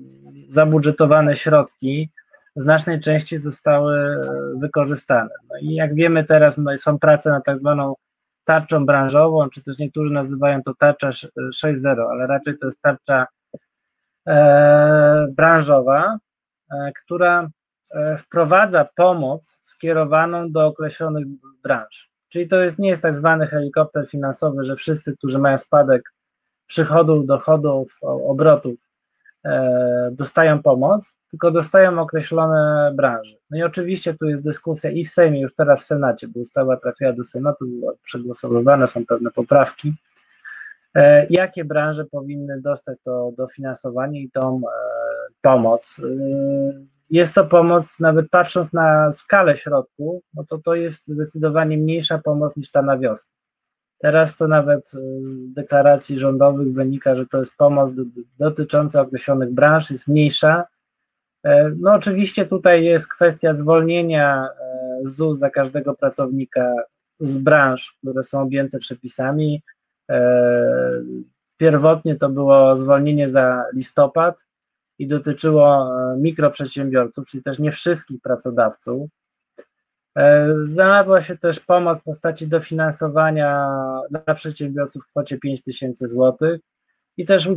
zabudżetowane środki w znacznej części zostały e, wykorzystane. No i jak wiemy teraz no, są prace nad tak zwaną tarczą branżową, czy też niektórzy nazywają to tarcza 6.0, ale raczej to jest tarcza e, branżowa, e, która e, wprowadza pomoc skierowaną do określonych branż. Czyli to jest, nie jest tak zwany helikopter finansowy, że wszyscy, którzy mają spadek przychodów, dochodów, obrotów e, dostają pomoc, tylko dostają określone branże. No i oczywiście tu jest dyskusja i w Sejmie, już teraz w Senacie, bo ustawa trafiła do Senatu, przegłosowywane są pewne poprawki, e, jakie branże powinny dostać to dofinansowanie i tą e, pomoc. Jest to pomoc, nawet patrząc na skalę środków, no to to jest zdecydowanie mniejsza pomoc niż ta na wiosnę. Teraz to nawet z deklaracji rządowych wynika, że to jest pomoc do, dotycząca określonych branż, jest mniejsza. E, no oczywiście tutaj jest kwestia zwolnienia e, ZUS za każdego pracownika z branż, które są objęte przepisami. E, pierwotnie to było zwolnienie za listopad i dotyczyło mikroprzedsiębiorców, czyli też nie wszystkich pracodawców. E, znalazła się też pomoc w postaci dofinansowania dla przedsiębiorców w kwocie 5 tysięcy złotych i też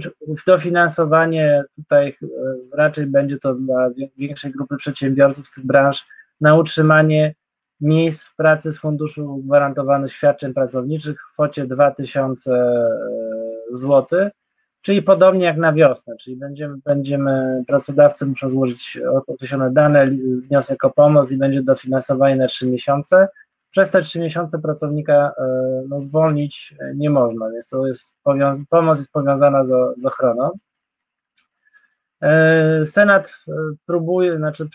dofinansowanie tutaj e, raczej będzie to dla większej grupy przedsiębiorców z tych branż na utrzymanie miejsc pracy z Funduszu Gwarantowanych Świadczeń Pracowniczych w kwocie 2000 e, złotych Czyli podobnie jak na wiosnę, czyli będziemy, będziemy pracodawcy muszą złożyć określone dane, wniosek o pomoc i będzie dofinansowanie na 3 miesiące. Przez te 3 miesiące pracownika e, no, zwolnić nie można, więc to jest pomoc jest powiązana z, z ochroną. E, Senat e, próbuje, znaczy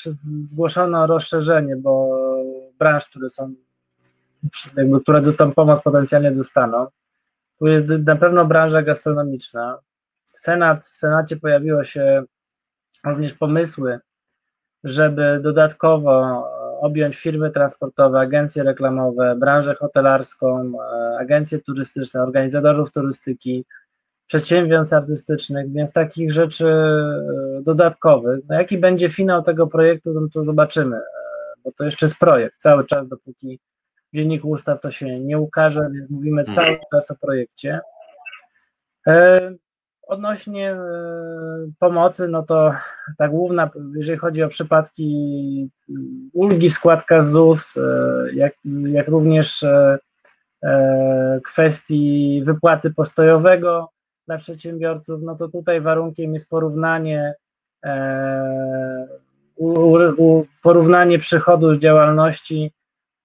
zgłoszono rozszerzenie, bo branż, które są, jakby, które tą pomoc potencjalnie dostaną. Tu jest na pewno branża gastronomiczna, Senat, w Senacie pojawiły się również pomysły, żeby dodatkowo objąć firmy transportowe, agencje reklamowe, branżę hotelarską, agencje turystyczne, organizatorów turystyki, przedsiębiorstw artystycznych, więc takich rzeczy e, dodatkowych. No jaki będzie finał tego projektu, no to zobaczymy, e, bo to jeszcze jest projekt cały czas, dopóki w dzienniku ustaw to się nie ukaże, więc mówimy cały mhm. czas o projekcie. Odnośnie e, pomocy, no to ta główna, jeżeli chodzi o przypadki mm, ulgi w składkach ZUS, e, jak, jak również e, kwestii wypłaty postojowego dla przedsiębiorców, no to tutaj warunkiem jest porównanie porównanie przychodu z działalności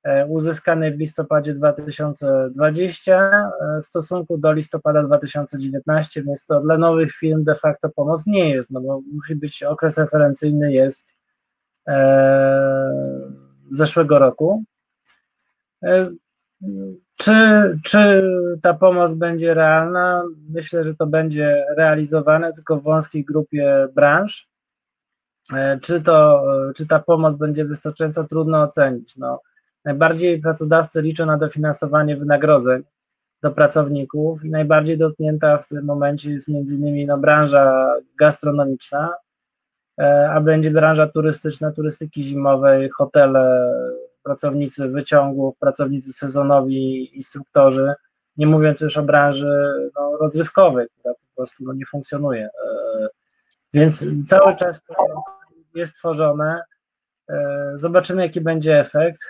E, uzyskanej w listopadzie 2020 e, w stosunku do listopada 2019, więc to dla nowych firm de facto pomoc nie jest, no bo musi być okres referencyjny jest e, zeszłego roku. Czy, czy ta pomoc będzie realna? Myślę, że to będzie realizowane tylko w wąskiej grupie branż. Czy, to, czy ta pomoc będzie wystarczająca, trudno ocenić. No, Najbardziej pracodawcy liczą na dofinansowanie wynagrodzeń do pracowników i najbardziej dotknięta w tym momencie jest między innymi no, branża gastronomiczna, e, a będzie branża turystyczna, turystyki zimowej, hotele, pracownicy wyciągów, pracownicy sezonowi, instruktorzy, nie mówiąc już o branży no, rozrywkowej, która po prostu no, nie funkcjonuje. E, więc cały czas to jest tworzone. E, Zobaczymy, jaki będzie efekt.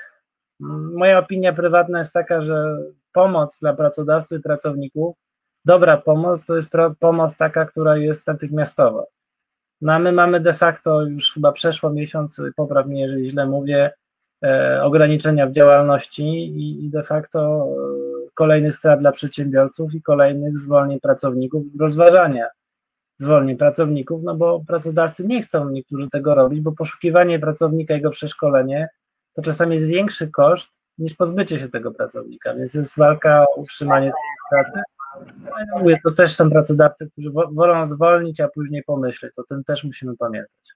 Moja opinia prywatna jest taka, że pomoc dla pracodawców i pracowników, dobra pomoc, to jest pomoc taka, która jest natychmiastowa. No a my mamy de facto już chyba przeszło miesiąc, popraw mnie, jeżeli źle mówię, e, ograniczenia w działalności i, i de facto e, kolejnych strat dla przedsiębiorców i kolejnych zwolnień pracowników, rozważania zwolnień pracowników, no bo pracodawcy nie chcą niektórzy tego robić, bo poszukiwanie pracownika, jego przeszkolenie to czasami jest większy koszt niż pozbycie się tego pracownika, więc jest walka o utrzymanie tej pracy. No mówię, to też są pracodawcy, którzy wolą zwolnić, a później pomyśleć, o tym też musimy pamiętać.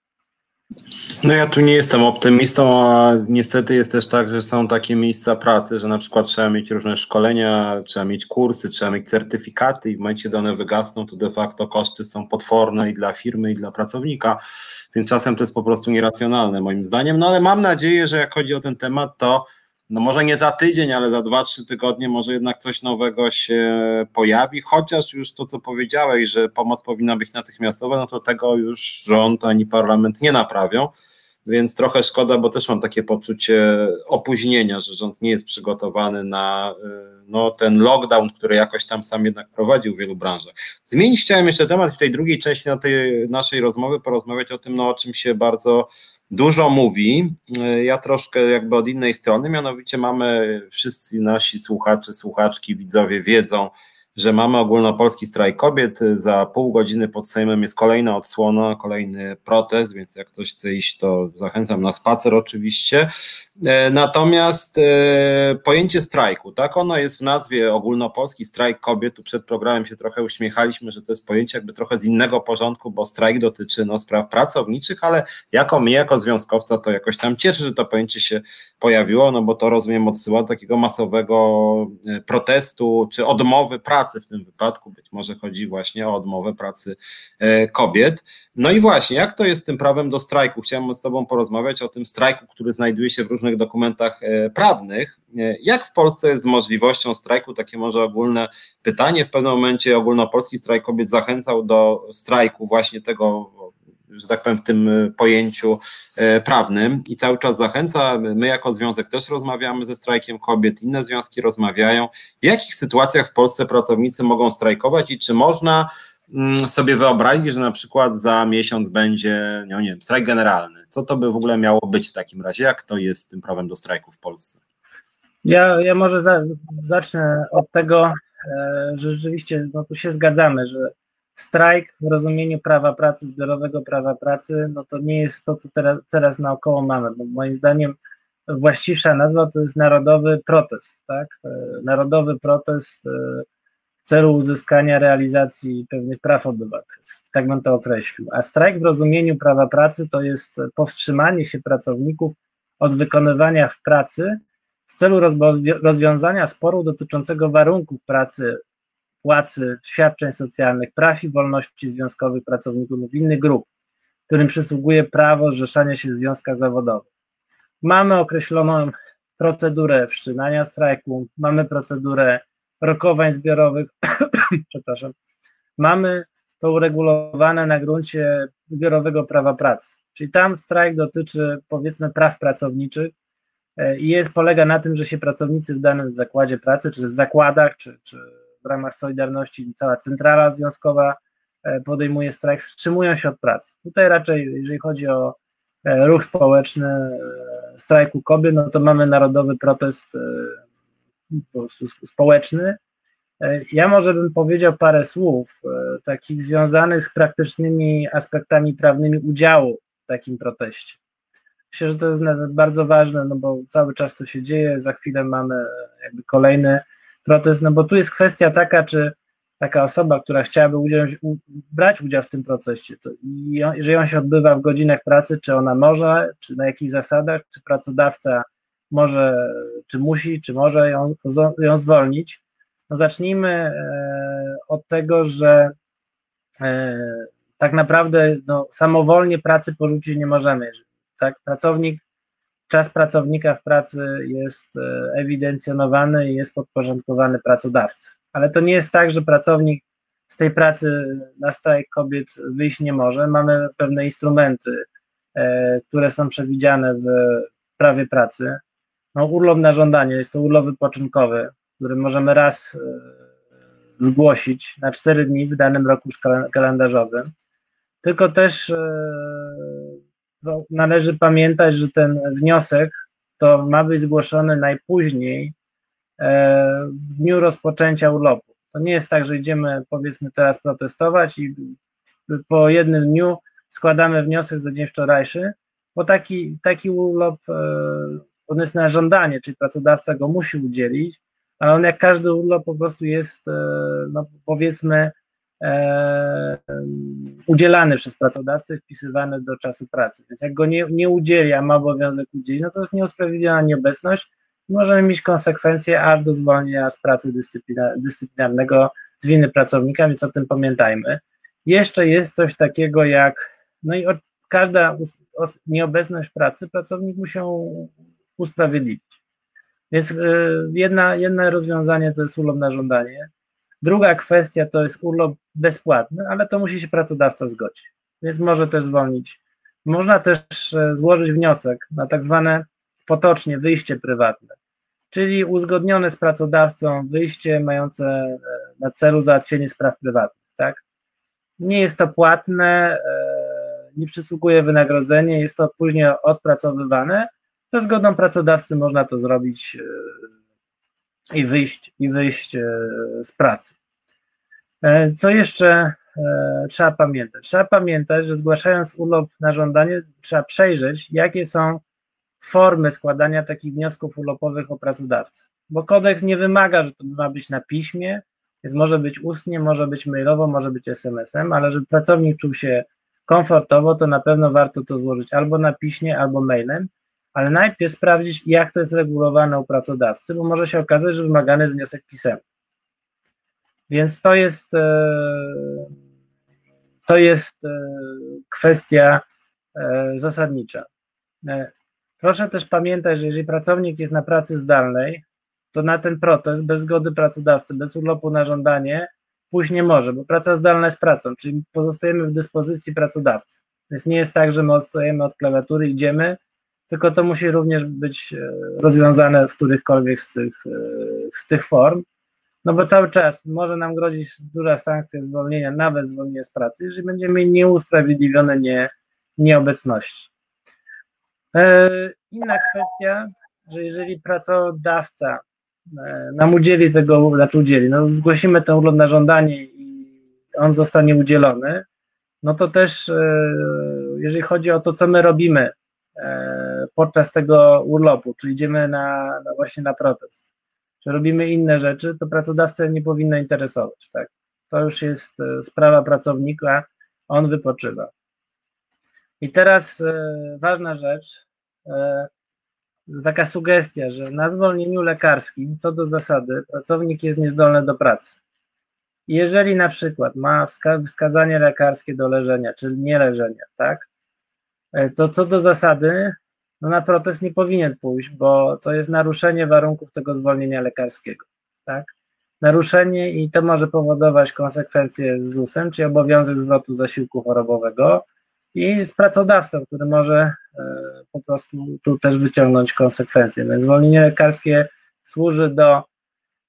No ja tu nie jestem optymistą, a niestety jest też tak, że są takie miejsca pracy, że na przykład trzeba mieć różne szkolenia, trzeba mieć kursy, trzeba mieć certyfikaty i w momencie, kiedy one wygasną, to de facto koszty są potworne i dla firmy, i dla pracownika, więc czasem to jest po prostu nieracjonalne moim zdaniem, no ale mam nadzieję, że jak chodzi o ten temat, to no może nie za tydzień, ale za dwa, trzy tygodnie może jednak coś nowego się pojawi, chociaż już to, co powiedziałeś, że pomoc powinna być natychmiastowa, no to tego już rząd ani parlament nie naprawią, więc trochę szkoda, bo też mam takie poczucie opóźnienia, że rząd nie jest przygotowany na y, no, ten lockdown, który jakoś tam sam jednak prowadził w wielu branżach. Zmienić chciałem jeszcze temat w tej drugiej części na tej naszej rozmowy, porozmawiać o tym, no, o czym się bardzo dużo mówi. Ja troszkę jakby od innej strony, mianowicie mamy wszyscy nasi słuchacze, słuchaczki, widzowie wiedzą, że mamy ogólnopolski strajk kobiet. Za pół godziny pod Sejmem jest kolejna odsłona, kolejny protest, więc jak ktoś chce iść, to zachęcam na spacer oczywiście. E, natomiast e, pojęcie strajku, tak, ono jest w nazwie ogólnopolski strajk kobiet. Tu przed programem się trochę uśmiechaliśmy, że to jest pojęcie jakby trochę z innego porządku, bo strajk dotyczy no, spraw pracowniczych, ale jako mnie, jako związkowca, to jakoś tam cieszy, że to pojęcie się pojawiło, no bo to rozumiem odsyła do takiego masowego e, protestu czy odmowy pracy w tym wypadku. Być może chodzi właśnie o odmowę pracy kobiet. No i właśnie, jak to jest z tym prawem do strajku? Chciałem z Tobą porozmawiać o tym strajku, który znajduje się w różnych różnych dokumentach e, prawnych. E, jak w Polsce jest z możliwością strajku? Takie może ogólne pytanie. W pewnym momencie ogólnopolski strajk kobiet zachęcał do strajku właśnie tego że tak powiem, w tym e, pojęciu prawnym i cały czas zachęca. My jako związek też rozmawiamy ze strajkiem kobiet, inne związki rozmawiają. W jakich sytuacjach w Polsce pracownicy mogą strajkować i czy można Mm, sobie wyobrazić, że na przykład za miesiąc będzie, no nie wiem, strajk generalny. Co to by w ogóle miało być w takim razie? Jak to jest z tym prawem do strajku w Polsce? Ja, ja może za, zacznę od tego, e, że rzeczywiście no, tu się zgadzamy, że strajk w rozumieniu prawa pracy, zbiorowego prawa pracy, no to nie jest to, co teraz, teraz naokoło mamy. Bo moim zdaniem właściwsza nazwa to jest narodowy protest, tak? E, narodowy protest e, celu uzyskania realizacji pewnych praw obywatelskich, tak bym to określił. A strajk w rozumieniu prawa pracy to jest powstrzymanie się pracowników od wykonywania w pracy w celu rozwiązania sporu dotyczącego warunków pracy, płacy, świadczeń socjalnych, praw i wolności związkowych pracowników lub innych grup, którym przysługuje prawo zrzeszania się w związkach zawodowych. Mamy określoną procedurę wszczynania strajku, mamy procedurę rokowań zbiorowych, przepraszam, mamy to uregulowane na gruncie zbiorowego prawa pracy. Czyli tam strajk dotyczy powiedzmy praw pracowniczych e, i jest, polega na tym, że się pracownicy w danym zakładzie pracy, czy w zakładach, czy, czy ramach Solidarności cała centrala związkowa e, podejmuje strajk, wstrzymują się od pracy. Tutaj raczej, jeżeli chodzi o e, ruch społeczny strajku kobiet, no to mamy narodowy protest społeczny. E, ja może bym powiedział parę słów e, takich związanych z praktycznymi aspektami prawnymi udziału w takim proteście. Myślę, że to jest bardzo ważne, no bo cały czas to się dzieje, za chwilę mamy jakby kolejny protest, no bo tu jest kwestia taka, czy taka osoba, która chciałaby brać udział w tym procesie, to jeżeli on się odbywa w godzinach pracy, czy ona może, czy na jakich zasadach, czy pracodawca może, czy musi, czy może ją, ją zwolnić. No zacznijmy e, od tego, że e, tak naprawdę no, samowolnie pracy porzucić nie możemy. Tak? Pracownik, czas pracownika w pracy jest e, ewidencjonowany i jest podporządkowany pracodawcy. Ale to nie jest tak, że pracownik z tej pracy na strajk kobiet wyjść nie może. Mamy pewne instrumenty, które są przewidziane w prawie pracy. No, urlop na żądanie jest to urlop wypoczynkowy, który możemy raz e, zgłosić na 4 dni w danym roku kalendarzowym. Tylko też no, należy pamiętać, że ten wniosek to ma być zgłoszony najpóźniej e, w dniu rozpoczęcia urlopu. To nie jest tak, że idziemy powiedzmy teraz protestować i po jednym dniu składamy wniosek za dzień wczorajszy, bo taki, taki urlop e, on jest na żądanie, czyli pracodawca go musi udzielić, ale on jak każdy urlop po prostu jest, e, no powiedzmy, e, udzielany przez pracodawcę, wpisywany do czasu pracy. Więc jak go nie, nie udzieli, a ma obowiązek udzielić, no to jest nieusprawiedliwiona nieobecność i możemy mieć konsekwencje aż do zwolnienia z pracy dyscyplinarnego z winy pracownika, więc o tym pamiętajmy. Jeszcze jest coś takiego jak, no i od, każda nieobecność pracy pracownik musi usprawiedliwić. Więc y, jedna, jedno rozwiązanie to jest urlop żądanie. Druga kwestia to jest urlop bezpłatny, ale to musi się pracodawca zgodzić. Więc może też zwolnić. Można też e, złożyć wniosek na tak zwane potocznie wyjście prywatne, czyli uzgodnione z pracodawcą wyjście mające e, na celu załatwienie spraw prywatnych. Tak? Nie jest to płatne, e, nie przysługuje wynagrodzenie, jest to później odpracowywane. Ze zgodą pracodawcy można to zrobić i wyjść, i wyjść e, z pracy. E, co jeszcze e, trzeba pamiętać? Trzeba pamiętać, że zgłaszając urlop na żądanie, trzeba przejrzeć, jakie są formy składania takich wniosków urlopowych o pracodawcę. Bo kodeks nie wymaga, że to ma być na piśmie, więc może być ustnie, może być mailowo, może być SMS-em, ale żeby pracownik czuł się komfortowo, to na pewno warto to złożyć albo na piśmie, albo mailem ale najpierw sprawdzić, jak to jest regulowane u pracodawcy, bo może się okazać, że wymagany jest wniosek pisemny. Więc to jest, e, to jest e, kwestia e, zasadnicza. Proszę też pamiętać, że jeżeli pracownik jest na pracy zdalnej, to na ten protest bez zgody pracodawcy, bez urlopu na żądanie pójść nie może, bo praca zdalna jest pracą, czyli pozostajemy w dyspozycji pracodawcy. Więc nie jest tak, że my odstajemy od klawiatury, idziemy, tylko to musi również być e, rozwiązane w którychkolwiek z tych, e, z tych form, no bo cały czas może nam grozić duża sankcja zwolnienia, nawet zwolnienie z pracy, jeżeli będziemy mieli nieusprawiedliwione nie, nieobecności. E, inna kwestia, że jeżeli pracodawca nam udzieli tego, znaczy udzieli, no zgłosimy ten urlop na żądanie i on zostanie udzielony, no to też jeżeli chodzi o to, co my robimy podczas tego urlopu, czy idziemy na, właśnie na protest, czy robimy inne rzeczy, to pracodawcę nie powinno interesować. Tak? To już jest e, sprawa pracownika, on wypoczywa. I teraz e, ważna rzecz, e, taka sugestia, że na zwolnieniu lekarskim, co do zasady, pracownik jest niezdolny do pracy. Jeżeli na przykład ma wska wskazanie lekarskie do leżenia, czyli nie leżenia, tak, to co do zasady no na protest nie powinien pójść, bo to jest naruszenie warunków tego zwolnienia lekarskiego, tak? Naruszenie i to może powodować konsekwencje z ZUS-em, czyli obowiązek zwrotu zasiłku chorobowego i z pracodawcą, który może e, po prostu tu też wyciągnąć konsekwencje. Więc zwolnienie lekarskie służy do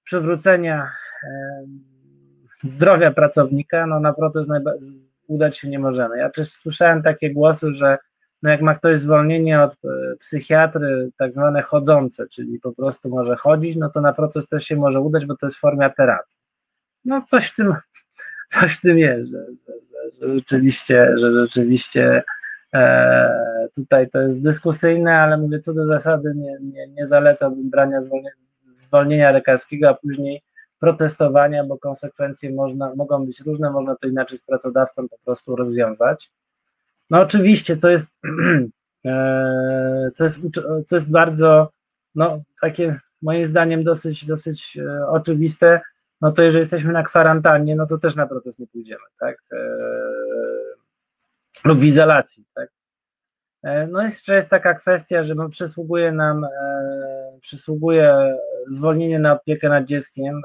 przywrócenia e, zdrowia pracownika, no na protest udać się nie możemy. Ja też słyszałem takie głosy, że no jak ma ktoś zwolnienie od e, psychiatry, tak zwane chodzące, czyli po prostu może chodzić, no to na proces też się może udać, bo to jest forma terapii. No coś w tym, coś w tym jest, że, że, że rzeczywiście, że rzeczywiście e, tutaj to jest dyskusyjne, ale mówię, co do zasady nie, nie, nie zalecałbym brania zwolnienia, zwolnienia lekarskiego, a później protestowania, bo konsekwencje można, mogą być różne, można to inaczej z pracodawcą po prostu rozwiązać. No oczywiście, co jest, e, co jest, co jest bardzo, no takie moim zdaniem dosyć, dosyć e, oczywiste, no to jeżeli jesteśmy na kwarantannie, no to też na protest nie pójdziemy, tak, e, lub w izolacji, tak. No jeszcze jest taka kwestia, że przysługuje nam, przysługuje zwolnienie na opiekę nad dzieckiem,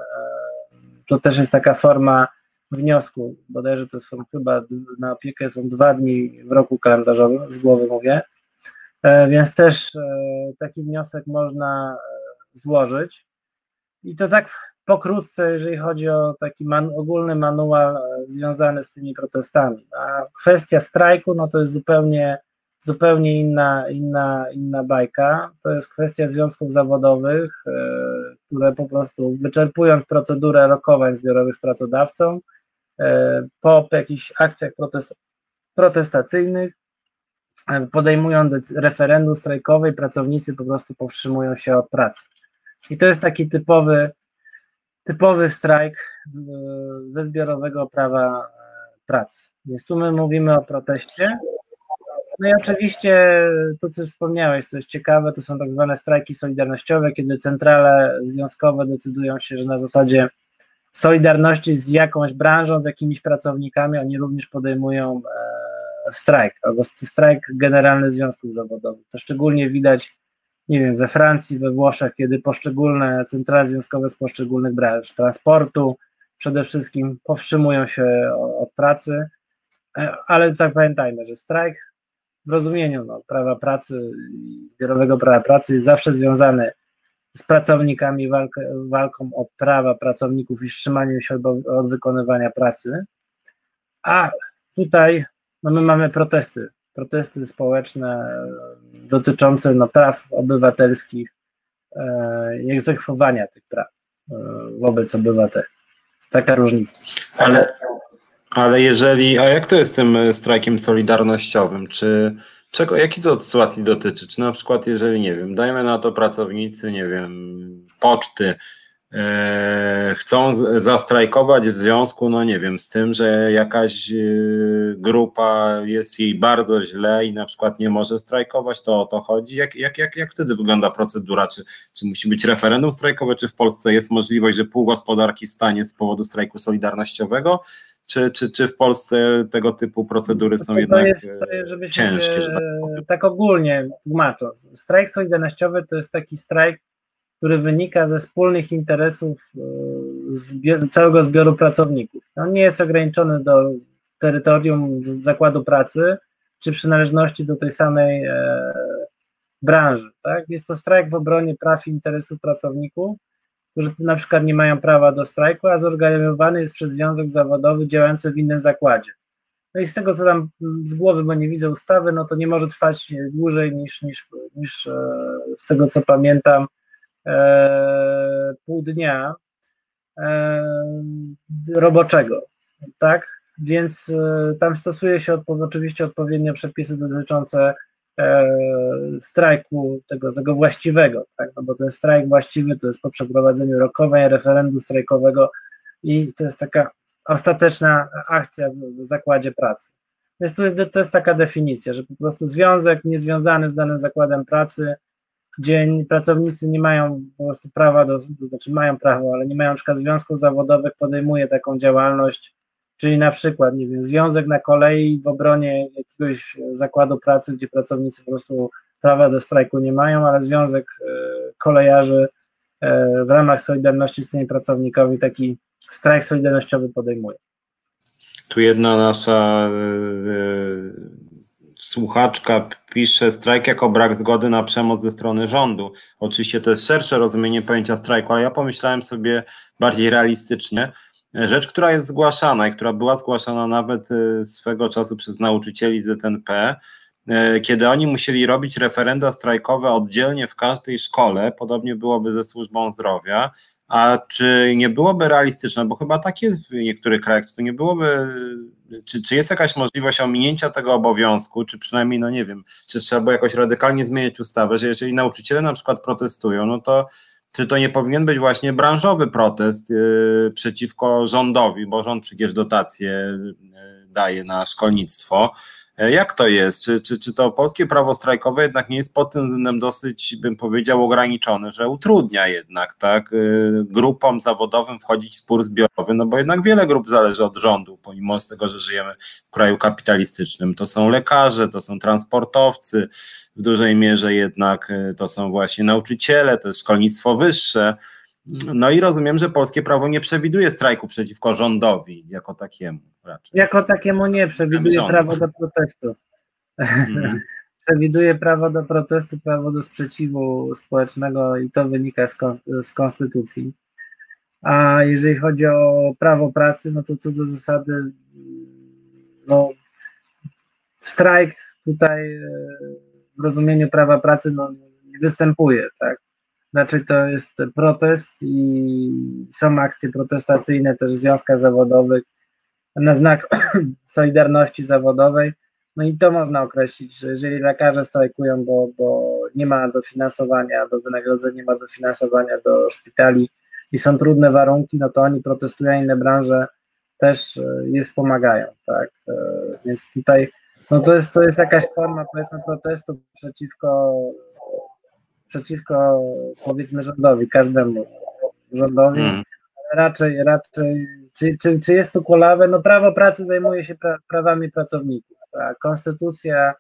to też jest taka forma wniosku, bodajże to są chyba na opiekę są dwa dni w roku kalendarzowym, z głowy mówię, więc też taki wniosek można złożyć. I to tak pokrótce, jeżeli chodzi o taki man, ogólny manual związany z tymi protestami. A kwestia strajku, no to jest zupełnie zupełnie inna, inna, inna bajka. To jest kwestia związków zawodowych, e, które po prostu wyczerpując procedurę rokowań zbiorowych z pracodawcą, e, po jakichś akcjach protest, protestacyjnych, e, podejmują referendum strajkowe i pracownicy po prostu powstrzymują się od pracy. I to jest taki typowy, typowy strajk ze zbiorowego prawa pracy. Więc tu my mówimy o proteście, no i oczywiście to, co wspomniałeś, co jest ciekawe, to są tak zwane strajki solidarnościowe, kiedy centrale związkowe decydują się, że na zasadzie solidarności z jakąś branżą, z jakimiś pracownikami, oni również podejmują e, strajk, albo strajk generalny związków zawodowych. To szczególnie widać, nie wiem, we Francji, we Włoszech, kiedy poszczególne centrale związkowe z poszczególnych branż transportu przede wszystkim powstrzymują się od pracy, e, ale tak pamiętajmy, że strajk w rozumieniu no, prawa pracy, zbiorowego prawa pracy jest zawsze związany z pracownikami, walkę, walką o prawa pracowników i wstrzymaniem się od, od wykonywania pracy. A tutaj no, my mamy protesty, protesty społeczne dotyczące no, praw obywatelskich e, i egzekwowania tych praw e, wobec obywateli. Taka różnica. Ale ale jeżeli, a jak to jest z tym e, strajkiem solidarnościowym? Czy czego, jakiej to sytuacji dotyczy? Czy na przykład, jeżeli, nie wiem, dajmy na to pracownicy, nie wiem, poczty, e, chcą zastrajkować w związku, no nie wiem, z tym, że jakaś e, grupa jest jej bardzo źle i na przykład nie może strajkować, to o to chodzi. Jak, jak, jak, jak wtedy wygląda procedura? Czy, czy musi być referendum strajkowe, czy w Polsce jest możliwość, że pół gospodarki stanie z powodu strajku solidarnościowego? Czy, czy, czy w Polsce tego typu procedury są to jednak jest, e, ciężkie? Że tak, tak ogólnie tłumacząc, strajk solidarnościowy to jest taki strajk, który wynika ze wspólnych interesów e, całego zbioru pracowników. On nie jest ograniczony do terytorium zakładu pracy, czy przynależności do tej samej e, branży. Tak? Jest to strajk w obronie praw i interesów pracowników, którzy na przykład nie mają prawa do strajku, a zorganizowany jest przez związek zawodowy działający w innym zakładzie. No i z tego, co tam z głowy, bo nie widzę ustawy, no to nie może trwać dłużej niż, niż, niż e, z tego, co pamiętam, e, pół dnia e, roboczego, tak? Więc e, tam stosuje się odpo oczywiście odpowiednio przepisy dotyczące strajku tego, tego właściwego, tak? no bo ten strajk właściwy to jest po przeprowadzeniu rokowań, referendum strajkowego i to jest taka ostateczna akcja w zakładzie pracy. Więc to jest, to jest taka definicja, że po prostu związek niezwiązany z danym zakładem pracy, gdzie pracownicy nie mają po prostu prawa do, to znaczy mają prawo, ale nie mają na przykład związków zawodowych, podejmuje taką działalność Czyli na przykład, nie wiem, związek na kolei w obronie jakiegoś zakładu pracy, gdzie pracownicy po prostu prawa do strajku nie mają, ale związek e, kolejarzy e, w ramach Solidarności z tymi pracownikami taki strajk solidarnościowy podejmuje. Tu jedna nasza e, słuchaczka pisze strajk jako brak zgody na przemoc ze strony rządu. Oczywiście to jest szersze rozumienie pojęcia strajku, ale ja pomyślałem sobie bardziej realistycznie, Rzecz, która jest zgłaszana i która była zgłaszana nawet y, swego czasu przez nauczycieli ZNP, y, kiedy oni musieli robić referenda strajkowe oddzielnie w każdej szkole, podobnie byłoby ze służbą zdrowia, a czy nie byłoby realistyczne, bo chyba tak jest w niektórych krajach, czy to nie byłoby, czy, czy jest jakaś możliwość ominięcia tego obowiązku, czy przynajmniej, no nie wiem, czy trzeba by jakoś radykalnie zmieniać ustawę, że jeżeli nauczyciele na przykład protestują, no to czy to nie powinien być właśnie branżowy protest yy, przeciwko rządowi, bo rząd przecież dotacje yy, daje na szkolnictwo. Yy, jak to jest? Czy, czy, czy to polskie prawo strajkowe jednak nie jest pod tym względem dosyć, bym powiedział, ograniczone, że utrudnia jednak tak, yy, grupom zawodowym wchodzić w spór zbiorowy, no bo jednak wiele grup zależy od rządu, pomimo tego, że żyjemy w kraju kapitalistycznym. To są lekarze, to są transportowcy, w dużej mierze jednak y, to są właśnie nauczyciele, to jest szkolnictwo wyższe. No i rozumiem, że polskie prawo nie przewiduje strajku przeciwko rządowi jako takiemu raczej. Jako takiemu nie przewiduje prawo do protestu. Mhm. przewiduje prawo do protestu, prawo do sprzeciwu społecznego i to wynika z, kon, z konstytucji. A jeżeli chodzi o prawo pracy, no to co do zasady, no, strajk tutaj e, w rozumieniu prawa pracy no, nie występuje, tak? Znaczy to jest protest i są akcje protestacyjne też w związkach zawodowych na znak solidarności zawodowej. No i to można określić, że jeżeli lekarze strajkują, bo, bo nie ma dofinansowania do wynagrodzenia, nie ma dofinansowania do szpitali i są trudne warunki, no to oni protestują, inne branże też e, je wspomagają, tak? E, więc tutaj no to jest, to jest jakaś forma powiedzmy protestu przeciwko przeciwko powiedzmy rządowi, każdemu rządowi. Mm. Raczej, raczej, czy, czy, czy jest tu kulawe? No prawo pracy zajmuje się pra, prawami pracowników. A konstytucja,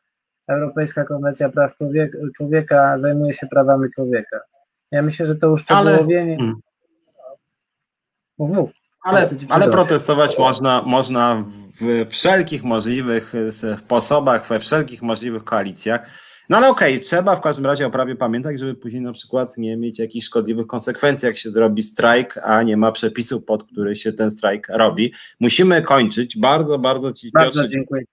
Europejska Konwencja Praw Człowieka, człowieka zajmuje się prawami człowieka. Ja myślę, że to uszczegółowienie. Ale-. Mów, mów. Ale, ale protestować można, można w wszelkich możliwych sposobach, we wszelkich możliwych koalicjach. No ale okej, trzeba w każdym razie o prawie pamiętać, żeby później na przykład nie mieć jakichś szkodliwych konsekwencji, jak się zrobi strajk, a nie ma przepisów, pod który się ten strajk robi. Musimy kończyć. Bardzo, bardzo Ci Bardzo dziękuję.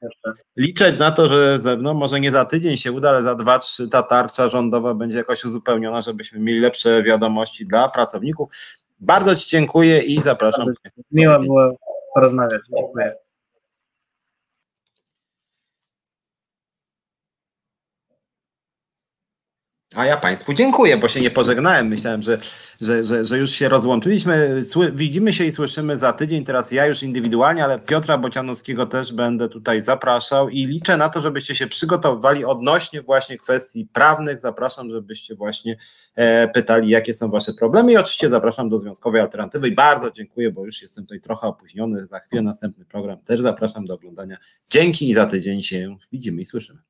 Liczę na to, że ze mną może nie za tydzień się uda, ale za dwa, trzy ta tarcza rządowa będzie jakoś uzupełniona, żebyśmy mieli lepsze wiadomości dla pracowników. Bardzo Ci dziękuję i zapraszam. Miło było porozmawiać. Dziękuję. A ja Państwu dziękuję, bo się nie pożegnałem. Myślałem, że, że, że, że już się rozłączyliśmy. Sły, widzimy się i słyszymy za tydzień. Teraz ja już indywidualnie, ale Piotra Bocianowskiego też będę tutaj zapraszał i liczę na to, żebyście się przygotowywali odnośnie właśnie kwestii prawnych. Zapraszam, żebyście właśnie e, pytali, jakie są Wasze problemy i oczywiście zapraszam do Związkowej Alternatywy i bardzo dziękuję, bo już jestem tutaj trochę opóźniony. Za chwilę następny program też zapraszam do oglądania. Dzięki i za tydzień się widzimy i słyszymy.